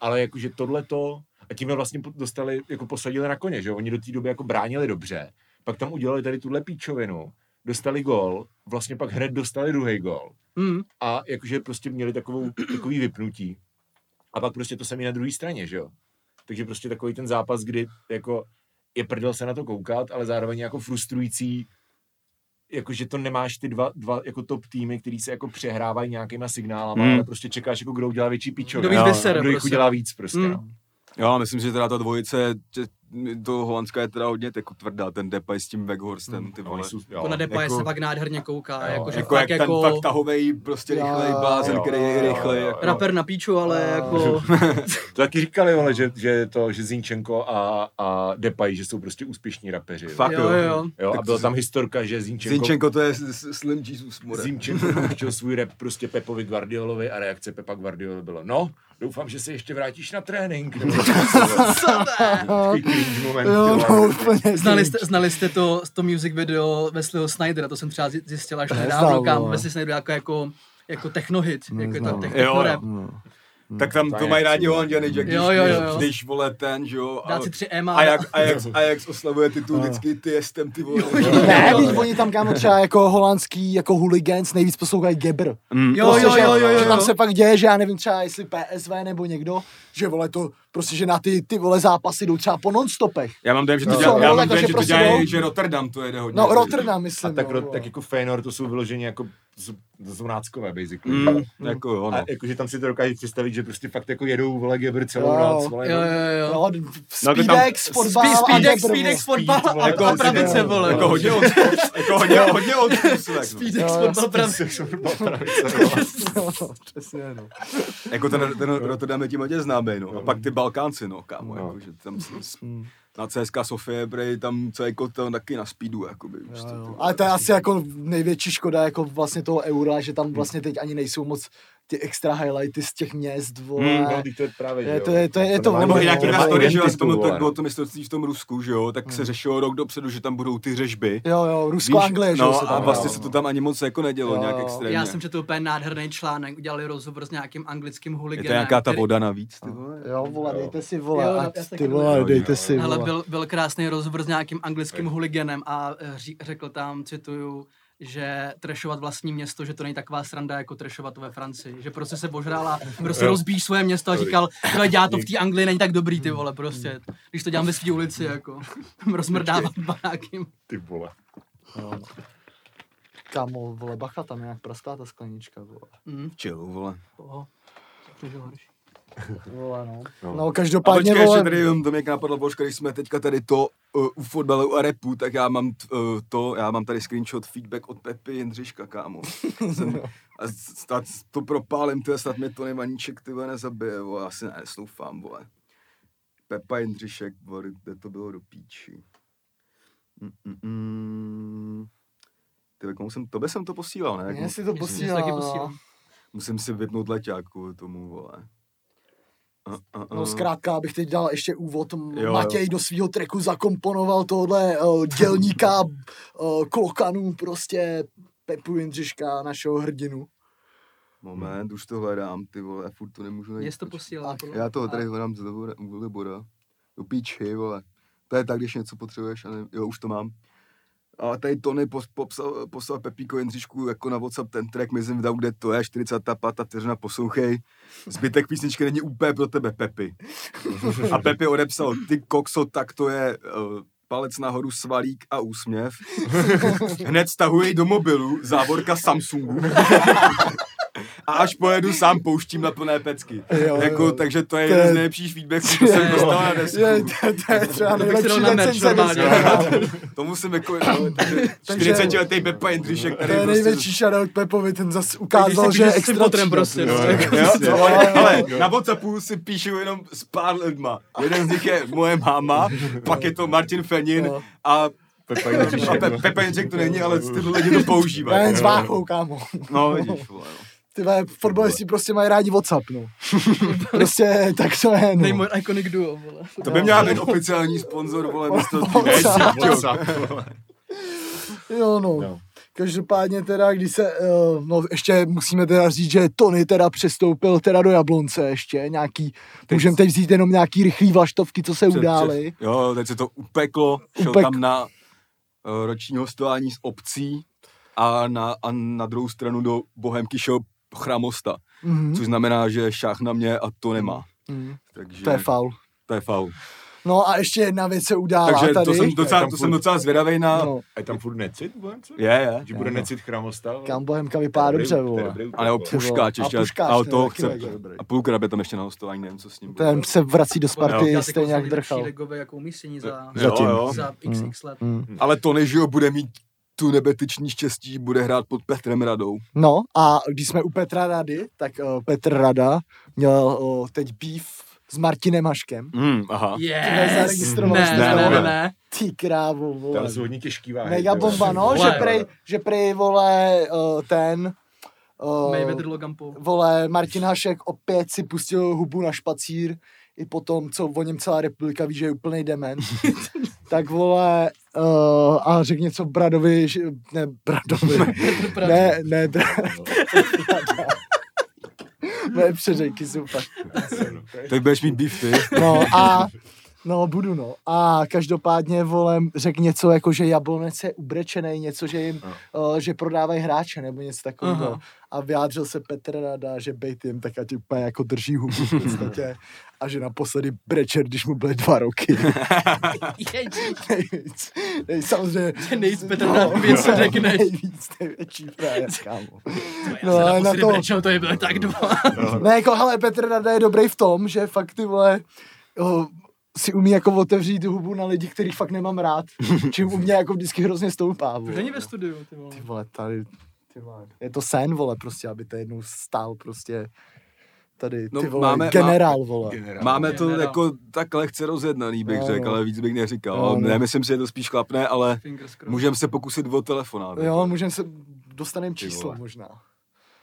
Ale jakože tohleto, a tím je vlastně dostali, jako posadili na koně, že oni do té doby jako bránili dobře, pak tam udělali tady tuhle píčovinu, dostali gol, vlastně pak hned dostali druhý gol Hmm. a jakože prostě měli takovou, takový vypnutí. A pak prostě to samý na druhé straně, že jo. Takže prostě takový ten zápas, kdy jako je prdel se na to koukat, ale zároveň jako frustrující, jakože to nemáš ty dva, dva jako top týmy, který se jako přehrávají nějakýma signálama, Hmm. ale prostě čekáš, jako kdo udělá větší pičovinu. Kdo víc vysere Kdo jich prostě. udělá víc prostě, Hmm. no. Jo, myslím, že teda ta dvojice, to Holandska je teda hodně jako tvrdá, ten Depay s tím Weghorsten, ty No, vole. jsou, jo, To na Depa jako- se fakt nádherně kouká, Jo, jako, že Jako fakt jak ten jako fakt tahovej, prostě Jo, rychlej jo, blázen, jo, který je jo, rychlej. jo, Jako. rapper na píču, ale jako... To taky říkali, vole, že, že to, že Zinčenko a, a Depay, že jsou prostě úspěšní rapeři. jo. Fakt Jo, jo. jo, jo. Jo, a byla tam historka, že Zinčenko, Zinčenko to je Slim Jesus more. Zinčenko pouštěl svůj rap prostě Pepovi Guardiolovi a reakce Pepa Guardiolovi bylo, no, doufám, že se ještě vrátíš na trénink. Nebo cringe moment. Jo, no, vole. úplně. Znali jste, znali jste to, to music video Wesleyho Snydera, to jsem třeba zjistil až nedávno, kam. Wesley Snyder jako, jako, jako technohit, jako je Neznal. to tech, Jo, techno jo. No. Tak tam To mají jak rádi Holanděny, že když, Jo, jo, jo, jo. když vole ten, že jo. A- si tři a... Ajax, Ajax, Ajax oslavuje titul vždycky ty jestem ty vole. Ne, teď oni tam kámo třeba jako holandský, jako hooligans nejvíc poslouchají Gebr. Mm. Jo, Prostě, jo, že, jo, jo, jo, že tam jo. se pak děje, že já nevím třeba jestli PSV nebo někdo, že vole to, prostě že na ty, ty vole zápasy jdou třeba po nonstopech. Já mám dojem, že to No, dělá, no, já mám dojem, že to prostě dělají, že Rotterdam to jede hodně. No Rotterdam myslím. A tak, no, tak jako Feyenoord, to jsou vyloženě jako, to jsou, to jsou náckové, basically. Mm, jako jo, no. A jakože tam si to dokážeš představit, že prostě fakt jako jedou vole Gebr celou Jo. noc. Vole, Jo, jo, jo. No, tam- Speedex, fotbal a Speedex, Speedex, fotbal Speed, vole, a, jako a pravice, jako- vole. Jako hodně od, jako hodně, hodně od způsobek, no. Speedex, fotbal, pravice. Přesně, no. Jako ten, ten Rotterdam je tím hodně známý, no. A pak ty Balkánci, no, kámo, No. jako, že tam Hmm. Na CSK Sofie, prej, tam celý kotel taky na speedu, jakoby. Prostě, Jo, jo. vole. Ale to je asi jako největší škoda jako vlastně toho eura, že tam vlastně teď ani nejsou moc ty extra highlighty z těch měst, vole. Hmm, No, to je právě, Je že to- jo. je to- je to nemá ono, Nebo i ani- nějaký no, na story, že jo, tomu, vole, tak bylo no. to mistrovství v tom Rusku, že jo, tak se řešilo rok dopředu, že tam budou ty řežby. Jo, jo, Rusko-Anglie, že jo, no, se a tam vlastně hrálo. se to tam ani moc jako nedělo Jo, nějak jo. extrémně. Já jsem četl úplně nádherný článek, udělali rozhovor s nějakým anglickým je huliganem. to nějaká ta který- voda navíc, ty vole? Jo, vole, Jo. dejte si, vole, Jo, a ty to vole, dejte si, Ale vole. byl, byl krásný rozhovor s nějakým anglickým huliganem a eh, řekl tam, cituju, že trešovat vlastní město, že to není taková sranda jako trešovat to ve Francii. Že prostě se božral a prostě rozbíš svoje město a říkal, ale dělá to v té Anglii není tak dobrý ty vole prostě. Když to dělám ve své ulici jako rozmrdávat baráky. Ty vole. No. Kámo, vole, bacha, tam je jak ta sklenička, vole. Mm, Chill, vole. oho. Přežil horší. Vole, no. No. No, A každopádně, počkej, vole, ještě tady to mě napadlo, Božka, když jsme teďka tady to uh, u fotbalu a repu, tak já mám t- uh, to, já mám tady screenshot feedback od Pepy Jindřiška, kámo. Jsem, a snad to propálím, ty snad mě to nemaníček, ty vole, nezabije, vole, asi ne, nesloufám, vole. Pepa Jindřišek, vole, kde to bylo do píči. Mm, mm, mm. Ty, komu jsem, tobě jsem to posílal, ne? mě si to no. posílám. Musím si vypnout leťák kvůli tomu, vole. No zkrátka, abych teď dal ještě úvod, jo. jo, Matěj do svého treku zakomponoval tohle uh, dělníka uh, klokanů, prostě Pepu Jindřiška, našeho hrdinu. Moment, už to hledám, ty vole, já furt to nemůžu najít. Jsi to posílal. Já toho tady hledám z Libora. Do píči, vole. To je tak, když něco potřebuješ, ale jo, už to mám. A tady Tony popsal, poslal Pepíko Jindřišku jako na WhatsApp ten track, myslím, dal, kde to je, 45. vteřina, poslouchej. Zbytek písničky není úplně pro tebe, Pepi. A Pepi odepsal, ty kokso, tak to je uh, palec nahoru, svalík a úsměv. Hned stahuji do mobilu, závorka Samsungu. A až pojedu sám, pouštím na plné pecky. Jo, jako, jo. takže to je To jeden je- z nejlepších feedbacků, co jsem dostal na desku. Je, to, to je třeba nejlepší recenze. To musím jako, no, takže 40 letý Pepa Jindřišek, To který je prostě... největší shoutout Pepovi, ten zase ukázal, že je extra prostě, Jo, ale, na Whatsappu si píšu jenom s pár lidma. Jeden z nich je moje máma, pak je to Martin Fenin a, Pepa Jindřišek, Pe, no. Pepa Jindřišek to není, ale tyhle lidi to Já používají. jen s váchou, kámo. No, vidíš, vole, no. Ty vole, fotbalisti prostě mají rádi WhatsApp, no. Prostě tak to je, no. Nejmoj iconic duo, vole. To by měl být oficiální sponzor, vole, mistrovství. WhatsApp. TikTok. Jo, no. No. Každopádně teda, když se, uh, no ještě musíme teda říct, že Tony teda přestoupil teda do Jablonce ještě, nějaký, můžeme teď vzít jenom nějaký rychlý vlaštovky, co se Před- udály. před- Jo, teď se to upeklo, šel Upek- tam na uh, roční hostování s obcí a na, a na druhou stranu do Bohemky šel Chramosta, Mhm. což znamená, že šách na mě a to nemá. Mhm. Takže To je faul. To je faul. No a ještě jedna věc se udála Takže tady. to jsem docela, to furt- jsem docela zvědavej na... No, A je tam furt necit? Bohemce? Je, je. Že bude Jo. necit chramosta? kam Bohemka vypadá dobře, vole. A nebo. Puškáč A ještě. Puškáč, ale ten toho taky chce. A půlkrát je tam ještě na hostování, nevím, co s ním. bude. Ten se vrací do Sparty Já stejně jak drchal. jako umístění za, Jo, Zatím. jo. za xx let. Mm. Ale to než jo, bude mít tu nebetyční štěstí, bude hrát pod Petrem Radou. No a když jsme u Petra Rady, tak uh, Petr Rada měl uh, teď beef s Martinem Haškem. Mm, aha. Yes! Ne, ne, to? ne, Ne. ne, ne. Ty krávo, vole. Tam jsou hodně těžký váhy. Mega bomba, no, Vole. že prej, že prej, vole, uh, ten, uh, Mayweather Logan Paul. vole, Martin Hašek opět si pustil hubu na špacír, i potom, co o něm celá republika ví, že je úplný dement. tak vole, uh, a řekl něco Bradovi, že, ne, Bradovi, ne, ne, Dra- Moje přeřejky jsou fakt. Tak budeš mít beef ty. No a No, budu, no. A každopádně, volem, řek něco jako, že Jablonec je ubrečený, něco, že jim, uh, že prodávají hráče, nebo něco takového. A vyjádřil se Petr Rada, že bejt jim tak ať úplně jako drží hubu v podstatě. A že naposledy brečer, když mu byly dva roky. Ježíš. nejvíc, nej, samozřejmě. Nejvíc Petr Rada věc se řekne. Nejvíc, největší frajer, kámo. No, No, ale na to, brečel, to je bylo tak dva. ne, jako, hele, Petr Rada je dobrý v tom, že fakt ty vole, o, si umí jako otevřít hubu na lidi, který fakt nemám rád. Čím u mě jako vždycky hrozně stoupá. Už Vole. není ve studiu, ty vole. Ty vole, tady, ty vole. Je to sen, vole, prostě, aby to jednou stál prostě tady, No, ty vole, máme- generál, vole. Generál. Máme to Generál. jako tak lehce rozjednaný, bych No, řekl, ale víc bych neříkal. No, no. Nemyslím si, že to spíš klapne, ale můžeme se pokusit o telefonát. Jo, můžeme se, dostaneme Ty číslo vole. možná.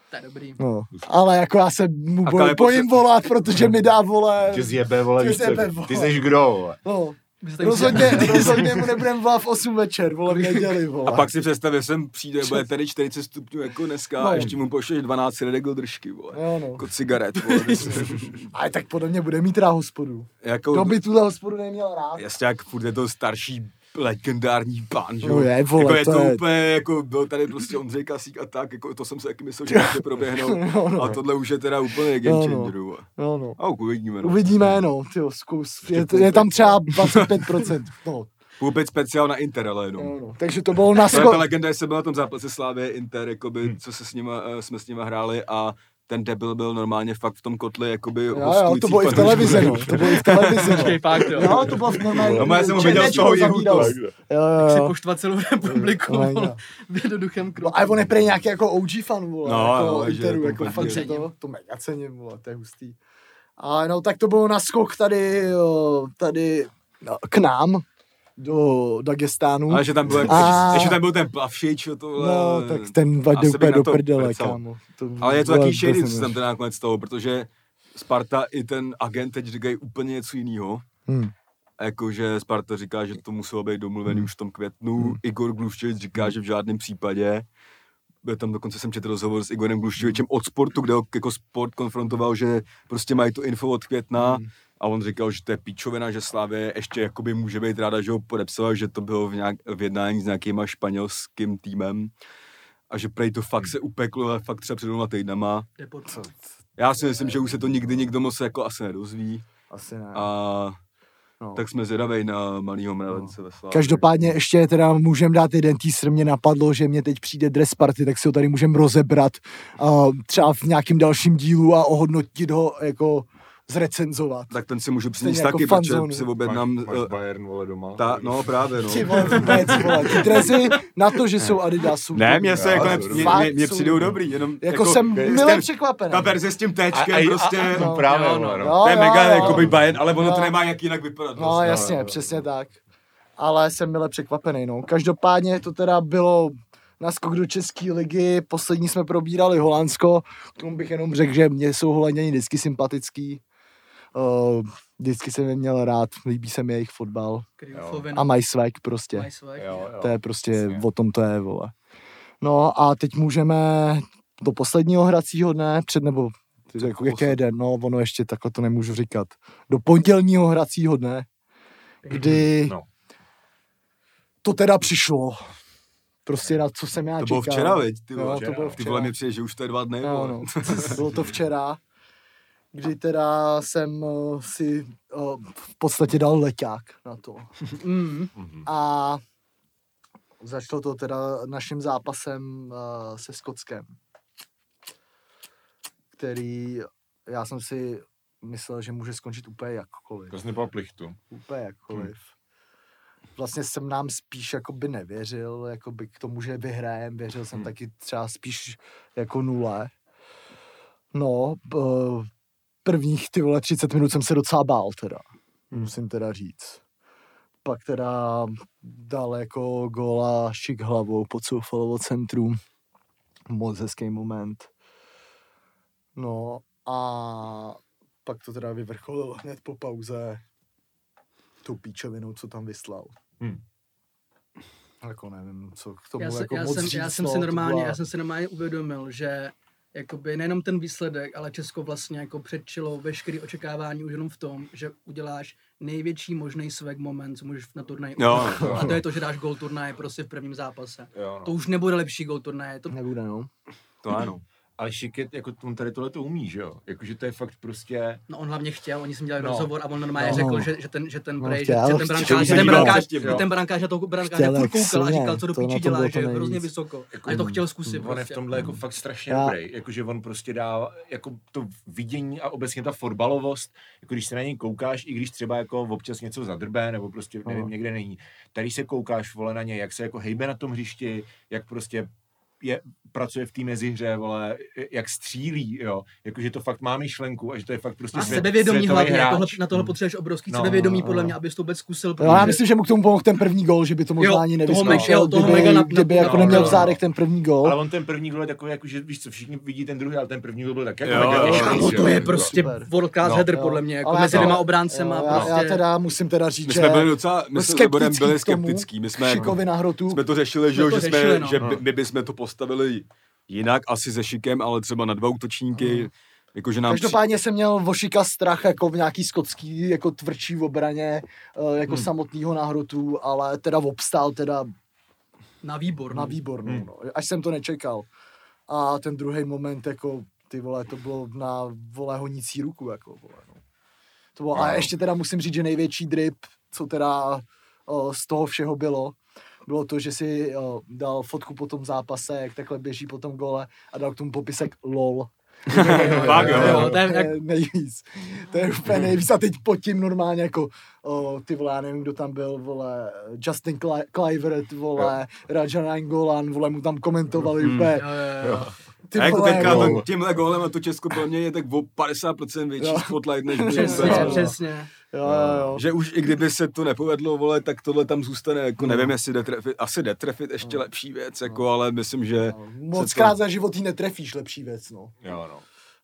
To je dobrý. No, ale jako já se mu A boj, Kale bojím potře- volat, protože mi dá, vole, Tě zjebe, vole, co, zjebe, vole. ty jsi kdo, vole. no, rozhodně, rozhodně mu nebudeme volat v 8 večer, vole, v neděli, vole. A pak si představ, že sem přijde, bude tady 40 stupňů jako dneska No. a ještě mu pošleš 12 redegl držky, vole. Jo, no. Jako cigaret, vole. Ale tak podle mě bude mít rád hospodu. jako, Kdo by tuhle hospodu neměl rád? Jasně, jak furt je to starší legendární pán, že jo? No je, vole, jako je to to, je- úplně, jako byl tady prostě Ondřej Kasík a tak, jako to jsem si taky myslel, že může proběhnout. No, no. A tohle už je teda úplně game No, no. changer, vole. No, no. A uvidíme, no. Uvidíme, no, tyjo, zkus. Je, je tam třeba 25%, no. Koupit speciál na Inter, ale jenom. no, no. Takže to bylo na je ta sko- legenda, že jsem byl na tom zápase Slávě Inter, jakoby, co se s nima, eh, jsme s nima hráli a ten debil byl normálně fakt v tom kotli, jakoby Jo, jo, to bylo i v televizi, no. To bylo i v televizi, no. Počkej, fakt jo. Jo, to bylo v normálně. No, já jsem ho viděl z toho jihu to. Jo, jo, Si poštvat celou republiku No, jo. v jednoduchém kroku. No, ale on je prej nějaký jako OG fan, vole, No, jako no, že Interu, to jako fakt, to, to mega cením, vole, to je hustý. A no, tak to bylo naskok tady, jo, tady no, k nám, do Dagestánu. Ale že tam byl, jako, A- ještě tam byl ten plavšič, tohle. No, tak ten vadí úplně do to prdele, prcal. kámo. To Ale je to taky shady, co tam teda nakonec stalo, protože Sparta i ten agent teď říkají úplně něco jiného. Hmm. Jakože Sparta říká, že to muselo být domluvený Hmm. už v tom květnu. Igor Gluščovič říká, že v žádném případě. Byl Tam dokonce jsem četl rozhovor s Igorem Gluščovičem od sportu, kde ho jako sport konfrontoval, že prostě mají tu info od května Hmm. A on říkal, že to je píčovina, že Slávě ještě jakoby může být ráda, že ho podepsal, že to bylo v, nějak, v jednání s nějakýma španělským týmem a že prej to fakt se upeklo, ale fakt třeba před dvěma týdnama. Já si myslím, že už se to nikdy nikdo moc jako asi nedozví. Asi ne. A no. tak jsme zvědaví na malýho mravence ve Slávě. Každopádně ještě teda můžeme dát jeden teaser, mě napadlo, že mě teď přijde dress party, tak si ho tady můžeme rozebrat uh, třeba v nějakém dalším dílu a ohodnotit ho jako zrecenzovat. Tak ten si můžu přinést jako taky, fanzónu. protože si objednám... Máš, máš eh, Bayern, vole, doma. ta, no právě, no. Ty vole, vůbec, vole, ty drezy na to, že jsou Adidasu. Ne, mě se jako, mě, přijdou dobrý. jenom Jako, jsem s milé překvapený. Ta verze s tím téčkem a, a, prostě, a, a, no. no, právě, vole, no. no. Jo, to je mega jo, jakoby. Bayern, ale ono to Jo. nemá jak jinak vypadat. No vlastně. jasně, jo. přesně tak. Ale jsem milé překvapený, no. Každopádně to teda bylo naskok do České ligy, poslední jsme probírali Holandsko, k tomu bych jenom řekl, že mě jsou Holanděni vždycky sympatický. Uh, vždycky jsem je měl rád, líbí se mi jejich fotbal Kryufovin, a mají swag prostě. mají svek, Jo, jo. To je prostě, Jasně. o tom to je, vole. No a teď můžeme do posledního hracího dne, před nebo jako, jaký je den, no ono ještě takhle to nemůžu říkat. Do pondělního hracího dne, kdy No. to teda přišlo. Prostě na co jsem já To čekal. bylo včera, viď? Ty Jo, vole, to bylo Ty včera. vole, mi přijde, že už to je dva dny. No, no. Bylo to včera, kdy teda jsem uh, si uh, v podstatě dal leťák na to. Mm. Mhm. A začalo to teda naším zápasem uh, se Skotskem, který já jsem si myslel, že může skončit úplně jakkoliv. To jsi nepal plichtu. Úplně jakkoliv. Vlastně jsem nám spíš jakoby nevěřil, jakoby k tomu, že vyhrajem, věřil jsem Hmm. taky třeba spíš jako nule. No, prvních ty vole 30 minut jsem se docela bál teda, musím teda říct. Pak teda dal jako góla šik hlavou pod soufalovo centrum. Moc hezký moment. No a pak to teda vyvrcholilo hned po pauze tou píčovinou, co tam vyslal. Hmm. Jako nevím, co k tomu Já, se, jako já, moc jsem, říct, já jsem no, si to normálně, byla- já jsem si normálně uvědomil, že jakoby nejenom ten výsledek, ale Česko vlastně jako předčilo veškerý očekávání už jenom v tom, že uděláš největší možný svek moment, co můžeš na turnaji Jo, jo. A to je to, že dáš gol turnaje prostě v prvním zápase. Jo, no. To už nebude lepší gol turnaje. To, Nebude, no. To ano. Ale Šiket, jako on tady tohle to umí, že jo? Jakože to je fakt prostě... no on hlavně chtěl, oni si dělali No. rozhovor a on normálně No. řekl, že, že ten, že ten, No, prej, že, chtěl, že ten chtěl, brankář, že ten brankář, chtěl, že ten brankář na toho brankáře furt koukal a říkal, co do píči dělá, že je hrozně vysoko. A je to chtěl zkusit On je v prostě. tomhle jako fakt strašně Já- dobrý, jakože on prostě dá jako to vidění a obecně ta fotbalovost, jako když se na něj koukáš, i když třeba jako občas něco zadrbé, nebo prostě nevím, Aha. někde není. Tady se koukáš, vole, na něj, jak se jako hejbe na tom hřišti, jak prostě je, pracuje v té mezihře, vole, jak střílí, jo, jakože to fakt má myšlenku a že to je fakt prostě A svět- sebevědomí hlavně, hráč. tohle, na tohle potřebuješ obrovský No, sebevědomí, no, podle no. mě, abys to vůbec zkusil. Jo, já protože- myslím, že mu k tomu pomohl ten první gol, že by to možná Jo, ani toho nevyzkoušel, jo, toho kdyby, mega na- kdyby na- jako no, neměl no, v no. zádech ten první gol. Ale on ten první gol je takový, jako, že víš co, všichni vidí ten druhý, ale ten první gol byl tak jako Jo, mega jo, to je prostě world class No. header, podle mě, jako já mezi dvěma obráncema. Prostě. já, já teda musím teda říct, My že jsme byli docela, my jsme byli skeptický. My jsme, Šikovi na hrotu. jsme to řešili, že, Jsme jo, to že, jsme, řešili, no. že my, my bychom to postavili jinak, asi se Šikem, ale třeba na dva útočníky. Jakože nám při... Každopádně jsem měl Vošika strach jako v nějaký skotský, jako tvrdší v obraně, eh, jako Hmm. samotného nahrotu, ale teda obstál teda Na výbor. na no. výbornou, Hmm. no, až jsem to nečekal. A ten druhý moment, jako ty vole, to bylo na vole honící ruku, jako vole, no. To bylo, a No. ještě teda musím říct, že největší drip, co teda o, z toho všeho bylo, bylo to, že si o, dal fotku po tom zápase, jak takhle běží po tom gole a dal k tomu popisek LOL. Fakt, jo, jo, to je jak- nejvíc. To je úplně nejvíc. A teď pod tím normálně jako, o, ty vole, já nevím, kdo tam byl, vole, Justin Cli- Clivert, vole, Raja Nainggolan, vole, mu tam komentovali Hmm. úplně. Jo, jo, jo. Ty A jako teďka to, tímhle gólem a to Česko pro mě je tak o 50% větší Jo. spotlight, než Přesně, jo. přesně. Jo, jo, jo. Že už i kdyby se to nepovedlo, vole, tak tohle tam zůstane, jako nevím, jestli jde trefit, asi jde trefit ještě lepší věc, jako, ale myslím, že Moc se krát za život jí netrefíš lepší věc, no. Jo, no.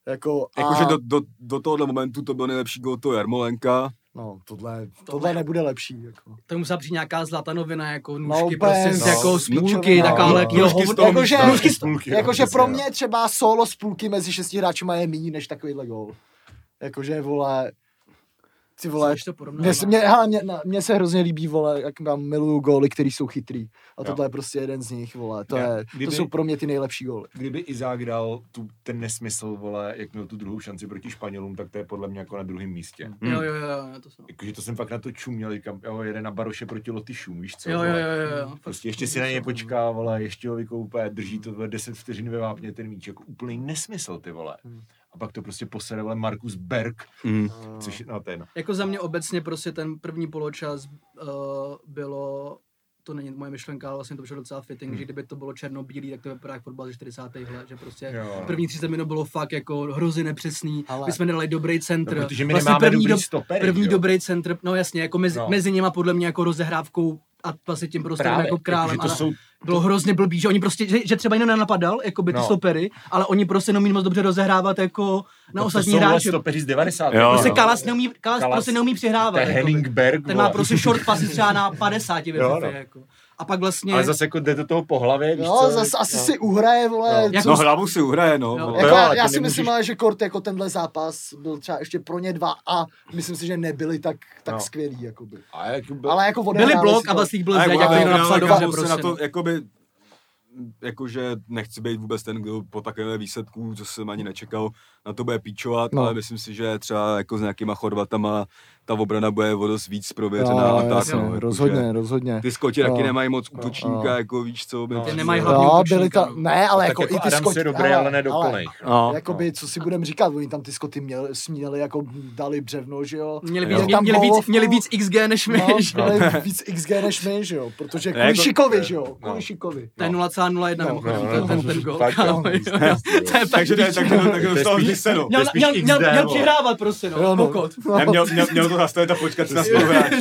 Jako, a, Jakože do, do, do tohohle momentu to byl nejlepší gol toho Jarmolenka. no, tohle, Tohle- tohle nebude lepší, jako. To musela přijít nějaká zlatanovina, jako No, nůžky, prostě z no. jako z půlky, No, takováhle no. kilo Nůžky Jakože, místa. Nůžky z půlky, no, jakože pro no. mě třeba solo z půlky mezi šesti hráči je méně než takovýhle gol. Jakože, vole, ty vole, to. Mně, se- mě, hele, mě, mně se hrozně líbí, vole, jak mám miluju góly, který jsou chytrý. A Jo. tohle je prostě jeden z nich, vole. To, Já- je, kdyby- to jsou pro mě ty nejlepší góly. Kdyby Izák dal tu, ten nesmysl, vole, jak měl tu druhou šanci proti Španělům, tak to je podle mě jako na druhém místě. Hmm. Jo, jo, jo, jo, to jsem. Jakože to jsem fakt na to čuměl, říkám, jo, jede na Baroše proti Lotyšům, víš co? Jo, jo, jo, jo, jo. Prostě ještě si na něj počká, vole, ještě ho vykoupé, drží to vole, 10 vteřin ve vápně ten míč, jako úplný nesmysl, ty vole. A pak to prostě posede, vole, Markus Berg, Mm. což, no to je, no. Jako za mě obecně prostě ten první poločas uh, bylo, to není moje myšlenka, ale vlastně to bylo docela fitting, Hmm. že kdyby to bylo černobílý, tak to vypadá jak fotbal ze 40. let, že prostě Jo. první 30 minut bylo fakt jako hrozně nepřesný, Ale- my jsme nedali dobrý centr. No, protože my vlastně nemáme první, dobrý stopery, první jo? dobrý centr, no jasně, jako mezi, No. mezi nimi podle mě jako rozehrávkou a vlastně tím Právě, jako králem. to jsou, bylo hrozně blbý, že oni prostě, že, že třeba jinak nenapadal, jako by ty No. stopery, ale oni prostě neumí moc dobře rozehrávat jako na to ostatní hráče. stopeři z 90. Jo, Prostě no. Kalas neumí, Kalas, Kalas- prostě neumí přihrávat. je jakoby. Henning Berg, Ten má prostě short pasy třeba na 50 ve Jo, FIFA, no. jako. A pak vlastně, Ale zase jako jde do toho po hlavě, víš Jo, co? zas, asi no. si uhraje, vole. No. co- No hlavu si uhraje, no. Jo. vole. jako, jo, já, ale já to si myslím, nemůžeš- ale, že Kort jako tenhle zápas byl třeba ještě pro ně dva a myslím si, že nebyli tak, tak No. skvělý, jakoby. A jak byl, Ale jako byli blok a vlastně byl A zeď, jako, jak ale to napsal dobře prostě. na to, no. jakoby, jakože nechci být vůbec ten, kdo po takovémhle výsledku, co jsem ani nečekal, na to bude píčovat, No. ale myslím si, že třeba jako s nějakýma Chorvatama ta obrana bude o dost víc prověřená Jo, a tak. jasně, no, jakože rozhodně, rozhodně. Ty skoti taky Jo. nemají moc útočníka, jo. jako víš co. No, Ty nemají hlavního Jo, byli no. ne, ale tak jako, jako i ty Adams skoti, dobrý, ale ne dokonejch. No. Jakoby, co si budeme říkat, oni tam ty skoty měli, směli, jako dali břevno, že jo. Měli, Jo. víc, Tam měli, víc, měli víc XG než my, No, že jo. měli víc XG než my, že jo, protože kvůli jako- Šikovi, že jo, No. kvůli Šikovi. To je 0,01 No, mimochodem, no, ten- no, no, gol. To je tak takže To je to spíš- spíš se, no. Měl, měl, měl, měl přihrávat prostě, no, Jo, no. pokud. No. Měl, měl, měl to zastavit a počkat si na spoluhráče.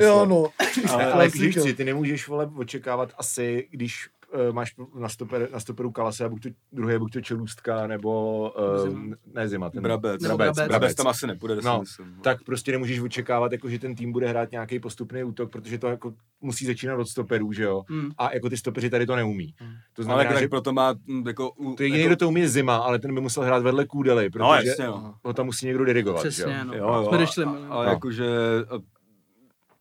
Jo, no. Ale, ale ty nemůžeš vole očekávat asi, když uh, máš na, stoper, na stoperu Kalase a buď to druhý, buď to Čelůstka, nebo uh, Zima. ne Zima, ten Brabec. Nebo Brabec, Brabec. Brabec tam asi nepůjde, No, no, myslím. tak prostě nemůžeš očekávat, jako, že ten tým bude hrát nějaký postupný útok, protože to jako musí začínat od stoperů, že jo? Hmm. A jako ty stopeři tady to neumí. To ale znamená, tak že proto má mm, jako... u- to jediný, jako, kdo to umí je Zima, ale ten by musel hrát vedle Kůdely, protože No jasně, no. ho tam musí někdo dirigovat, že Přesně, jo? no. Jo, jo, Jsme a- no. ale No. jakože a-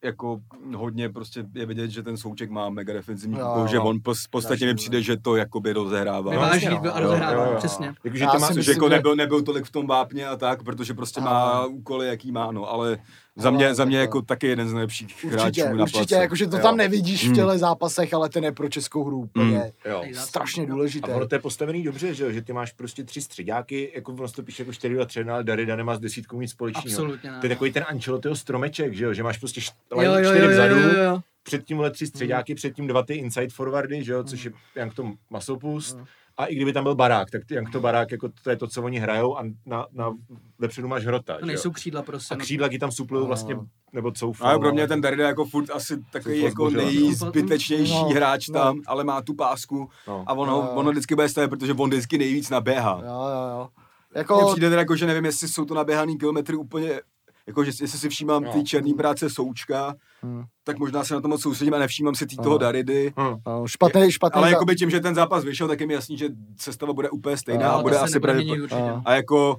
jako hodně prostě je vidět, že ten Souček má mega defenzivní Jo, úkol, že jo. on pos- v podstatě mi přijde, že to jakoby rozehrává. No, Vyváží a no. Jo, jo, rozehrává, jo. přesně. Jakože má, myslím, jako že- nebyl, nebyl tolik v tom vápně a tak, protože prostě má úkoly, jaký má, no, ale za mě, za mě jako taky jeden z nejlepších Určitě, hráčů na určitě, jakože to Jo. tam nevidíš v Hmm. těle zápasech, ale ten je pro českou hru úplně jo. Nejzásadnější. strašně A důležité. ono to je postavený dobře, že, jo, že ty máš prostě tři středáky, jako ono to píše jako 4 a 3, ale Darida nemá s desítkou nic společného. Absolutně ne. To je takový ten Ancelottiho stromeček, že jo, že máš prostě št- Jo, jo, jo, čtyři jo, vzadu, jo, jo. před tímhle tři středáky, před tím dva ty inside forwardy, že jo, což je jak to Masopust. A i kdyby tam byl barák, tak jak to barák, jako to je to, co oni hrajou a na, na vepředu máš hrota, To nejsou křídla prostě. A no. křídla ti tam suplují vlastně, nebo coufou. Ale pro mě no. ten Darida jako furt asi takový Jsou jako no. nejzbytečnější No, hráč no. tam, ale má tu pásku No. a ono, Jo. ono vždycky bude stavět, protože on vždycky nejvíc naběhá. Jo, jo, jo. Mně Jako, přijde teda jako, že nevím, jestli jsou to naběhaný kilometry úplně, jako že jestli si všímám No. ty černý práce Součka, Hmm. tak možná se na to moc soustředím a nevšímám si tý No. toho Daridy. Hm. no, špatný, špatný. Ale za- jakoby tím, že ten zápas vyšel, tak je mi jasný, že sestava bude úplně stejná No, a bude asi pravděpodobně. A jako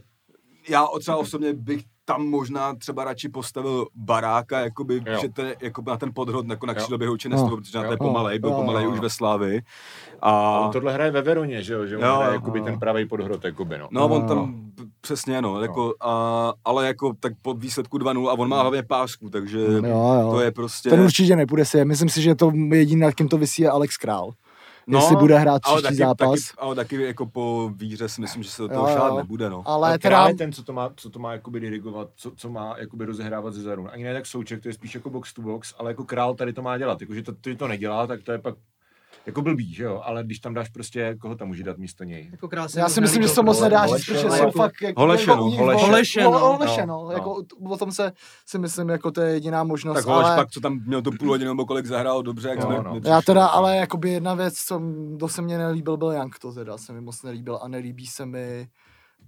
já třeba osobně bych tam možná třeba radši postavil baráka, jakoby, Jo. že ten, jako na ten podhrot jako na křídlo běhouče No. nestoupil, protože na to je Jo. pomalej, byl pomalej už ve Slávy. A on tohle hraje ve Veroně, že jo, že on Jo, hraje jakoby ten pravý podhrot, jakoby, no. no, on Jo. tam p- přesně, no, jako, a, ale jako tak po výsledku 2-0 a on má hlavně pásku, takže Jo, jo. to je prostě... Ten určitě nepůjde si. Myslím si, že to jediný, nad kým to vysí, je Alex Král. Jestli bude hrát No, ale příští taky, zápas. Taky, ale taky jako po výhře si myslím, že se do toho Jo, šát nebude, no. Ale Ale teda, právě ten, co to má, co to má jakoby dirigovat, co, co má jakoby rozehrávat ze zadu. Ani ne tak souček, to je spíš jako box to box, ale jako král tady to má dělat. Jakože to, to, to nedělá, tak to je pak jako blbý, že jo? Ale když tam dáš prostě, koho tam může dát místo něj? Jako krásně já si myslím, že se to moc nedá říct, protože jsou jako- fakt jako, Holeše, jako no, u nich Holeše. vol- Holeše, vol- no. Holeše, No. Jako, o tom se si myslím, jako to je jediná možnost, Tak Holeš ale... pak, co tam měl to půl hodiny nebo kolik zahrál dobře, jak No, jsme no. Já teda, ale jakoby jedna věc, co kdo se mně nelíbil, byl Jank, to teda se mi moc nelíbil a nelíbí se mi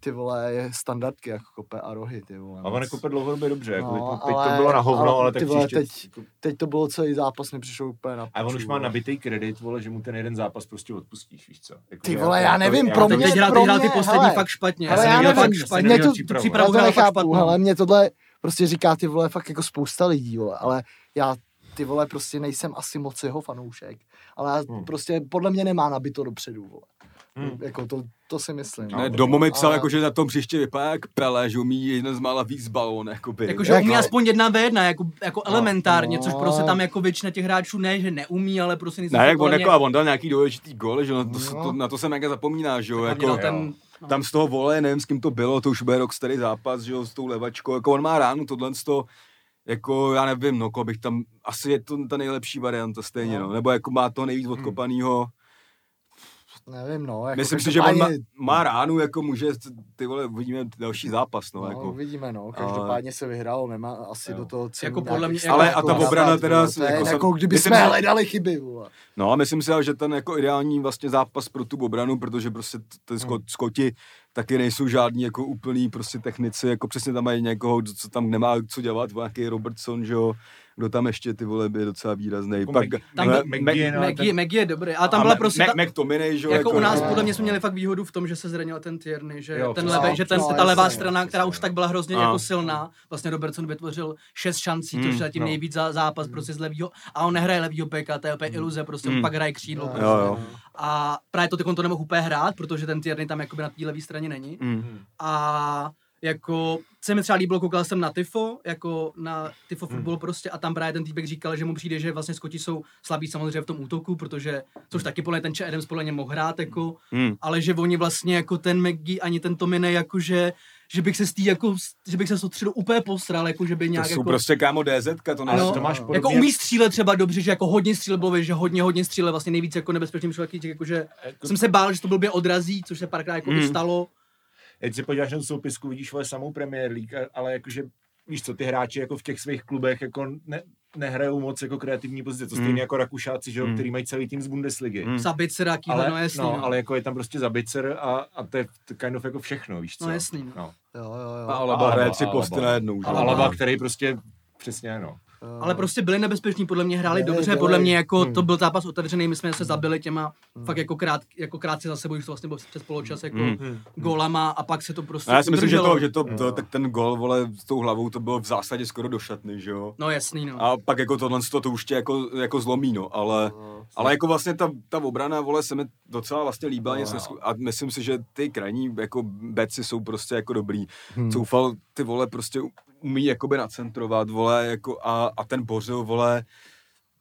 ty vole je standardky, jako kope a rohy, ty vole. A on jako dlouhodobě dobře, jako No, teď, teď ale- to bylo na hovno, ale, ale tak vole, příště... teď- Teď to bylo celý zápas, mi přišel úplně na A on už má nabitý kredit, vole, že mu ten jeden zápas prostě odpustíš, víš co? Jako, Ty vole, jako- já nevím, já pro mě- teď hrál, pro hrál ty mě, poslední hele, fakt špatně. hele, jsem já neměl nevím, fakt mě špatně. Mě to, přípravu. já hrál fakt špatnou. hele, mě tohle prostě říká ty vole fakt jako spousta lidí, vole, ale já ty vole prostě nejsem asi moc jeho fanoušek, ale já Hmm. prostě podle mě nemá nabito dopředu, vole. Hmm. Jako to, to si myslím. No, Ne, to- Domo mi psal, ale- jako, že na tom příště vypadá jak Pele, že umí jeden z mála víc balón, jakoby. Jakože Jak- umí aspoň jedna v jedna, jako, jako elementárně, no. což prostě tam jako většina těch hráčů ne, že neumí, ale prostě nejsou ne, jak on, jako, a on dal nějaký důležitý gol, že no, to, No. to, na to se mega zapomíná, že jo, jako, ten, no. tam z toho vole, nevím s kým to bylo, to už bude rok starý zápas, že jo, s tou levačkou, jako on má ránu, tohle z toho, jako já nevím, no, bych tam, asi je to ta nejlepší varianta stejně, no, No. nebo jako má to nejvíc odkopanýho, Nevím, no. Jako myslím si, že on má, má ránu, jako může, ty vole, uvidíme další zápas, no, No, jako. uvidíme, no. Každopádně se vyhrál, nemá asi Jo. do toho cenu Jako podle mě- Ale stavů a ta obrana teda To jako jako, kdyby jsme že- hledali chyby, vole. No a myslím si, že ten jako ideální vlastně zápas pro tu obranu, protože prostě t- ten Hmm. sko- Skoti taky nejsou žádní jako úplný prostě technici, jako přesně tam mají někoho, co tam nemá co dělat, nějaký Robertson, že jo, kdo tam ještě ty vole by docela výrazný. Jako Pak tam Maggie, no, Maggie, ten- Maggie je dobrý, ale a tam byla Ma- prostě... Ma- ta, McTominay, že jo, jako u nás no. podle mě jsme měli fakt výhodu v tom, že se zranil ten Tierney, že Jo, ten levý, že ten, No, ta levá strana, která už tak byla hrozně jako silná, vlastně Robertson vytvořil šest šancí, což Mm, je zatím no. nejvíc za zápas prostě z levýho, a on nehraje levýho peka, to je úplně iluze, prostě on Mm. pak hraje křídlo. Prostě. Jo, jo. A právě to teď to nemohl úplně hrát, protože ten Tierney tam jakoby na té levé straně není. Mm. A jako se mi třeba líbilo, koukal jsem na Tifo, jako na Tifo fotbal prostě a tam právě ten týpek říkal, že mu přijde, že vlastně Skoti jsou slabí samozřejmě v tom útoku, protože, což taky podle ten Che Adams podle mě mohl hrát, jako, Mm. ale že oni vlastně jako ten McGee ani ten Tomine, jako že, že bych se z tý, jako, že bych se z toho středu úplně posral, jako že by To nějak jsou jako, prostě kámo DZ, to No, to máš jako podobně... jako umí střílet třeba dobře, že jako hodně střílebově, že hodně, hodně stříle, vlastně nejvíc jako nebezpečný člověk, jako že jako- jsem se bál, že to blbě odrazí, což se párkrát jako Mm. stalo. Když se podíváš na tu soupisku, vidíš vole samou Premier League, a- ale jakože víš co, ty hráči jako v těch svých klubech jako ne, nehrajou moc jako kreativní pozice, to Mm. stejně jako Rakušáci, že jo, Mm. který mají celý tým z Bundesligy. Mm. Sabicer, jaký Ale, no jasný, no, no. ale jako je tam prostě zabicer a, a to je to kind of jako všechno, víš co? No jasný, no. no. Jo, jo, jo. a Alaba hraje tři Alaba. posty A. Alaba. Alaba, který prostě přesně, no. Jo. Ale prostě byli nebezpeční, podle mě hráli Byli, dobře, byli. podle mě jako Hmm. to byl zápas otevřený, my jsme se zabili těma Hmm. fakt jako, krát, jako krátce za sebou, už to vlastně bylo přes poločas jako Hmm. gólama a pak se to prostě A já si myslím, že to, že to, to, tak ten gol, vole, s tou hlavou, to bylo v zásadě skoro do šatny, že jo. No jasný, no. A pak jako tohle to, to už tě jako, jako zlomí, no, ale, No, ale jako vlastně ta, ta obrana, vole, se mi docela vlastně líbila, No, nesku- a myslím si, že ty krajní jako beci jsou prostě jako dobrý. Hmm. Coufal ty vole prostě umí jakoby nacentrovat, vole, jako a, a ten Bořil, vole,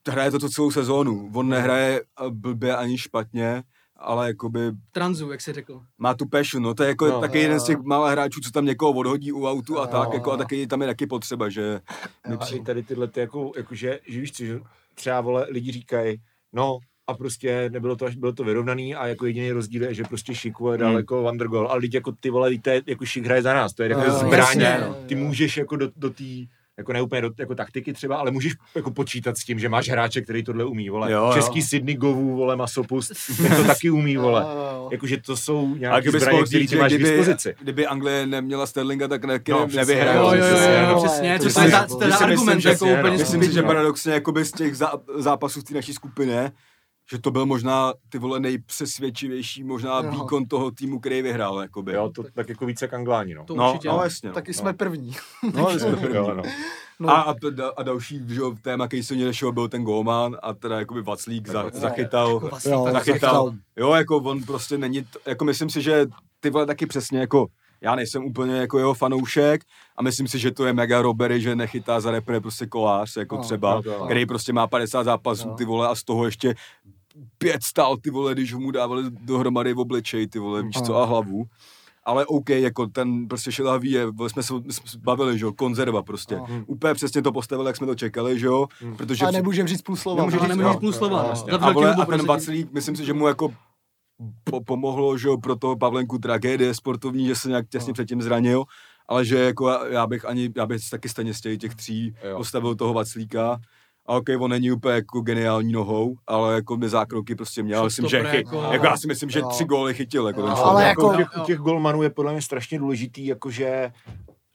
hraje to tu celou sezónu. On nehraje eh, blbě ani špatně, ale jakoby Transu, jak jsi řekl. má tu passion, no to je jako No. taky jeden z těch mála hráčů, co tam někoho odhodí u autu a Jo. tak, jako a taky tam je taky potřeba, že mi A i tady tyhle ty jako, jakože, že víš co, že třeba vole, lidi říkají, no a prostě nebylo to, až bylo to vyrovnaný a jako jediný rozdíl je, že prostě šikuje dal Hmm. jako Vandergol, ale lidi jako ty vole, víte, jako šik hraje za nás, to je jako Jo, zbraně, jasně, no. ty můžeš jako do, do té jako ne úplně do, jako taktiky třeba, ale můžeš jako počítat s tím, že máš hráče, který tohle umí, vole. Jo, jo. Český Sydney Govů, vole, masopust, ten to taky umí, vole. Jakože to jsou nějaké zbraně, které ty máš kdyby, dispozici. kdyby Anglie neměla Sterlinga, tak ne, No, no, přesně, nevyhraje. Jo, jo, jo, přesně, no. přesně, To je ten argument že- jako úplně no. Myslím si, že paradoxně jakoby z těch zá, zápasů z té naší skupiny, že to byl možná ty vole nejpřesvědčivější možná Jo. výkon toho týmu, který vyhrál, jakoby. Jo, to tak jako více jak Angláni, no. To no, určitě. no, jasně. No. Taky jsme první. no, jsme první. Jo, no. No. A, a, a, další že, jo, téma, který se mě nešel, byl ten golman a teda jakoby Vaclík za, Vaclík. zachytal, Vlastně Jo, tak- zachytal. zachytal. Jo, jako on prostě není, t- jako myslím si, že ty vole taky přesně jako, já nejsem úplně jako jeho fanoušek a myslím si, že to je mega robery, že nechytá za repre prostě kolář, jako No, třeba, no, to- který prostě má 50 zápasů, Jo. ty vole, a z toho ještě pět stál, ty vole, když mu dávali dohromady v obličeji, ty vole, víš co, No. a hlavu. Ale OK, jako ten prostě šelavý je, jsme se jsme se bavili, že jo, konzerva prostě. No. Úplně přesně to postavil, jak jsme to čekali, že jo, protože... A nemůžem říct půl slova. Nemůže Ale říct, nemůžeš jo. půl slova. No. Za a, velký vole, a ten. Vaclík, myslím si, že mu jako po, pomohlo, že jo, pro toho Pavlenku tragédie sportovní, že se nějak těsně No. předtím zranil, ale že jako já- bych ani, já bych taky stejně z těch těch tří Jo. postavil toho Vaclíka. A ok, on není úplně jako geniální nohou, ale jako by zákroky prostě měl. Myslím, že chy, jako- jako, já si myslím, že Jo. tři góly chytil. Jako ten ale jako, jako- u, těch, u těch golmanů je podle mě strašně důležitý, jakože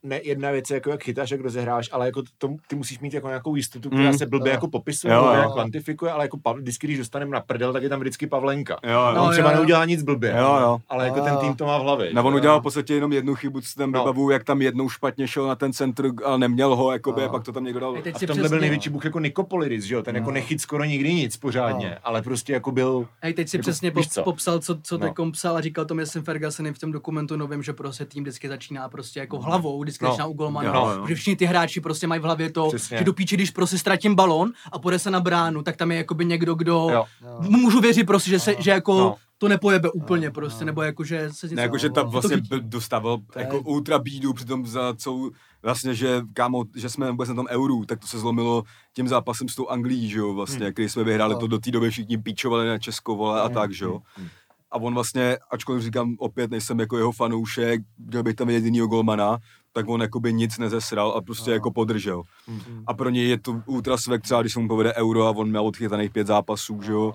ne, jedna věc je jako jak chytáš, jak rozehráš, ale jako to, ty musíš mít jako nějakou jistotu, která Mm. se blbě Jo. jako popisuje, Jo, blbě jo. kvantifikuje, ale jako Pav, vždycky, když dostaneme na prdel, tak je tam vždycky Pavlenka. Jo, jo. No, On třeba jo, jo. neudělá nic blbě, Jo, jo. ale jako Jo, ten tým to má v hlavě. No, on udělal v podstatě jenom jednu chybu, co tam No. jak tam jednou špatně šel na ten centr, ale neměl ho, jakoby, No. a pak to tam někdo dal. A v tomhle byl největší bůh jako Nikopolidis, že jo? Ten jako No. nechyt skoro nikdy nic pořádně, ale prostě jako byl... Hej, teď si Jako, přesně popsal, co, co No. no. psal a říkal to myslím Ferguson v tom dokumentu novém, že prostě tým vždycky začíná prostě jako hlavou, vždycky No. začíná u golmana, Jo, jo. protože všichni ty hráči prostě mají v hlavě to, Přesně. že do píči, když prostě ztratím balón a půjde se na bránu, tak tam je jakoby někdo, kdo Jo. Můžu věřit prostě, že, se, že jako No. to nepojebe úplně prostě, nebo jako, že se Ne, jako, že tam no, vlastně to byl- dostával jako ultra bídu, přitom za celou, vlastně, že kámo, že jsme vůbec na tom euru, tak to se zlomilo tím zápasem s tou Anglií, že jo, vlastně, Hmm. který jsme vyhráli, No. to do té doby všichni píčovali na Česko, vole, a Hmm. tak, že jo. Hmm. A on vlastně, ačkoliv říkám opět, nejsem jako jeho fanoušek, měl bych tam jedinýho golmana, tak on jakoby nic nezesral a prostě No. jako podržel. Hmm. A pro něj je to ultra svek třeba, když se mu povede euro a on měl odchytaných pět zápasů, že jo.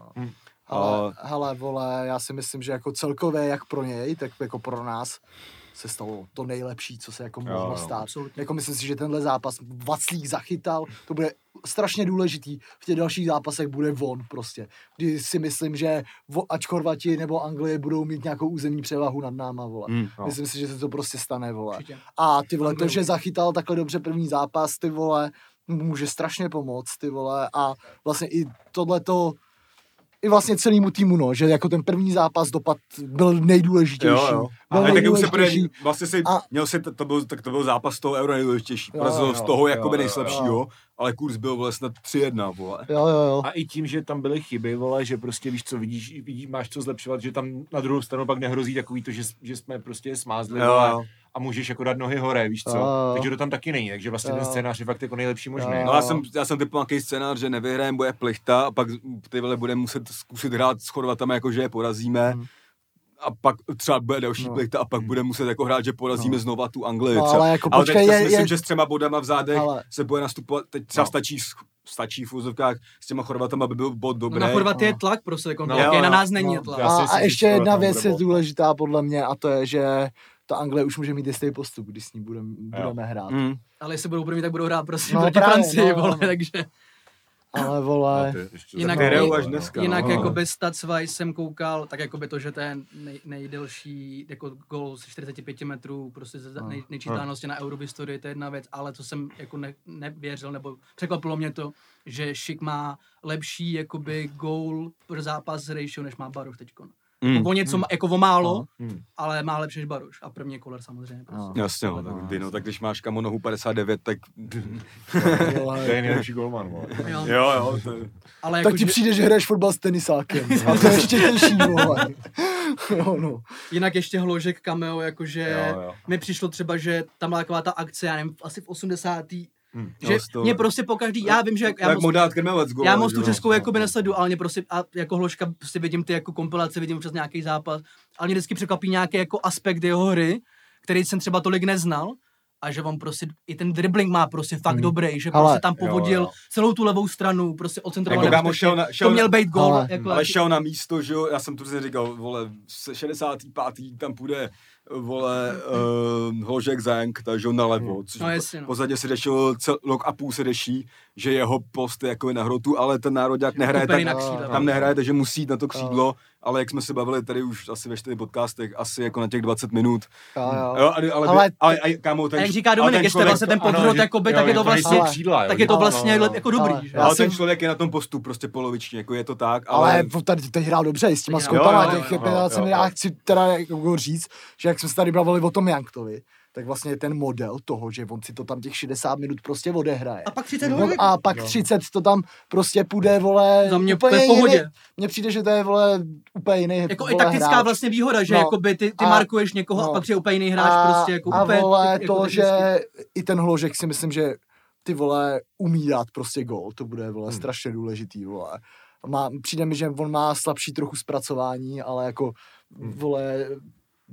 Ale, hele, vole, já si myslím, že jako celkově, jak pro něj, tak jako pro nás se stalo to nejlepší, co se jako Jo, mohlo jo, stát. absolutně. Jako myslím si, že tenhle zápas Vaclík zachytal, to bude strašně důležitý. V těch dalších zápasech bude von prostě. Kdy si myslím, že ač Chorvati nebo Anglie budou mít nějakou územní převahu nad náma, vole. Hmm. No. Myslím si, že se to prostě stane, vole. Určitě. A ty vole, to, že zachytal takhle dobře první zápas, ty vole, může strašně pomoct, ty vole, a vlastně i tohleto, i vlastně celému týmu, no, že jako ten první zápas dopad byl nejdůležitější. Jo, jo. Byl Ale taky už se bude, vlastně si, A- měl si, to, to, byl, tak to byl zápas toho euro nejdůležitější. Jo, jo, z toho jo, jakoby jo, nejslabšího, jo. ale kurz byl vole snad 3-1, vole. Jo, jo, jo. A i tím, že tam byly chyby, vole, že prostě víš co, vidíš, vidíš máš co zlepšovat, že tam na druhou stranu pak nehrozí takový to, že, že jsme prostě smázli Jo, vole, jo. A můžeš jako dát nohy hore, víš co. Jo. Takže to tam taky není, takže vlastně ten Jo. scénář je fakt jako nejlepší možný. Jo. No já jsem, já jsem typu nějaký scénář, že nevyhrajeme, bude plichta a pak ty vole budeme muset zkusit hrát s Chorvatama, jako že je porazíme. Hmm. A pak třeba bude další No. plichta a pak bude muset jako hrát, že porazíme No. znova tu Anglii. No, ale jako ale počkej, teďka je- si myslím, je- že s třema bodama v zádech Ale- se bude nastupovat, teď třeba No. stačí, stačí v úzovkách s těma Chorvatama, aby byl bod No dobrý. na Chorvaty je No. tlak prostě, jako No, no, na nás není No, tlak. A, a ještě jedna věc je důležitá podle mě a to je, že ta Anglie už může mít jistý postup, když s ní budem, budeme hrát. Mm. Ale jestli budou první, tak budou hrát prostě No proti právě, Francii, no, vole, no. takže Ale vole, Jinak- Ty hrajou i- až dneska. jinak no. jako bez Statswise jsem koukal, tak jako by to, že to je nej, nejdelší jako gol z 45 metrů, prostě ze No. nej, nejčítanosti na euro historii, to je jedna věc, ale to jsem jako ne, nevěřil, nebo překvapilo mě to, že Šik má lepší jakoby goal pro zápas ratio, než má Baruch teďkon. Mm. O něco, ma- jako o málo, No. Hmm. ale má lepší než Baruš. A první je Koller samozřejmě. Prostě. No. Jasně, no, tak, ty, no, tak když máš kamo nohu 59, tak. To je nejlepší golman, vole. Jo. jo, jo, to je... Ale tak jako, ti že, přijde, že hraješ fotbal s tenisákem. A to je ještě těžší, vole. jo, no. jinak ještě hložek cameo, jakože Jo, jo. mi přišlo třeba, že tam byla taková ta akce, já nevím, asi v 80. Hmm. Že No, toho- mě prostě po každý, já vím, že jak- já Jak moc, dát krmelec gol. já moc tu českou jakoby nesledu, ale mě prostě a jako hložka prostě vidím ty jako kompilace, vidím přes nějaký zápas, ale mě vždycky překvapí nějaký jako aspekt jeho hry, který jsem třeba tolik neznal a že on prostě i ten dribbling má prostě fakt Hmm. dobrý, že Ale- prostě tam Jo, povodil jo. celou tu levou stranu, prostě ocentroval. Jako kámo, šel na- šel to měl být gol. Ale- jako, Ale šel na místo, že jo, já jsem tu si říkal, vole, se 65. tam půjde, vole, uh, Hložek Zank, takže on nalevo, což No jasně, v no. podstatě se řešil, cel, rok a půl se řeší, že jeho post je jako na hrotu, ale ten národák nehraje tak, na křídle, tam no. nehraje, takže musí jít na to křídlo, ale jak jsme se bavili tady už asi ve čtyři podcastech, asi jako na těch 20 minut. Jo, jo. Jo, ale, ale, Ale- ale, ale, ale kámo, ten, A jak říká Dominik, ten jestli vlastně ten podhrot, jo, tak je to to vlastně, křídla, jo, tak je to no, vlastně no, no. jako dobrý, Ale- že? Já ale ten jsem- člověk je na tom postu prostě polovičně, jako je to tak, ale... Ale tady teď hrál dobře s těma jo, těch jo, jo, 25 jo, já jo. chci teda jako říct, že jak jsme se tady bavili o tom Janktovi, tak vlastně je ten model toho, že on si to tam těch 60 minut prostě odehraje. A pak 30 No, hodin. a pak 30 to tam prostě půjde, vole, Za mě úplně v pohodě. Mně přijde, že to je, vole, úplně jiný Jako i vole, taktická hráč. vlastně výhoda, že No. jakoby ty, ty A- markuješ někoho a no. pak přijde úplně jiný hráč, a, prostě jako a úplně, vole, jako to, že i ten hložek si myslím, že ty vole umí dát prostě gol, to bude vole Hmm. strašně důležitý, vole. Má, přijde mi, že on má slabší trochu zpracování, ale jako, Hmm. vole,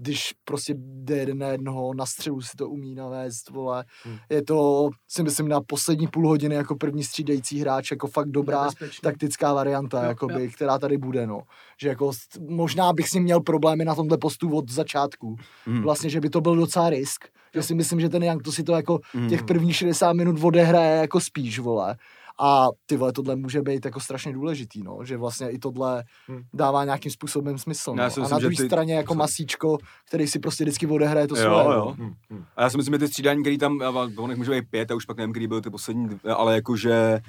když prostě jde jeden na jednoho, na střelu si to umí navést, vole. Hmm. Je to, si myslím, na poslední půl hodiny jako první střídající hráč, jako fakt dobrá Nebezpečný. taktická varianta, Jo, jakoby, jo. která tady bude, no. Že jako možná bych si měl problémy na tomhle postu od začátku. Hmm. Vlastně, že by to byl docela risk. Že si myslím, že ten Young to si to jako Hmm. těch prvních 60 minut odehraje jako spíš, vole. A ty vole, tohle může být jako strašně důležitý, no. Že vlastně i tohle Hmm. dává nějakým způsobem smysl. Já No. si A myslím, na že druhé ty- straně jako masíčko, který si prostě vždycky odehraje to Jo, svoje. jo. no. Hm, hm. A já si myslím, že ty střídání, který tam, a on může být pět, a už pak nevím, který byl ty poslední, dvě, ale jakože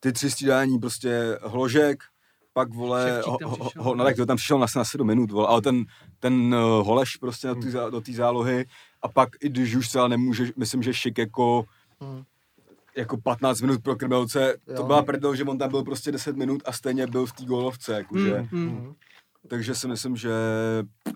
ty tři střídání, prostě hložek, pak vole, ho, tam ho, ho, no tak to tam přišel na, na 7 minut, vole, ale ten, ten uh, holeš prostě na zá- do té zálohy a pak i když už třeba nemůže, myslím, že šik jako Hmm. Jako 15 minut pro krmelce, to Jo. byla prdel, že on tam byl prostě 10 minut a stejně byl v té gólovce, jakože. Mm, mm. Takže si myslím, že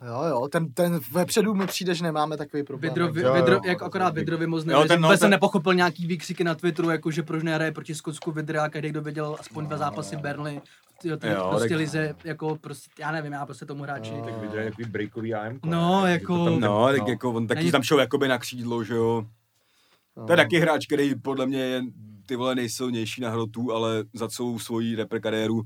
Jo, jo, ten, ten vepředu mi přijde, že nemáme takový problém. Vidro, jako- Jo, jo, vidro, jo, jako to akorát Vidrovi moc Jo, nevěřím. ten, no, Vůbec jsem ten- nepochopil nějaký výkřiky na Twitteru, jako že proč nehraje proti Skotsku Vidra, každý kdo viděl aspoň dva zápasy Burnley, jo, to Jo, prostě tak- lize, jako prostě, já nevím, já prostě tomu hráči. Jo. Tak vyjde takový breakový AM. No, jako- no, tak jako on taky Není- tam šel jakoby na křídlo, že jo. No. To je taky hráč, který podle mě je ty vole nejsilnější na hrotu, ale za celou svoji rapper kariéru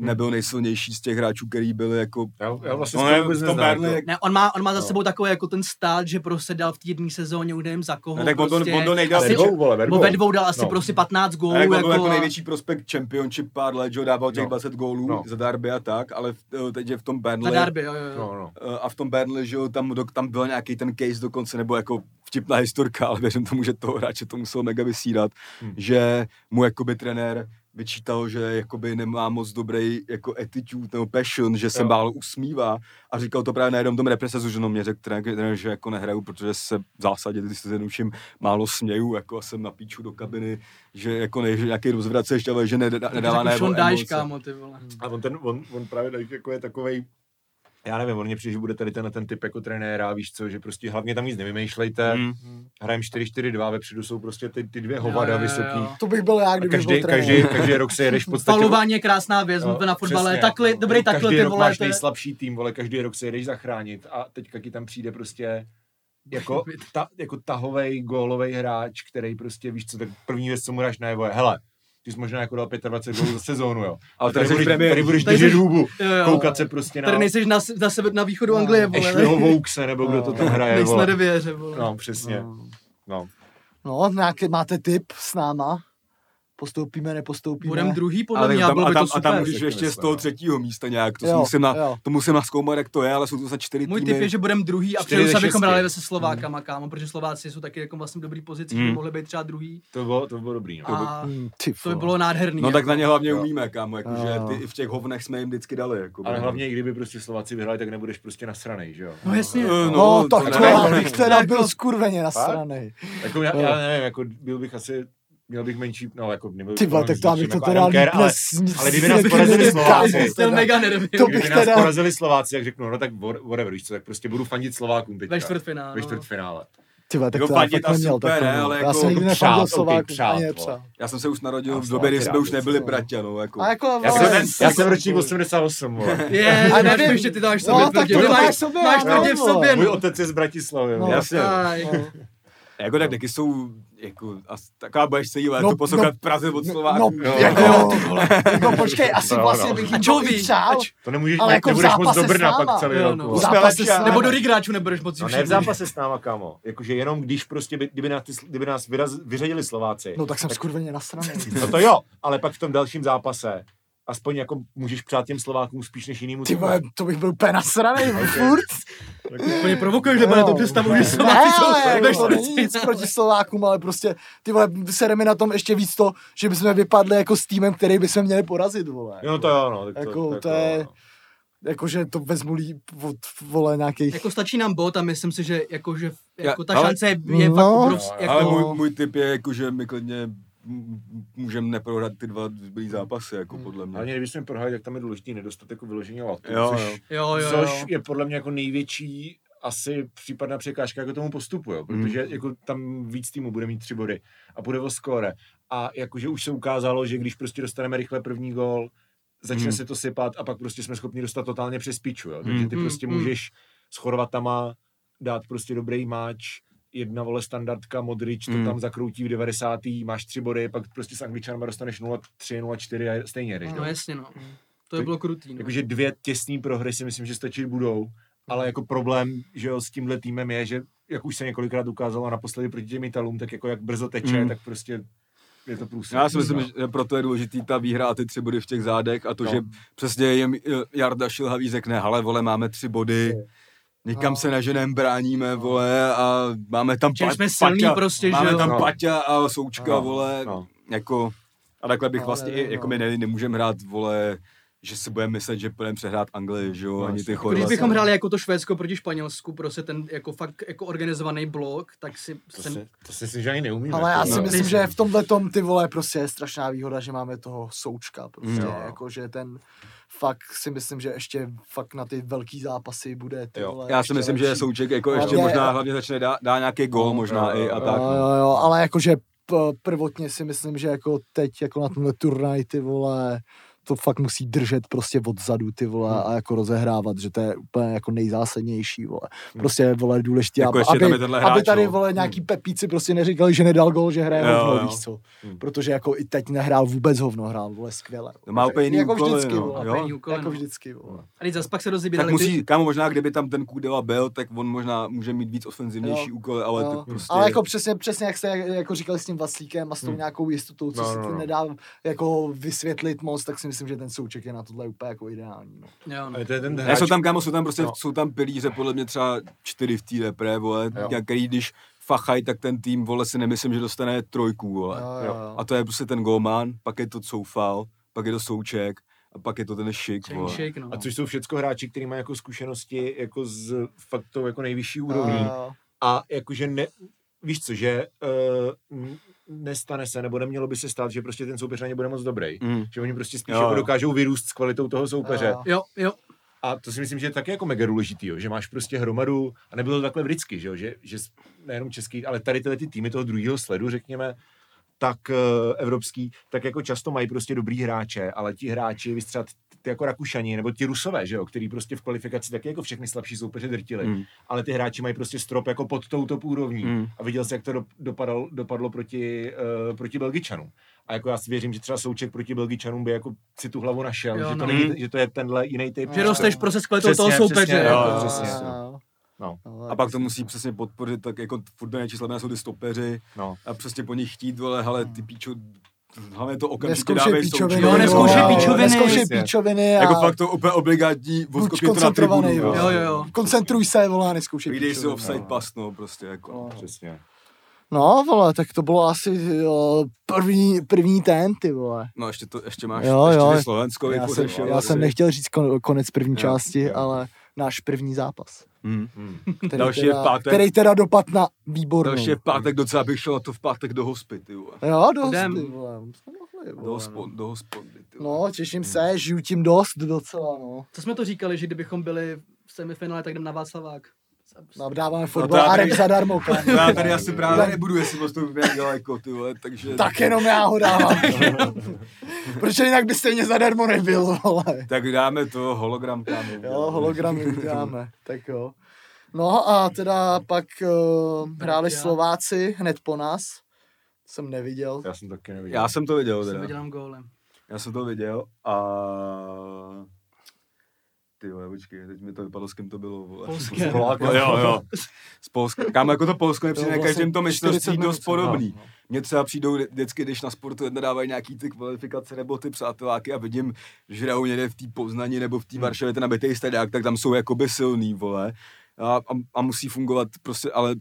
nebyl nejsilnější z těch hráčů, který byli jako... Já, já vlastně No, no, ne, vůbec v tom neznám. Burnley, jako. jak- Ne, on má, on má za No. sebou takový jako ten stát, že prostě dal v té jedné sezóně, už nevím za koho, No, tak on to- prostě, on to nejdál Ve asi, dvou, vole, ve nebo dvou. ve dvou dal asi No. prostě 15 gólů, Ale jako, jako, byl jako a- největší prospekt championship pár let, že jo, dával těch No. 20 gólů No. za Derby a tak, ale v- teď je v tom za Burnley. derby, jo, jo, jo. No, no. eh, a v tom Burnley, že jo, tam, tam byl nějaký ten case dokonce, nebo jako vtipná historka, ale věřím tomu, že toho hráče to muselo mega vysírat, Hmm. že mu jakoby trenér vyčítal, že jakoby nemá moc dobrý jako attitude nebo passion, že se málo usmívá a říkal to právě na jednom tom represesu, že no mě řekl trenér, že jako nehraju, protože se v zásadě, když se zjednoduším, málo směju, jako a jsem na píču do kabiny, že jako ne, že nějaký rozvraceš, ale že nedá, nedává Dyche, emoce. kámo, ty vole. A on, ten, on, on právě jako je takovej, já nevím, on mě přijde, že bude tady ten, ten typ jako trenéra, víš co, že prostě hlavně tam nic nevymýšlejte, Mm. hrajem 4-4-2, vepředu jsou prostě ty, ty dvě hovada Jo, jo, jo. vysoký. To bych byl já, A kdybych každý, byl trenér. každý, každý rok se jedeš v podstatě... Falování je krásná věc, Jo, na fotbale, přesně. takhle, dobrý takhle, každý ty vole, máš je- nejslabší tým, vole, každý rok se jedeš zachránit a teďka ti tam přijde prostě jako, ta, jako tahovej, gólovej hráč, který prostě, víš co, tak první věc, co mu dáš najevo je, hele, ty jsi možná jako dal 25 gólů za sezónu, jo. Ale A tady tady, budeš, premiér. tady budeš Tady držet hůbu, koukat se prostě na Tady nejseš na, na, sebe, na východu Anglie, vole. Ashleyho Voukse, nebo kdo to tam hraje, Nejsi na devěře, vole. No, přesně. No. No, nějaký máte tip s náma? Postoupíme, nepostoupíme? Budem druhý, podle Ale mě, tam, a bylo a by tam, to a tam můžeš ještě z toho no. třetího místa nějak, to, Jo, musím na, jo. to musím naskoumat, jak to je, ale jsou to za čtyři Můj týmy. tip je, že budeme druhý a přeju ze se, abychom hráli se Slovákama, kámo, protože Slováci jsou taky jako vlastně dobrý pozici, že by Hmm. mohli být třeba druhý. To bylo, to bylo dobrý, no. A Hmm, ty to by vole. bylo nádherný. No tak na ně hlavně Jo. umíme, kámo, jakože ty i v těch hovnech jsme jim vždycky dali. Jako, Ale hlavně, i kdyby prostě Slováci vyhráli, tak nebudeš prostě nasranej, že jo? No jasně. Eh, No, No, tak to bych teda Jako- byl skurveně nasranej. Jako já nevím, jako byl bych asi, měl bych menší, no jako nebyl Ty vole, bych tak to bych to jako teda Kerr, ale, ale kdyby nás porazili Slováci, mega. To kdyby bych nás porazili Slováci, jak řeknu, no tak wha- whatever, víš co, tak prostě budu fandit Slovákům teďka. Ve čtvrtfinále. Ve no. čtvrtfinále. Ty vole, tak Jako to já fakt neměl ne, ale Já jako jsem nikdy přát, nefandil Slovákům, přát, ani nepřál. Já jsem se už narodil v době, kdy jsme už nebyli bratě, no, jako. Jako, Já jsem, já jsem ročník 88, vole. Je, A nevím. že ty to máš v No, sobě tak Ty máš tvrdě nevím, v sobě, Můj no. otec je z Bratislavy, No. Jasně. No. Jako tak taky jsou, jako, as, taková budeš se jívat, No, no, to poslouchat no, v Praze od No, Slováků. jo. jako, jo, ty vole, jako počkej, asi No, vlastně no. bych A jim přál. Ač- To nemůžeš, Ale jako nebudeš moc do Brna pak celý Jo, no. s náma. Nebo do Rigráčů nebudeš moc No ne v zápase s náma, kámo. Jakože jenom když prostě, by, kdyby, nás, ty, kdyby nás vyraz, vyřadili Slováci. No tak jsem skurveně nasraný. No to jo, ale pak v tom dalším zápase aspoň jako můžeš přát těm Slovákům spíš než jinému Ty vole, to bych byl úplně nasraný, furt. Úplně provokuješ, nebo na to představu, že Ne, Slováci jsou jako to to nic proti Slovákům, ale prostě, ty vole, sere mi na tom ještě víc to, že bychom vypadli jako s týmem, který bychom měli porazit, vole. Jo, no to jo, no. Tak to, Jako, tak to je- jo, no. Jakože to vezmu líp od, vole, nějakých... Jako stačí nám bod a myslím si, že, jako, že jako ta ale- šance je, je No. fakt obrovská. Ale Jako, Ale můj, můj tip je, jako, že my klidně můžeme neprohrát ty dva zbylý zápasy, jako podle mě. Hlavně kdybychom prohráli, tak tam je důležitý nedostatek jako vyložení latu, Jo, což, jo. jo, jo, což jo. je podle mě jako největší asi případná překážka jako tomu postupu, jo, protože jako tam víc týmu bude mít tři body a bude o skóre. A jakože už se ukázalo, že když prostě dostaneme rychle první gól, začne Hmm. se to sypat a pak prostě jsme schopni dostat totálně přes piču, jo. Takže ty Hmm. prostě Hmm. můžeš s Chorvatama dát prostě dobrý máč, jedna vole standardka, Modrič to Hmm. tam zakroutí v 90. máš tři body, pak prostě s Angličanama dostaneš 0-3, 0-4 a stejně jdeš. No jasně, no. To je bylo krutý, no. Jakože dvě těsné prohry si myslím, že stačit budou, ale jako problém, že jo, s tímhle týmem je, že jak už se několikrát ukázalo naposledy proti těm Italům, tak jako jak brzo teče, Mm. tak prostě je to průsud. Já si myslím, No. že proto je důležitý ta výhra a ty tři body v těch zádech a to, No. že přesně jim Jarda Šilhavý řekne, hele vole, máme tři body, nikam No. se neženem, bráníme, vole, a máme tam pa- jsme silný Paťa, prostě, že máme jo. tam No. Paťa a Součka, No, vole, no. jako, a takhle bych No, vlastně, nevím, i, jako no. my ne, nemůžeme hrát, vole, že si budeme myslet, že budeme přehrát Anglii, že jo, No, ani ty. Jako Chorvaty. Když bychom hráli jako to Švédsko proti Španělsku, prostě ten jako fakt jako organizovaný blok, tak si To, ten, si, to si myslím, že ani neumíme. Ale já si No. myslím, že v tomhle tom ty vole prostě je strašná výhoda, že máme toho součka prostě, Jo. jako že ten fakt si myslím, že ještě fakt na ty velký zápasy bude ty Jo. vole, Já si myslím, že lepší. Souček jako Ale ještě je- možná hlavně začne dá, dá nějaký gol No, možná jo, i a jo, tak. Jo, jo, jo, ale jakože prvotně si myslím, že jako teď jako na tomhle turnaj ty vole, to fakt musí držet prostě odzadu ty vole Hmm. a jako rozehrávat, že to je úplně jako nejzásadnější vole. Prostě vole důležitý, Jako aby, aby, tenhle aby hráč, tady no. vole nějaký pepíci prostě neříkali, že nedal gol, že hraje hovno, jo. víš co. Hmm. Protože jako i teď nehrál vůbec hovno, hrál vole skvěle. To má úplně jiný jako úkoly, vždycky, no. vole. Jo? Úkoly, Jako no. vždycky, vole. A teď zase pak se Tak rozebírali musí, kámo, možná kdyby tam ten Kudela byl, tak on možná může mít víc ofenzivnější úkoly, ale jo. to prostě... Ale jako přesně, přesně jak jste jako říkali s tím Vaslíkem a s tou Hmm. nějakou jistotou, co No, se to no. nedá jako vysvětlit moc, tak si myslím, že ten souček je na tohle úplně jako ideální. No. jo, no. To je ten hráč, jsou tam, kámo, jsou tam prostě, No. jsou tam pilíře, podle mě třeba čtyři v té repre, vole, který když fachaj, tak ten tým, vole, si nemyslím, že dostane trojku, vole. Jo, jo, jo. A to je prostě ten golman, pak je to Coufal, pak je to Souček a pak je to ten šik, shake, no. a což jsou všechno hráči, kteří mají jako zkušenosti jako z fakt tou jako nejvyšší úrovní. Jo, A jakože ne, víš co, že uh, nestane se, nebo nemělo by se stát, že prostě ten soupeř na ně bude moc dobrý. Mm. Že oni prostě spíš Jo, jako jo. dokážou vyrůst s kvalitou toho soupeře. jo. Jo. A to si myslím, že je taky jako mega důležitý, jo, že máš prostě hromadu, a nebylo to takhle vždycky, že, jo, že, že nejenom český, ale tady tyhle ty týmy toho druhého sledu, řekněme, tak uh, evropský, tak jako často mají prostě dobrý hráče, ale ti hráči, vy třeba ty jako Rakušani, nebo ti Rusové, že jo, který prostě v kvalifikaci taky jako všechny slabší soupeře drtili, Mm. ale ty hráči mají prostě strop jako pod tou top úrovní Mm. a viděl jsi, jak to do, dopadlo, dopadlo proti, uh, proti Belgičanům. A jako já si věřím, že třeba Souček proti Belgičanům by jako si tu hlavu našel, Jo, že, to no. není, Mm. že to je tenhle jiný typ. Že rosteš prostě s kvalitou Přesně, toho soupeře. přesně, jako. jo, jo, přesně. jo. No. Jo, A pak to musí přesně podpořit, tak jako fotbalné čísla jsou ty stopeři No. a přesně po nich chtít, vole, hele, ty píčo, hlavně to okamžitě Neskoušej dávej píčoviny. Jo, neskoušej píčoviny. Neskoušej píčoviny a Jako fakt to úplně obligátní, buď odskokni to na koncentrovaný. tribunu. Jo, jo, jo. Koncentruj se, vole, a neskoušej Vyjdej si píčoviny. offside No. pas, no, prostě jako. No. Přesně. No, vole, tak to bylo asi jo, první, první ten, ty vole. No ještě, to, ještě máš, Jo, ještě jo. Slovensko Já jsem, já jsem nechtěl říct kon, konec první Jo, části, jo. ale náš první zápas. Hmm. Hmm. Který Další je v teda, pátek. Který teda dopad na výbornou. Další je v pátek, docela bych šel na to v pátek do hospy, ty vole. Jo, vole. jsme mohli, Do, hospod, do hospody. No, těším se, žiju tím dost docela, no. Co jsme to říkali, že kdybychom byli v semifinále, tak jdem na Václavák. No, dáváme No fotbal to já a tady- rep zadarmo. To já tady asi právě nebudu, jestli postoupím jak daleko, ty vole, takže... Tak jenom já ho dávám. Proč jinak by stejně zadarmo nebyl, vole. Tak dáme to hologram, kámo. Jo, hologramy uděláme, tak jo. No a teda pak uh, hráli. Slováci hned po nás. Jsem neviděl. Já jsem taky neviděl. Já jsem to viděl Jsem teda. vydělám gólem. Já jsem to viděl a... Ty vole, počkej, teď mi to vypadlo, s kým to bylo, vole. Polské. S Polákem. Jo, jo. Z Polska. Kámo, jako to Polsko mi To přijde to vlastně 40 mistrovství dost no. podobný. No. Mně třeba přijdou vždycky, když na sportu jedna dávají nějaký ty kvalifikace nebo ty přáteláky a vidím, že hrajou někde v té Poznani nebo v té Varšavě ten nabitý stadiák, tak tam jsou jakoby silný, vole. A, a, a, musí fungovat prostě, ale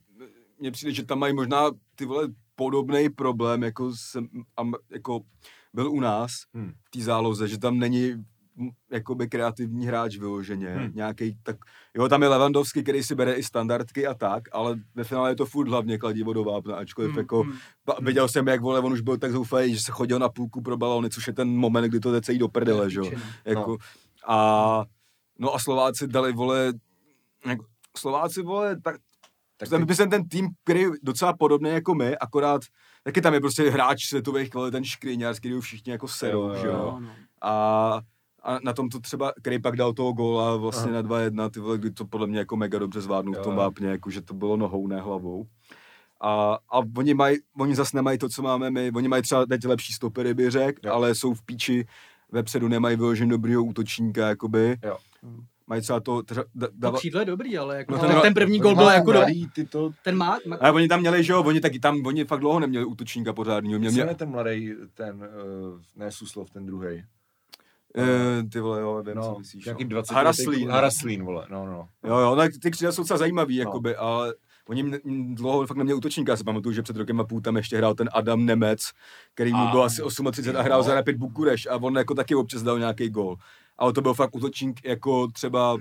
mně přijde, že tam mají možná ty vole podobný problém, jako, jsem, jako byl u nás Hmm. v té záloze, že tam není jakoby kreativní hráč vyloženě, Hmm. hmm. nějaký tak, jo, tam je Levandovský, který si bere i standardky a tak, ale ve finále je to furt hlavně kladivo do vápna, ačkoliv Mm, jako, mm. pa, viděl jsem, jak vole, on už byl tak zoufalý, že se chodil na půlku pro balony, což je ten moment, kdy to jde celý do prdele, že jo, jako, a, no a Slováci dali, vole, jako, Slováci, vole, tak, tak ten, ten, ten tým, který je docela podobný jako my, akorát taky tam je prostě hráč světových kvalit, ten škriňář, který všichni jako serou, Jo, jo, že jo. No, no. A, a na tom to třeba, který pak dal toho góla vlastně Aha. na 2-1, ty vole, kdy to podle mě jako mega dobře zvládnul Jo, v tom vápně, jako že to bylo nohou, ne hlavou. A, a oni, mají, oni zase nemají to, co máme my, oni mají třeba teď lepší stopery, by řekl, ale jsou v píči, vepředu nemají vyložen dobrýho útočníka, jakoby. Jo. Mají třeba to, třeba, da, To dava, křídlo je dobrý, ale jako No ten- ten, ten první gol byl jako do, mladý, ty to, ten má, má ale oni tam měli, že jo, oni taky tam, oni fakt dlouho neměli útočníka pořádního. Měli, co mě, je ten mladý, ten, uh, ne Suslov, ten druhý. E, ty vole, jo, vím, co No, myslíš. nějaký no. 20 Haraslín. no. Haraslín, vole, no, no. Jo, jo, tak ty křídla jsou docela zajímavý, No. jakoby, ale oni dlouho fakt neměli útočníka, já si pamatuju, že před rokem a půl tam ještě hrál ten Adam Nemec, který mu byl asi 38 a hrál za Rapid Bukureš a on jako taky občas dal nějaký gol. Ale to byl fakt útočník jako třeba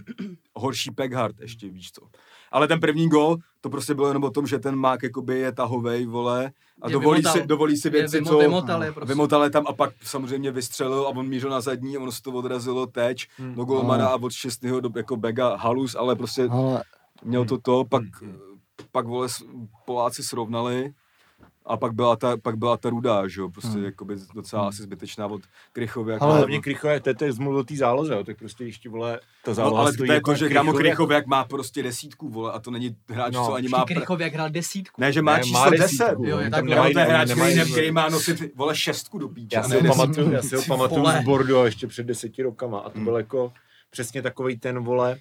horší Peghard ještě, víš co. Ale ten první gol, to prostě bylo jenom o tom, že ten mák jakoby je tahovej, vole, a Je dovolí vymotal. si, dovolí si je věci, vymo- co... vymotal je prostě. Vymotal je tam a pak samozřejmě vystřelil a on mířil na zadní a ono se to odrazilo teď Hmm. do golmana a od šestého do jako Bega halus, ale prostě Ale měl to to, pak, Hmm. pak vole, Poláci srovnali a pak byla ta, pak byla ta rudá, že jo, prostě Hmm. jakoby docela asi zbytečná od Krychovy. Jako Ale- hlavně Krychové, to je, to je zmluv o té záloze, jo, tak prostě ti vole, ta no, záloha ale to je jako to, že kámo Krychové- Krychov jak má prostě desítku, vole, a to není hráč, No, co ani má... Počkej, Pr... Krychov jak hrál desítku. Ne, že má Ne, číslo má 10. desítku, jo, je tam to je hráč, nemají- který, který má nosit, vole, šestku do píče. Já si ho pamatuju, já si ho pamatuju z Bordeaux ještě před deseti rokama a to Hmm. byl jako přesně takový ten, vole,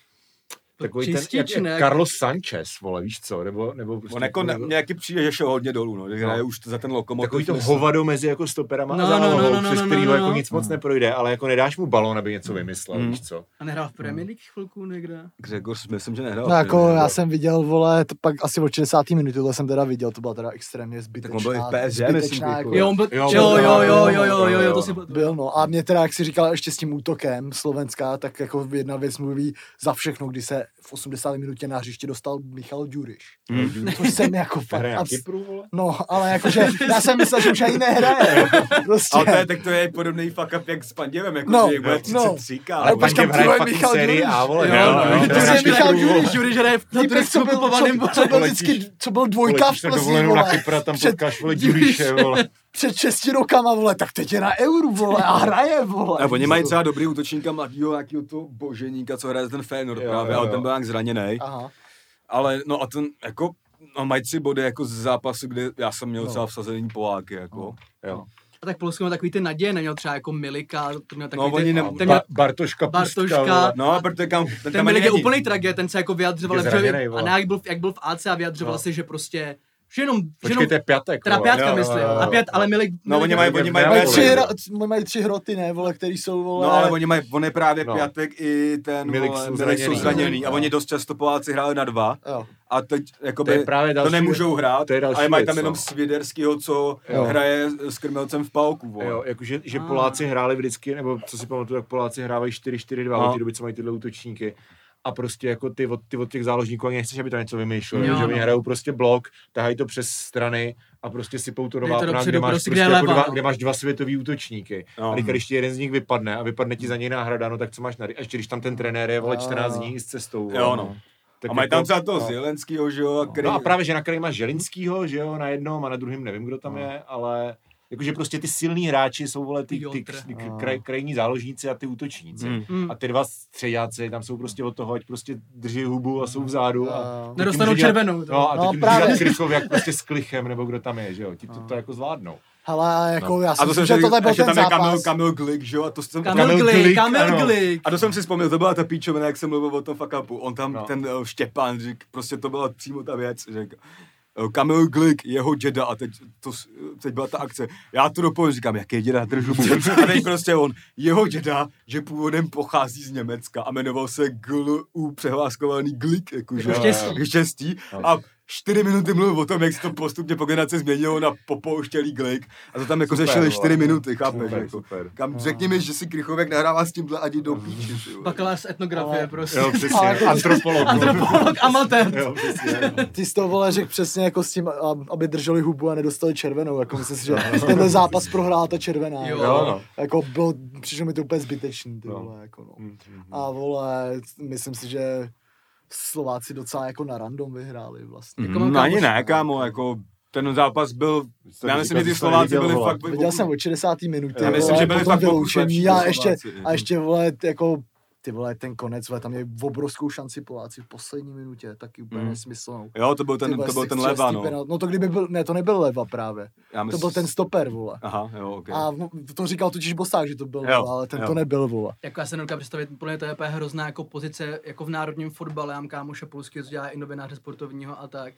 takový ten, jak, jak ne? Carlos Sanchez, vole, víš co, nebo, nebo prostě, On jako ne, nebo, mě jaký přijde, že šel hodně dolů, no, že No. hraje už za ten lokomotiv. takový to hovado mezi jako stoperama No, a no, no, zálohou, no, no, přes no, kterýho no, jako no. nic moc neprojde, ale jako nedáš mu balon, aby něco vymyslel, Hmm. víš co. A nehrál v Premier League chvilku někde. Gregor, myslím, že nehrál. no jako já jsem viděl, vole, to pak asi od 60. minuty, tohle jsem teda viděl, to byla teda extrémně zbytečná. on byl i v PSG, myslím, jako. jako, Jo, on byl, Jo, jo, jo, jo, jo, jo, jo, jo, jo, to si Byl, no. A mě teda, jak si říkal, ještě s tím útokem Slovenská, tak jako jedna věc mluví za všechno, kdy se v 80. minutě na hřiště dostal Michal Ďuriš. Hmm. To jsem jako fakt... Hraje na abs- Kypru? No, ale jakože, já jsem myslel, že už ani nehraje. Prostě. Ale to je, tak to je podobný fuck up jak s Panděvem, jako No, že bude no. 33, Ale kámo. počkej, Panděv hraje fakt Michal Ďuriš. A, vole, Jo, jo, no, jo, to to je na Michal vole. Jury hraje v Týpek, co byl, co, co byl vždycky, co byl dvojka v na Plzni, dovolenou na vole. Kypr a tam potkáš, vole, Ďuriše, vole. Před šesti rokama, vole, tak teď je na euru, vole, a hraje, vole. A oni mají třeba dobrý útočníka mladýho nějakého toho boženíka, co hraje ten Feyenoord Jo, právě, jo, ale jo. ten byl nějak zraněný. Ale no a ten jako, no mají tři body jako z zápasu, kde já jsem měl No. třeba vsazený Poláky, jako. Jo. A tak Polsko měl takový ty naděje, neměl třeba jako Milika, to měl takový No, oni ty, ne- ten, měl, Ba- Bartoška, Bartoška. Pustka. No a protože kam, ten, ten Milik je úplný tragédie, ten se jako vyjadřoval, Je že, zraněnej, a ne, jak byl, jak byl v AC a vyjadřoval No. si, že prostě, že jenom, že Počkej, jenom to je pětek, teda pětka myslím, jo, jo. a pět, ale Milik, No, oni mají, oni mají, Ne, Mají tři, hra, mají tři hroty, ne, vole, který jsou, vole. No ale oni mají, on je právě No. Piatek i ten Milik vole, jsou Milik jsou zraněný. zraněný a No. oni dost často Poláci hráli na dva Jo. a teď To jakoby, je právě to další nemůžou hrát, to je ale mají věc, tam jenom no. Svěderskýho, co Jo. hraje s krmelcem v palku, vole. Jo, jakože, že Ah. Poláci hráli vždycky, nebo co si pamatuju, tak Poláci hrávají 4-4-2 No. od té doby, co mají tyhle útočníky. A prostě jako ty od, ty od těch záložníků ani nechceš, aby tam něco vymýšleli, Jo, že no. oni hrajou prostě blok, tahají to přes strany a prostě sypou to do to vápna, kde máš, prostě, prostě kde je jako leva, dva, no. kde máš dva světový útočníky. No. A teď, když ti jeden z nich vypadne a vypadne ti za něj náhrada, no tak co máš na, a ještě když tam ten trenér je, vole, A- 14 dní s cestou. Jo, no. Tak A mají tam jako- třeba toho no. Zielenskýho, že jo, a který... No a právě, že na který máš Želinskýho, že jo, na jednom a na druhém nevím, kdo tam je, ale Jakože prostě ty silní hráči jsou, vole, ty, ty, ty kraj, krajní záložníci a ty útočníci. Mm. A ty dva středáci tam jsou prostě od toho, ať prostě drží hubu a jsou vzadu. A A- teď Nedostanou červenou, to. No a No, teď může právě. dělat Krychov jak prostě s Klichem, nebo kdo tam je, že jo. Ti to, to jako zvládnou. Hele, jako No. já si a to myslím, jsem že tohle byl ten tam je Kamil. Kamil Glik, že jo, a to jsem, Kamil Kamil Glik, Glik, Kamil ano. Glik. a to jsem si vzpomněl, to byla ta píčovina, jak jsem mluvil o tom fuck upu. On tam, No. no. ten uh, Štěpán, řík, prostě to byla přímo ta věc, že uh, Kamil Glik, jeho děda a teď, to, s- teď byla ta akce. Já to dopovím, říkám, jaký děda držu. A teď prostě on, jeho děda, že původem pochází z Německa a jmenoval se GLU přehláskovaný Glik, jakože. Jako štěstí. štěstí. A čtyři minuty mluvil o tom, jak se to postupně po generaci změnilo na popouštělý Glik. A to tam jako Super, řešili čtyři minuty, chápeš? Super, jako. super. Kam, řekni mi, že si Krychovek nahrává s tímhle a jdi do píči. Bakalář z etnografie Ale- prostě. Jo, přesně. Antropolog. Antropolog, amatér. Jo, přesně. Ty jsi to vole řekl přesně jako s tím, aby drželi hubu a nedostali červenou. Jako myslím si, že tenhle zápas prohrál ta červená. Jo. Jo, no. Jako bylo, přišlo mi to úplně zbytečný, ty No. vole, jako no. Mm, mm, A vole, myslím si, že Slováci docela jako na random vyhráli vlastně. Jako Mm, mám no ani ne, kámo, jako ten zápas byl, já myslím, že ty Slováci byli vole. fakt... Viděl jsem od 60. minuty, Já myslím, že byli fakt vyloučení a ještě, a ještě vole, jako ty vole, ten konec, vole, tam je obrovskou šanci Poláci v poslední minutě, taky úplně Mm. nesmyslnou. Jo, to byl ten, vole, to byl ten leva, no. penalt. No to kdyby byl, ne, to nebyl leva právě. Já To myslím, byl ten stoper, vole. Aha, jo, ok. A no, to říkal totiž Bosák, že to byl Jo, leva, ale ten jo. to nebyl, vole. Jako já se nedokážu představit, pro mě to je úplně hrozná jako pozice, jako v národním fotbale, já mám kámoše polský, co dělá i novináře sportovního a tak,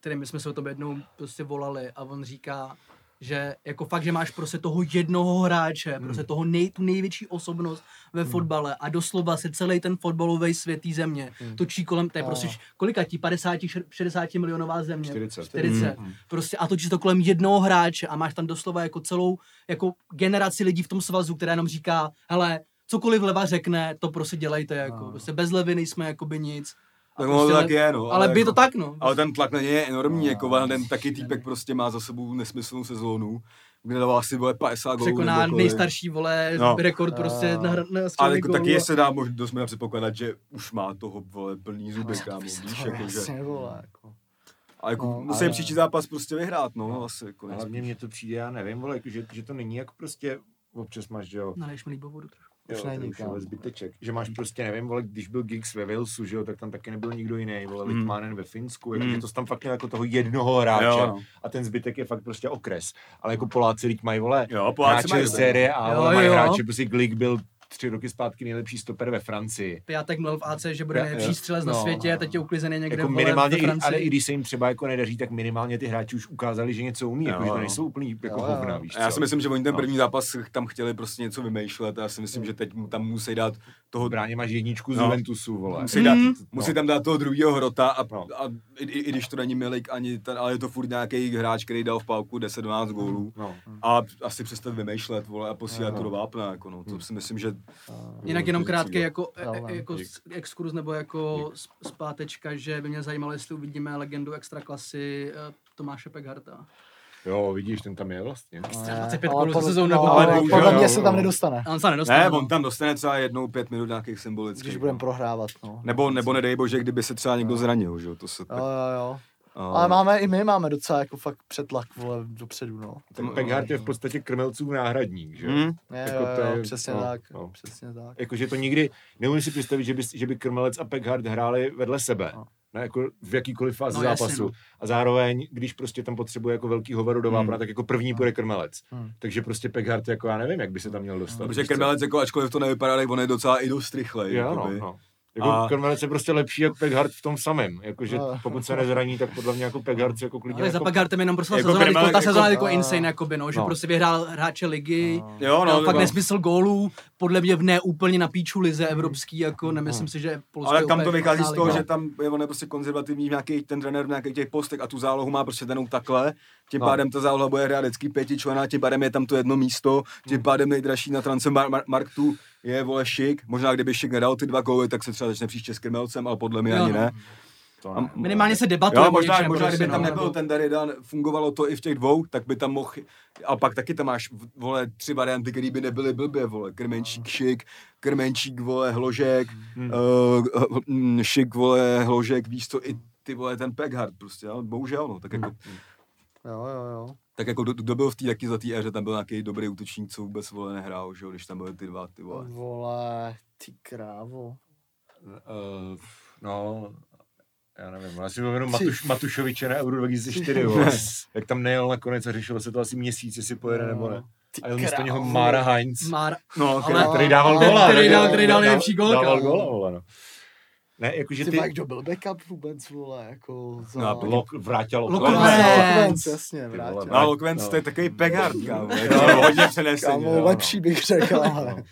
kterým my jsme se o tom jednou prostě volali a on říká, že jako fakt, že máš prostě toho jednoho hráče, Hmm. prostě toho nej, tu největší osobnost ve fotbale a doslova se celý ten fotbalový svět té země Hmm. točí kolem, to je prostě kolika ti, 50, šer- 60 milionová země. 40. 40. Hmm. Prostě a točí to kolem jednoho hráče a máš tam doslova jako celou jako generaci lidí v tom svazu, která jenom říká, hele, cokoliv leva řekne, to prostě dělejte, jako. Prostě bez levy nejsme jakoby nic. A Tak ono to le- tak je, no. Ale by jako, to tak, no. Ale ten tlak na něj je enormní, No, jako ale ten prostě taky týpek prostě má za sebou nesmyslnou sezónu, kde dával asi vole 50 gólů. Překoná nejstarší, vole, No. rekord prostě A. na, na Ale jako taky je se dá možná dost možná předpokládat, že už má toho vole plný zuby, No, kámo, to víš, jako, že, vole, jako. a jako No, musí ale- příští zápas prostě vyhrát, no, asi jako Ale mně, mně to přijde, já nevím, vole, jako, že, že to není jako prostě, občas máš, že jo, Naleješ mi líbou vodu trošku. Už jo, není, ale zbyteček. Že máš prostě, nevím, vole, když byl Giggs ve Walesu, že jo, tak tam taky nebyl nikdo jiný, vole, Hmm. Litmanen ve Finsku, jako, Hmm. že to tam fakt měl jako toho jednoho hráče Jo, a ten zbytek je fakt prostě okres. Ale jako Poláci, teď mají, vole, Jo, Poláci hráče mají série a Jo, mají jo. hráče, prostě Glick byl tři roky zpátky nejlepší stoper ve Francii. Piatek mluvil v AC, že bude nejlepší střelec na No, světě, no. teď je uklizený někde Jako vole, minimálně, ve i, ale Francii. i když se jim třeba jako nedaří, tak minimálně ty hráči už ukázali, že něco umí, Jo, jako, že to nejsou úplný jako hovna, víš A já si myslím, že oni ten No. první zápas tam chtěli prostě něco vymýšlet a já si myslím, že teď mu tam musí dát toho Bráně máš jedničku z No. Juventusu, vole. Musí, dát, Mm. musí tam dát toho druhého hrota a, No. a i, i, i, když to není Milik ani ten, ale je to furt nějaký hráč, který dal v pálku 10-12 gólů No. a asi přestat vymýšlet, vole, a posílat No. to do vápna, jako no, to si myslím, že... Jinak jenom krátký jako, e- no. e- jako Dík. exkurs nebo jako s- zpátečka, že by mě zajímalo, jestli uvidíme legendu extraklasy eh, Tomáše Pegharta. Jo, vidíš, ten tam je vlastně. No, 25 ale gólů za podle- sezónu, no, nebo ale bohužel, podle mě jo, se tam no. nedostane, on se nedostane. Ne, no. on tam dostane třeba jednou pět minut nějakých symbolických. když no. budeme prohrávat, no. Nebo, nebo nedej bože, kdyby se třeba někdo zranil, že jo, to se Jo, tak... jo, jo. a- Ale máme, i my máme docela jako fakt přetlak, vole, dopředu, no. Ten Peghart je v podstatě krmelcův náhradník, že jo? Hm? Je, Jako jo, to jo, je- přesně no, tak, no. přesně tak. Jakože to nikdy, neumím si představit, že by, že by Krmelec a Peghart hráli vedle sebe. No. Ne, jako v jakýkoliv fázi No, jasně, zápasu. no. A zároveň, když prostě tam potřebuje jako velký hovaru do vápna, Hmm. tak jako první půjde Krmelec. Hmm. Takže prostě Peghart, jako já nevím, jak by se tam měl dostat. Protože? Krmelec, jako, ačkoliv to nevypadá, tak on je docela i dost rychlej. Jo, no, no. Jako A- Krmelec je prostě lepší jak Peghart v tom samém. Jakože No. pokud se nezraní, tak podle mě jako Peghart se jako klidně Ale za jako... Peghartem jenom prostě Jako sezóna, jako, ta jako- sezóna jako a- insane, jakoby, no, že no. prostě vyhrál hráče ligy, No. Jo, no, no, fakt jako- nesmysl gólů, podle mě v ne úplně na píču lize evropský, jako nemyslím si, že Polsko Ale tam to vychází z toho, liga. že tam je on je prostě konzervativní v nějaký, ten trenér v nějakých těch postech a tu zálohu má prostě danou takhle. Tím No. pádem ta záloha bude hrát vždycky pětičlená, tím pádem je tam to jedno místo, tím pádem nejdražší na transfer mar- mar- marktu je vole šik. Možná kdyby šik nedal ty dva góly, tak se třeba začne příště s Krmelcem, ale podle mě Jo, ani no. ne. To A- ne. Minimálně se debatuje Jo, o možná, něčem, možná prostě, kdyby tam no, nebyl ten Daridan, fungovalo to i v těch dvou, tak by tam mohl, a pak taky tam máš, vole, tři varianty, které by nebyly blbě, vole, Krmenčík, Šik, Krmenčík, vole, Hložek, Hmm. uh, Šik, vole, Hložek, víš to, i ty vole, ten Peghard prostě, ale bohužel, no, tak jako, Jo, jo, jo. Tak jako kdo, kdo byl v té taky za té éře, tam byl nějaký dobrý útočník, co vůbec vole nehrál, že jo, když tam byly ty dva, ty vole. Vole, ty krávo. Uh, no, já nevím, já si pamatuju Matuš, Matušoviče na Euro 2004, vole, jak tam nejel nakonec a řešilo se to asi měsíc, jestli pojede nebo ne. Ty A jel místo něho. Mára Heinz, Már, No, Ale- který dával gola. který ne? dal- který dal nejlepší gól, Dával gola, vole, no. Ne, jakože Ty ty... kdo byl backup vůbec, vole, jako za... No, Lok, vrátil Lokvens. Lokvens, jasně, vrátil. No, Lokvens, No. to je takový pegard, kámo. No. Jako hodně přenesený. Kámo, jo, lepší bych řekl, ale...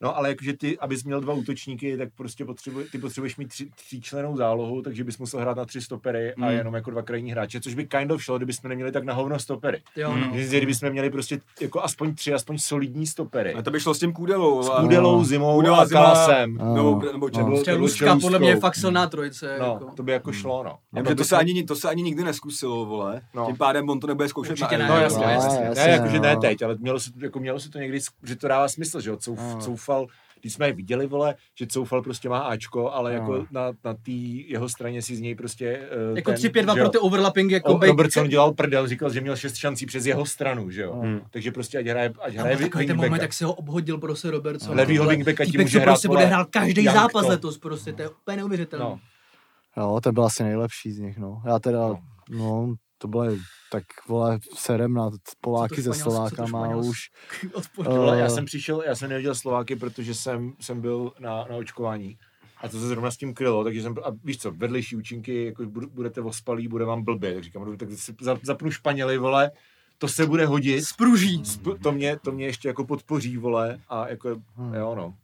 No, ale jakože ty, abys měl dva útočníky, tak prostě potřebuje, ty potřebuješ mít tři, tříčlenou zálohu, takže bys musel hrát na tři stopery a Hmm. jenom jako dva krajní hráče, což by kind of šlo, kdybychom neměli tak na hovno stopery. jo, Hmm. no. Kdybychom měli prostě jako aspoň tři, aspoň solidní stopery. A to by šlo s tím Kůdelou. S Kůdelou, Zimou Kůdela, a Zima, Kalasem. No. Nebo, nebo No. Černou. Prostě podle mě je fakt silná trojice. No, jako. to by jako šlo, no. A že to se, ani, to se ani nikdy neskusilo, vole. No. Tím pádem on to nebude zkoušet Určitě na ne. No Euro, jasně, No, jasně. jasně, Ne, jakože ne no. teď, ale mělo se, to- jako mělo se to někdy, sk- že to dává smysl, že jo, Couf, No. Coufal, když jsme je viděli, vole, že Coufal prostě má Ačko, ale No. jako na, na té jeho straně si z něj prostě uh, Jako 3-5-2 že jo, pro ty overlapping, jako O, Robertson dělal prdel, říkal, že měl šest šancí přes jeho stranu, že jo. Hmm. Takže prostě ať hraje, ať hraje byl takový ten moment, jak se ho obhodil prostě Robertson. Levýho wingbacka ti může hrát, prostě bude hrát každý zápas to. letos prostě, to je úplně neuvěřitelné. No. Jo, ten byl asi nejlepší z nich, no. Já teda, No. no, to bylo tak, vole, serem na Poláky to Slovákama už. Eh, Vole, já jsem přišel, já jsem neviděl Slováky, protože jsem, jsem byl na, na očkování. A to se zrovna s tím krylo, takže jsem, a víš co, vedlejší účinky, jako budete ospalí, bude vám blbě, tak říkám, tak si za- zapnu Španěli, vole, to se bude hodit, Spruží. Sp- to mě, to mě ještě jako podpoří, vole, a jako, Hmm. jo no,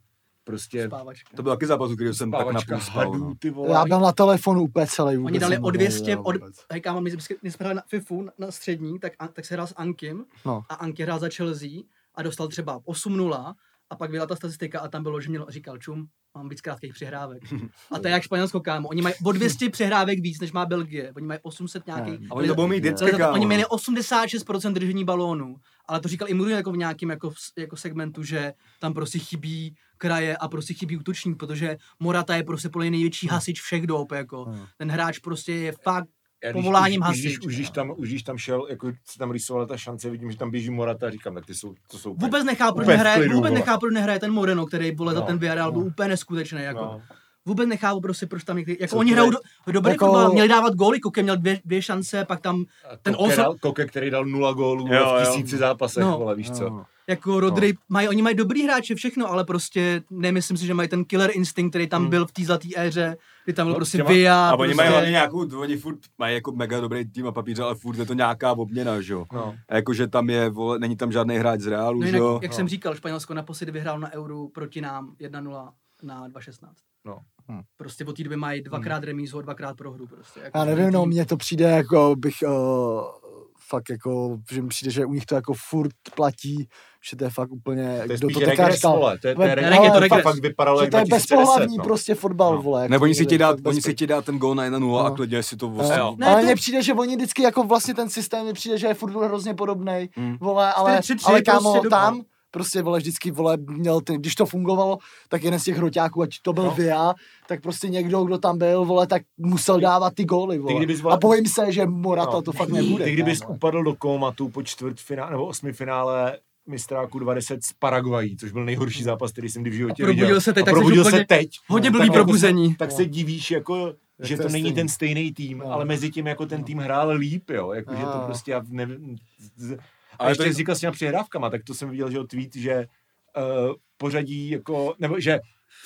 prostě Spávačka. To byl taky zápas, který jsem tak spávačka napůl spal. hadů, No. ty vole. Já byl na telefonu úplně celý vůbec. Oni dali o 200, nevěděl od, hej kámo, my, jsme- my jsme hráli na FIFU na, na střední, tak, a- tak se hrál s Ankim No. a Anky hrál za Chelsea a dostal třeba 8-0 a pak byla ta statistika a tam bylo, že měl, říkal čum, mám víc krátkých přihrávek. A to je jak Španělsko, kámo. Oni mají o 200 přihrávek víc, než má Belgie. Oni mají 800 nějaký. Ne. A oni to budou mít Ne. vždycky. Oni měli 86% držení balónu, ale to říkal i Mourinho jako v nějakém jako, jako segmentu, že tam prostě chybí kraje a prostě chybí útočník, protože Morata je prostě podle největší hasič všech dob, jako. Hmm. Ten hráč prostě je fakt Já když- povoláním už, už, hasič. když, už, když tam, už když tam šel, jako se tam rýsovala ta šance, vidím, že tam běží Morata, říkám, tak ty jsou, to jsou úplně- Vůbec nechápu, proč nehraje, vůbec nechápu, nehraje ten Moreno, který vole za No, ten Villarreal byl no. úplně neskutečný, jako. No. Vůbec nechápu prostě, proč tam někdy, jako Co oni hrajou do, dobrý Jako- fotbal, měli dávat góly, Koke měl dvě, dvě šance, pak tam A Ten Koke, Olsen- dal, Koke, který dal nula gólů Jo, v jo. tisíci zápasech, No. vole, víš co. No. jako Rodry, mají, oni mají dobrý hráče, všechno, ale prostě nemyslím si, že mají ten killer instinct, který tam Hmm. byl v té zlaté éře, kdy tam byl No, prostě těma- Via, A oni prostě, mají hlavně nějakou, oni furt mají jako mega dobrý tým a papíře, ale furt je to nějaká obměna, že jo. No. A jakože tam je, vole, není tam žádný hráč z Reálu, no že jo. jak No. jsem říkal, Španělsko naposledy vyhrál na Euro proti nám 1-0 na 2.16. No. Hm. Prostě od té doby mají dvakrát remízu a dvakrát prohru. Prostě. Jako Já nevím, no, mně to přijde jako bych uh, fakt jako, že mi přijde, že u nich to jako furt platí, že to je fakt úplně, To je kdo spíš to teďka regres, říkal, vole, to je, to je regres, je to to regres. fakt vypadalo že to je 2010, bezpohlavní no. prostě fotbal, No. vole. jako, Nebo oni si dát, bez- oni si chtějí dát ten gól na 1-0 a No. klidně si to No. vlastně. Ne, ale mně přijde, že oni vždycky jako vlastně ten systém mi přijde, že je furt hrozně podobný, Hmm. vole, ale, 4-3-3 ale kámo, prostě tam prostě, vole, vždycky, vole, měl ten, když to fungovalo, tak jeden z těch hroťáků, ať to byl No. no. Via, tak prostě někdo, kdo tam byl, vole, tak musel dávat ty góly, vole. kdybys, vole- A bojím se, že Morata No. to fakt nebude. Ty kdybys kámo. upadl do komatu po čtvrtfinále nebo osmifinále mistráku 20 s Paraguají, což byl nejhorší zápas, který jsem kdy v životě A probudil viděl. se teď, a tak probudil úplně se teď. hodně Tak blbý jako probuzení. Se, tak se divíš, jako, Jak že to není stejný. ten stejný tým, No. ale mezi tím jako ten tým hrál líp, jo. Jako, že to No. prostě, já nevím, z- a Ale ještě to říkal s těma přihrávkama, tak to jsem viděl, že tweet, že uh, pořadí jako, nebo že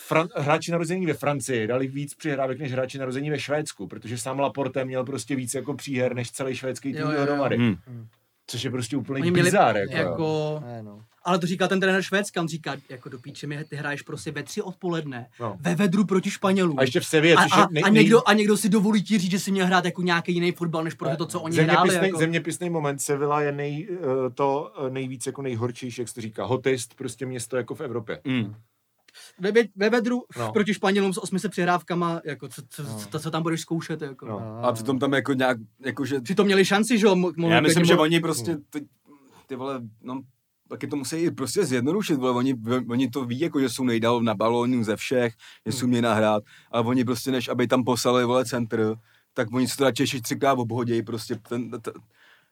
Fran- hráči narození ve Francii dali víc přihrávek než hráči narození ve Švédsku, protože sám Laporte měl prostě víc jako příher než celý švédský tým dohromady. Hmm. Což je prostě úplně Oni měli bizár, jako, jako, Ne, no. Ale to říká ten trenér Švédska, on říká, jako do píče mi, ty hraješ prostě ve tři odpoledne, No. ve vedru proti Španělům. A ještě v Sevě, a, a, nej, a, někdo, a někdo si dovolí ti říct, že si měl hrát jako nějaký jiný fotbal, než prostě to, co oni hráli. zeměpisný, Jako. zeměpisný moment Sevilla je nej, eh, to eh, nejvíc jako nejhorčí, jak se to říká, hotest prostě město jako v Evropě. Hmm. Ve, ve, ve vedru No. proti Španělům s 800 přihrávkama, jako co, co, No. co, co tam budeš zkoušet, jako. No. A přitom tam jako nějak, jakože, Přitom měli šanci, že jo? já myslím, že oni prostě, ty, ty vole, no, taky to musí i prostě zjednodušit, vole, oni, oni to ví, jako, že jsou nejdál na balónu ze všech, že jsou mě nahrát, ale oni prostě, než aby tam poslali, vole, centr, tak oni si to radši třikrát obhodějí, prostě ten, t,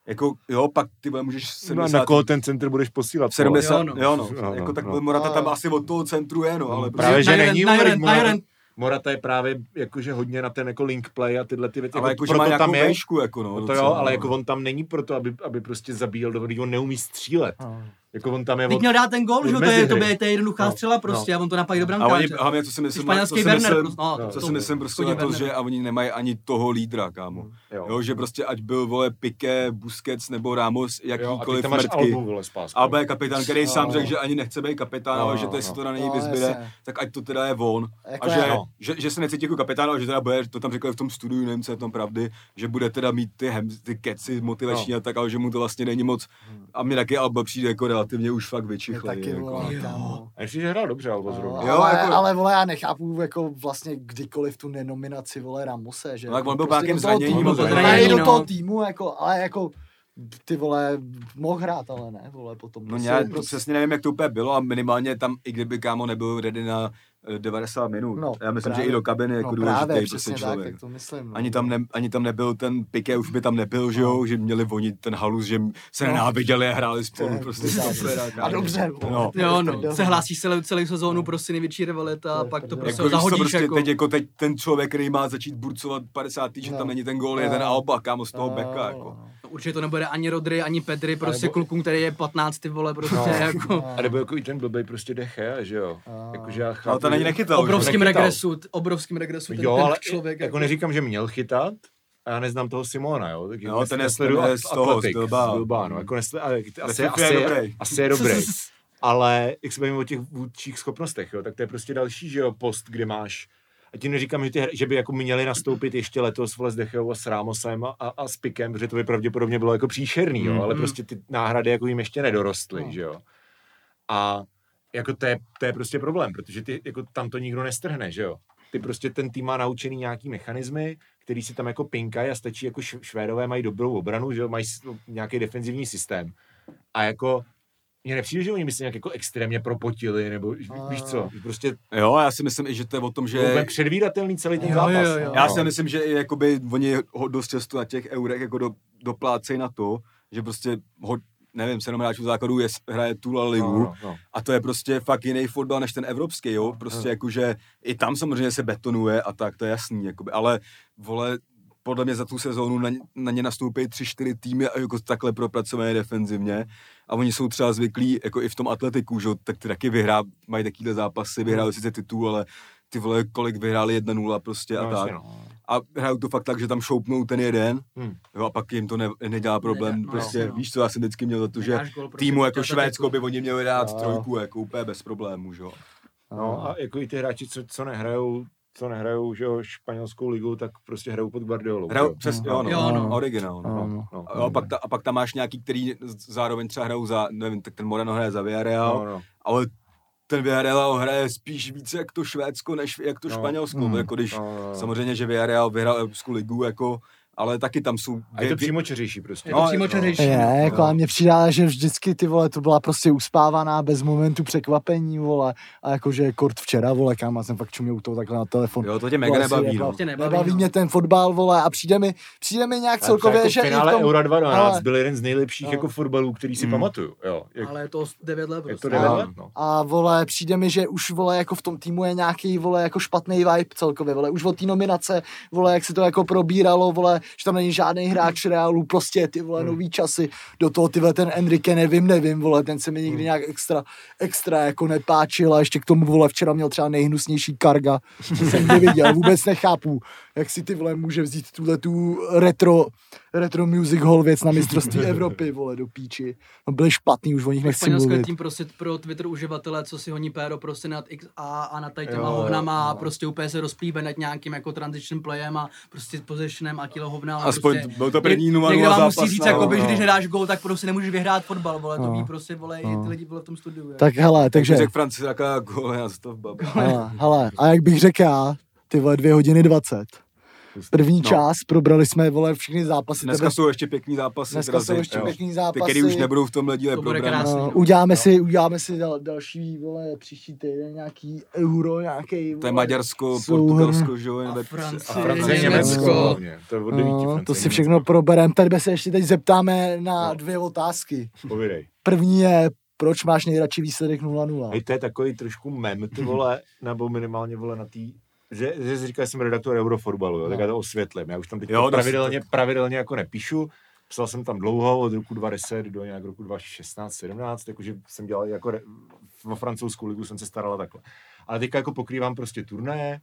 Jako, jo, pak ty vole, můžeš No, a 70, na koho ten centr budeš posílat? 70, Jo, no. no. jo, no. No, no, jako tak no. Morata tam asi od toho centru je, no, ale Právě, prostě, že není, na Jorent, na Morata- Jorent. Morata je právě jakože hodně na ten jako link play a tyhle ty věci. ale jako, že proto má nějakou tam je, vejšku, jako no. No to docela, jo, ale no. jako on tam není proto, aby, aby prostě zabíjel do on neumí střílet. Jako on tam je Teď od... měl dát ten gol, že jo, to je, to je, to je jednoduchá No, střela prostě a on to napálí do A oni, brankáře. hlavně, co si myslím, Španělský co si myslím, prostě, no, no, co to- si myslím prostě na to, že a oni nemají ani toho lídra, kámo. Jo. Jo, že prostě ať byl, vole, Piqué, Busquets nebo Ramos, Jo, a jakýkoliv tam máš mrtky. Je kapitán, který No. sám řekl, že ani nechce být kapitán, No, ale no, že to, no. jestli to na něj No, vyzbyde, tak ať to teda je on. Jako a že, no. že, že, se necítí jako kapitán, ale že teda bude, to tam říkali v tom studiu, nevím, co je tam pravdy, že bude teda mít ty, ty keci motivační No. a tak, ale že mu to vlastně není moc. A mě taky Alba přijde jako relativně už fakt Mě vyčichlej. taky, jako. vole, Jo. A ještě, že hrál dobře Alba zrovna. Jo, ale, jako- ale vole, já nechápu jako vlastně kdykoliv tu nenominaci vole Ramose, že No, tak jako on byl prostě nějakým zraněním, byl i do no. toho týmu, jako, ale jako ty vole, mohl hrát, ale ne, vole, potom. No prostě- nějak, přesně nevím, jak to úplně bylo a minimálně tam, i kdyby kámo nebyl ready na 90 minut. No, Já myslím, právě. že i do kabiny no jako právě, důležitý přesně prostě tak, člověk. tak to myslím. No. Ani tam, ne, ani tam nebyl ten Piqué, už by tam nebyl, že jo, že měli oni ten halus, že se No. nenáviděli a hráli spolu je prostě. super, A dobře. No. Jo, no, se hlásí celou, celou sezónu prostě největší rivalita a je pak to prostě Jako, zahodíš prostě jako. teď, jako teď ten člověk, který má začít burcovat 50. že No. tam není ten gól, je No. ten Alba, kámo, z toho No, beka, no, jako. no. Určitě to nebude ani Rodry, ani Pedri, prostě nebo- klukům, který je 15 ty vole, prostě No. jako. A nebo jako i ten blbej prostě deche, že jo. Jakože já chápu, že- nechytal? Obrovským nechytal. regresu, obrovským regresu ten, Jo, ten ale člověk. jako neříkám, že měl chytat, a já neznám toho Simona, jo. Tak Jo, nes- ten je- z toho, z Bilbao. z Bilbao, no. Jako nesle, ale, asi, asi, je dobrý. asi je dobrý. Ale jak se bavíme o těch vůdčích schopnostech, jo, tak to je prostě další, že jo, post, kde máš a tím neříkám, že, ty, hra- že by jako měli nastoupit ještě letos vole s Dechou a s Ramosem a, a, a s Pikem, protože to by pravděpodobně bylo jako příšerný, jo, Mm. ale Mm. prostě ty náhrady jako jim ještě nedorostly, No. že jo. A jako to je, to je prostě problém, protože ty, jako tam to nikdo nestrhne, že jo. Ty prostě ten tým má naučený nějaký mechanismy, který si tam jako pinkají a stačí jako Švédové mají dobrou obranu, že jo, mají s- nějaký defenzivní systém. A jako mně nepřijde, že oni by se nějak jako extrémně propotili, nebo ví- víš co, prostě Jo, já si myslím i, že to je o tom, že... že... předvídatelný celý ten Jo, zápas. jo, jo. Já No. si myslím, že i jakoby oni ho dost často na těch eurech jako do, doplácejí na to, že prostě ho, nevím, se jenom hráčů základu je, hraje tu La Ligu no, no, no. a to je prostě fakt jiný fotbal než ten evropský, jo, prostě jakože i tam samozřejmě se betonuje a tak, to je jasný, jakoby, ale vole, podle mě za tu sezónu na, na ně nastoupí tři, čtyři týmy a jako takhle propracované defenzivně a oni jsou třeba zvyklí, jako i v tom atletiku, že tak ty taky vyhrá, mají takovýhle zápasy, vyhráli sice titul, ale ty vole, kolik vyhráli 1-0 prostě a No, tak. no. A hrajou to fakt tak, že tam šoupnou ten jeden, Hmm. jo, a pak jim to ne, nedělá problém. Nedá- no, prostě, no. víš co, já jsem vždycky měl za to, že prostě týmu jako Švédsko by oni měli dát No. trojku, jako úplně bez problémů, že jo. No a jako i ty hráči, co, co nehrajou, co nehrajou, že jo, španělskou ligu, tak prostě hrajou pod Guardiolou. Hrajou že jo. přes, No. jo, no, Jo, no. originál, no. No, no. No, A, a, pak ta, a pak tam máš nějaký, který zároveň třeba hrajou za, nevím, tak ten Morano hraje za Villarreal, no, no. ale ten Villarreal hraje spíš více jak to Švédsko, než jak to No. Španělsko, Hmm. jako když, No, no, no. samozřejmě, že Villarreal vyhrál Evropskou ligu, jako, ale taky tam jsou A je to dvě- přímočeřejší prostě. Je to No, přímočařejší. Je, jako no. a mně přijde, že vždycky ty vole, to byla prostě uspávaná bez momentu překvapení, vole, a jakože kort včera, vole, kam já jsem fakt čuměl u toho takhle na telefon. Jo, to tě mega Vole, nebaví, jako- no. Tě nebaví, Nebaví no. mě ten fotbal, vole, a přijde mi, přijde mi nějak celkově, že jako i finále v tom, Euro 2012 ale- byl jeden z nejlepších No. jako fotbalů, který si Mm. pamatuju. Jo, jak, Ale je to 9 let je prostě. to 9 No. let, no. A vole, přijde mi, že už vole, jako v tom týmu je nějaký vole, jako špatný vibe celkově, vole, už od té nominace, vole, jak se to jako probíralo, vole, že tam není žádný hráč Realu, prostě ty vole, Hmm. nový časy, do toho ty vole, ten Enrique, nevím, nevím, vole, ten se mi nikdy Hmm. nějak extra, extra jako nepáčil a ještě k tomu, vole, včera měl třeba nejhnusnější karga, co jsem kdy viděl, vůbec nechápu, jak si ty vole může vzít tuhle tu retro, retro music hall věc na mistrovství Evropy, vole, do píči. No byli špatný, už o nich nechci Španělsko mluvit. tým prostě pro Twitter uživatele, co si honí péro prostě nad XA a nad tady těma Jo, jo, hovnama a no. prostě úplně se rozplýbe nad nějakým jako transition playem a prostě positionem a kilo hovna. ale Aspoň prostě, byl to první 0 Někdo vám musí říct, no, jakoby, že no. když nedáš gol, tak prostě nemůžeš vyhrát fotbal, vole, to No. ví prostě, vole, i ty lidi vole v tom studiu. je. Tak hele, takže... Takže... Řekl Francis, jaká golená stavba. Hele, hele, a jak bych řekl já, ty vole dvě hodiny dvacet. První No. část, probrali jsme, vole, všechny zápasy. Dneska tebe, jsou ještě pěkný zápasy. dneska drazy, jsou ještě jo. pěkný Ty, zápasy. který už nebudou v tomhle díle To krásný. No, no. uděláme, No. si, uděláme si dal, další, vole, příští týden nějaký euro, nějaký, To je Maďarsko. Portugalsko, že jo? Francie, A Francie, Německo. Hlavně. To je od devíti, No, to si všechno probereme. Tady se ještě teď zeptáme na No. dvě otázky. Povídej. První je, proč máš nejradši výsledek 0-0? Hej, to je takový trošku mem, ty vole, nebo minimálně vole na tý, že, že jsi říkal, že jsem redaktor Eurofotbalu, jo, tak No. já to osvětlím. Já už tam teď Jo, dost- pravidelně, pravidelně jako nepíšu, psal jsem tam dlouho, od roku 2010 do nějak roku 2016, 17, jakože jsem dělal jako re, vo francouzskou ligu jsem se starala takhle. Ale teďka jako pokrývám prostě turnaje,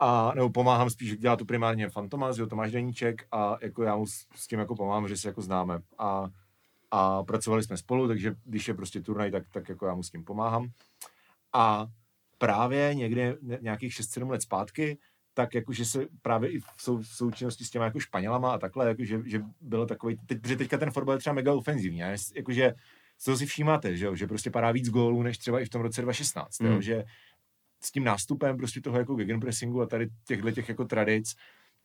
a, nebo pomáhám spíš, dělá to primárně Fantomas, jo, Tomáš Deníček a jako já mu s, s tím jako pomáhám, že se jako známe. A, a pracovali jsme spolu, takže když je prostě turnaj, tak, tak jako já mu s tím pomáhám. A právě někde ně- nějakých 6-7 let zpátky, tak jakože se právě i v sou, součinnosti s těma jako Španělama a takhle, jakože, že bylo takový, teď, protože teďka ten fotbal je třeba mega ofenzivní, a jakože toho si všímáte, že, jo, že prostě padá víc gólů, než třeba i v tom roce 2016, mm. jo, Mm. že s tím nástupem prostě toho jako gegenpressingu a tady těchto těch jako tradic,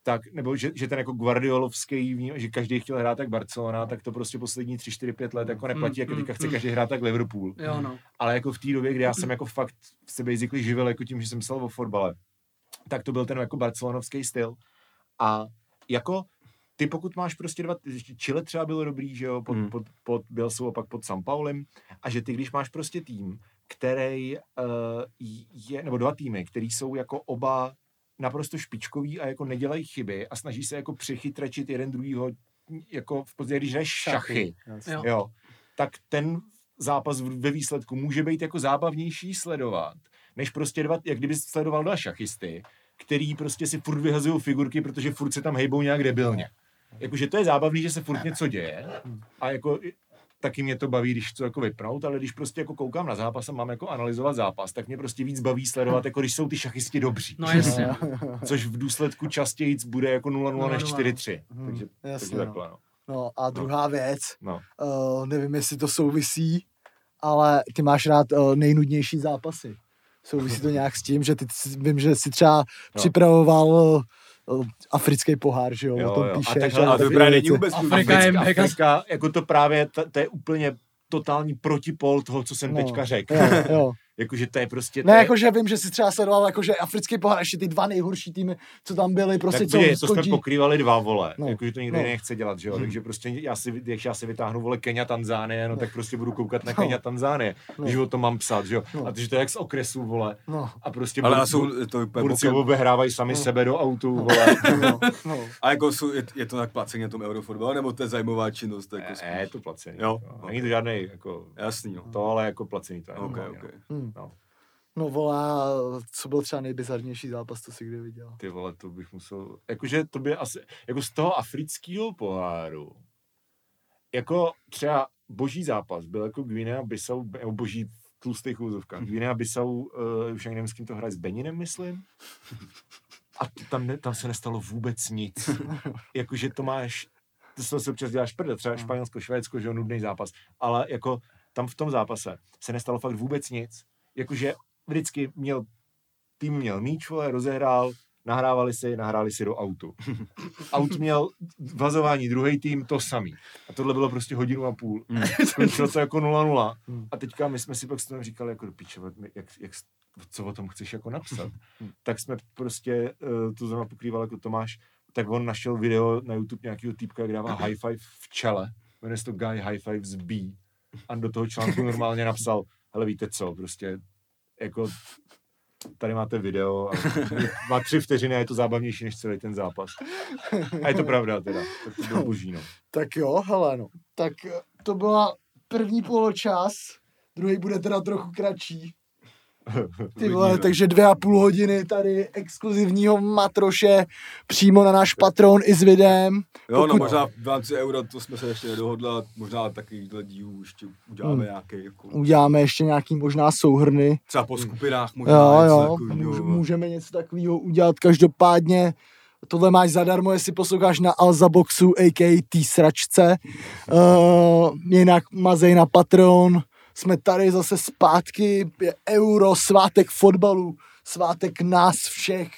tak, nebo že, že ten jako Guardiolovský, že každý chtěl hrát tak Barcelona, tak to prostě poslední 3, 4, 5 let jako neplatí, Mm, jako mm, teďka chce mm. každý hrát tak Liverpool. Jo, no. Ale jako v té době, kdy já jsem jako fakt se basically živil jako tím, že jsem psal o fotbale, tak to byl ten jako barcelonovský styl. A jako ty pokud máš prostě dva, Chile třeba bylo dobrý, že jo, pod, Hmm. pod, pod Bielsou a pak pod San Paulem, a že ty když máš prostě tým, který uh, je, nebo dva týmy, který jsou jako oba naprosto špičkový a jako nedělají chyby a snaží se jako přechytračit jeden druhýho jako v podstatě, když hraješ šachy, Jo. jo, tak ten zápas ve výsledku může být jako zábavnější sledovat, než prostě dva, jak kdyby sledoval dva šachisty, který prostě si furt vyhazují figurky, protože furt se tam hejbou nějak debilně. Jakože to je zábavný, že se furt něco děje a jako taky mě to baví, když to jako vypnout, ale když prostě jako koukám na zápas a mám jako analyzovat zápas, tak mě prostě víc baví sledovat, jako když jsou ty šachisti dobří. No jasně. Což v důsledku častěji bude jako 0-0 než 0-0. 4-3. Hmm, Takže, jasně, takže no. takhle, no. No a druhá věc, no. uh, nevím, jestli to souvisí, ale ty máš rád uh, nejnudnější zápasy. Souvisí to nějak s tím, že ty vím, že si třeba připravoval uh, uh, africký pohár, že jo, Jo, o tom jo. A takhle- a a A to takový právě není vůbec Afrika je mega- Afrika, jako to právě, to, to je úplně totální protipol toho, co jsem No, teďka řekl. Jo, jo. Jakože to je prostě... Ne, je, jakože vím, že si třeba sledoval jakože africký pohár, ještě ty dva nejhorší týmy, co tam byly, prostě tak co podívej, to jsme pokrývali dva vole, No, no, jakože to nikdo no. no. nechce dělat, že jo, takže prostě já si, když já si vytáhnu vole Kenia, Tanzánie, no, tak prostě budu koukat na No. Kenia, Tanzánie, No. když o tom mám psát, že jo, No. a takže to je jak z okresu, vole, No, a prostě Ale bur- jsou to Burci bokem. obehrávají sami No. sebe do autu, vole. no, no. A jako jsou, je, je to tak placení na tom eurofotbalu, nebo to je zajímavá činnost? Jako Ne, ne, je to placený. Jo, no. Není to žádný, jako, Jasný, no. to, ale jako placený to je. Normálně, ok. No. No. No volá, co byl třeba nejbizarnější zápas, co jsi kdy viděl? Ty vole, to bych musel, jakože to by asi, jako z toho afrického poháru, jako třeba boží zápas byl jako Guinea Bissau, nebo boží v tlustých úzovkách. Guinea Bissau, uh, už ani nevím, s kým to hraje, s Beninem, myslím. A tam, ne, tam se nestalo vůbec nic. Jakože to máš, to se si občas děláš prde, třeba Španělsko, Švédsko, že jo, nudný zápas, ale jako tam v tom zápase se nestalo fakt vůbec nic. Jakože vždycky měl, tým měl míč, vole, rozehrál, nahrávali si, nahráli si do autu. Aut měl vazování druhý tým to samý. A tohle bylo prostě hodinu a půl. Hmm. Skončilo to jako 0-0. Hmm. A teďka my jsme si pak s tím říkali, jako do píče, jak, jak, co o tom chceš jako napsat. tak jsme prostě uh, to zrovna pokrýval jako Tomáš, tak on našel video na YouTube nějakého týpka, jak dává high five v čele. Jmenuje se to Guy High Five z B. A do toho článku normálně napsal, hele víte co, prostě jako tady máte video a má tři vteřiny a je to zábavnější než celý ten zápas. A je to pravda teda, tak to bylo boží, no. Tak jo, hele no. Tak eh, to byla první poločas, druhý bude teda trochu kratší. Ty vole, takže dvě a půl hodiny tady exkluzivního matroše přímo na náš Patron i s videem. Jo, no Pokud- možná v rámci eura, to jsme se ještě nedohodli, možná takovýhle dílů ještě uděláme Hmm. nějaký, jako, Uděláme ještě nějaký možná souhrny. třeba po skupinách možná Jo, něco jo, takovýho. můž, můžeme něco takového udělat. Každopádně tohle máš zadarmo, jestli posloucháš na Alzaboxu, a.k.a. té sračce. Uh, jinak mazej na Patreon. Jsme tady zase zpátky. Je euro, svátek fotbalu, svátek nás všech,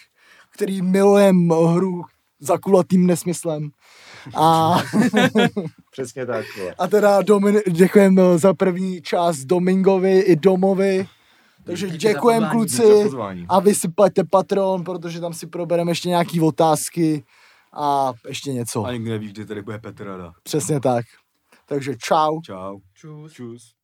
který milujeme hru zakulatým nesmyslem. A, Přesně tak, vole. a teda Domin, děkujeme za první část Domingovi i Domovi. Takže za děkujeme za kluci a vy si plaťte Patron, protože tam si probereme ještě nějaký otázky a ještě něco. A nikdy nevíš, kdy tady bude Petrada. Přesně tak. Takže čau. Čau. Čus. Čus.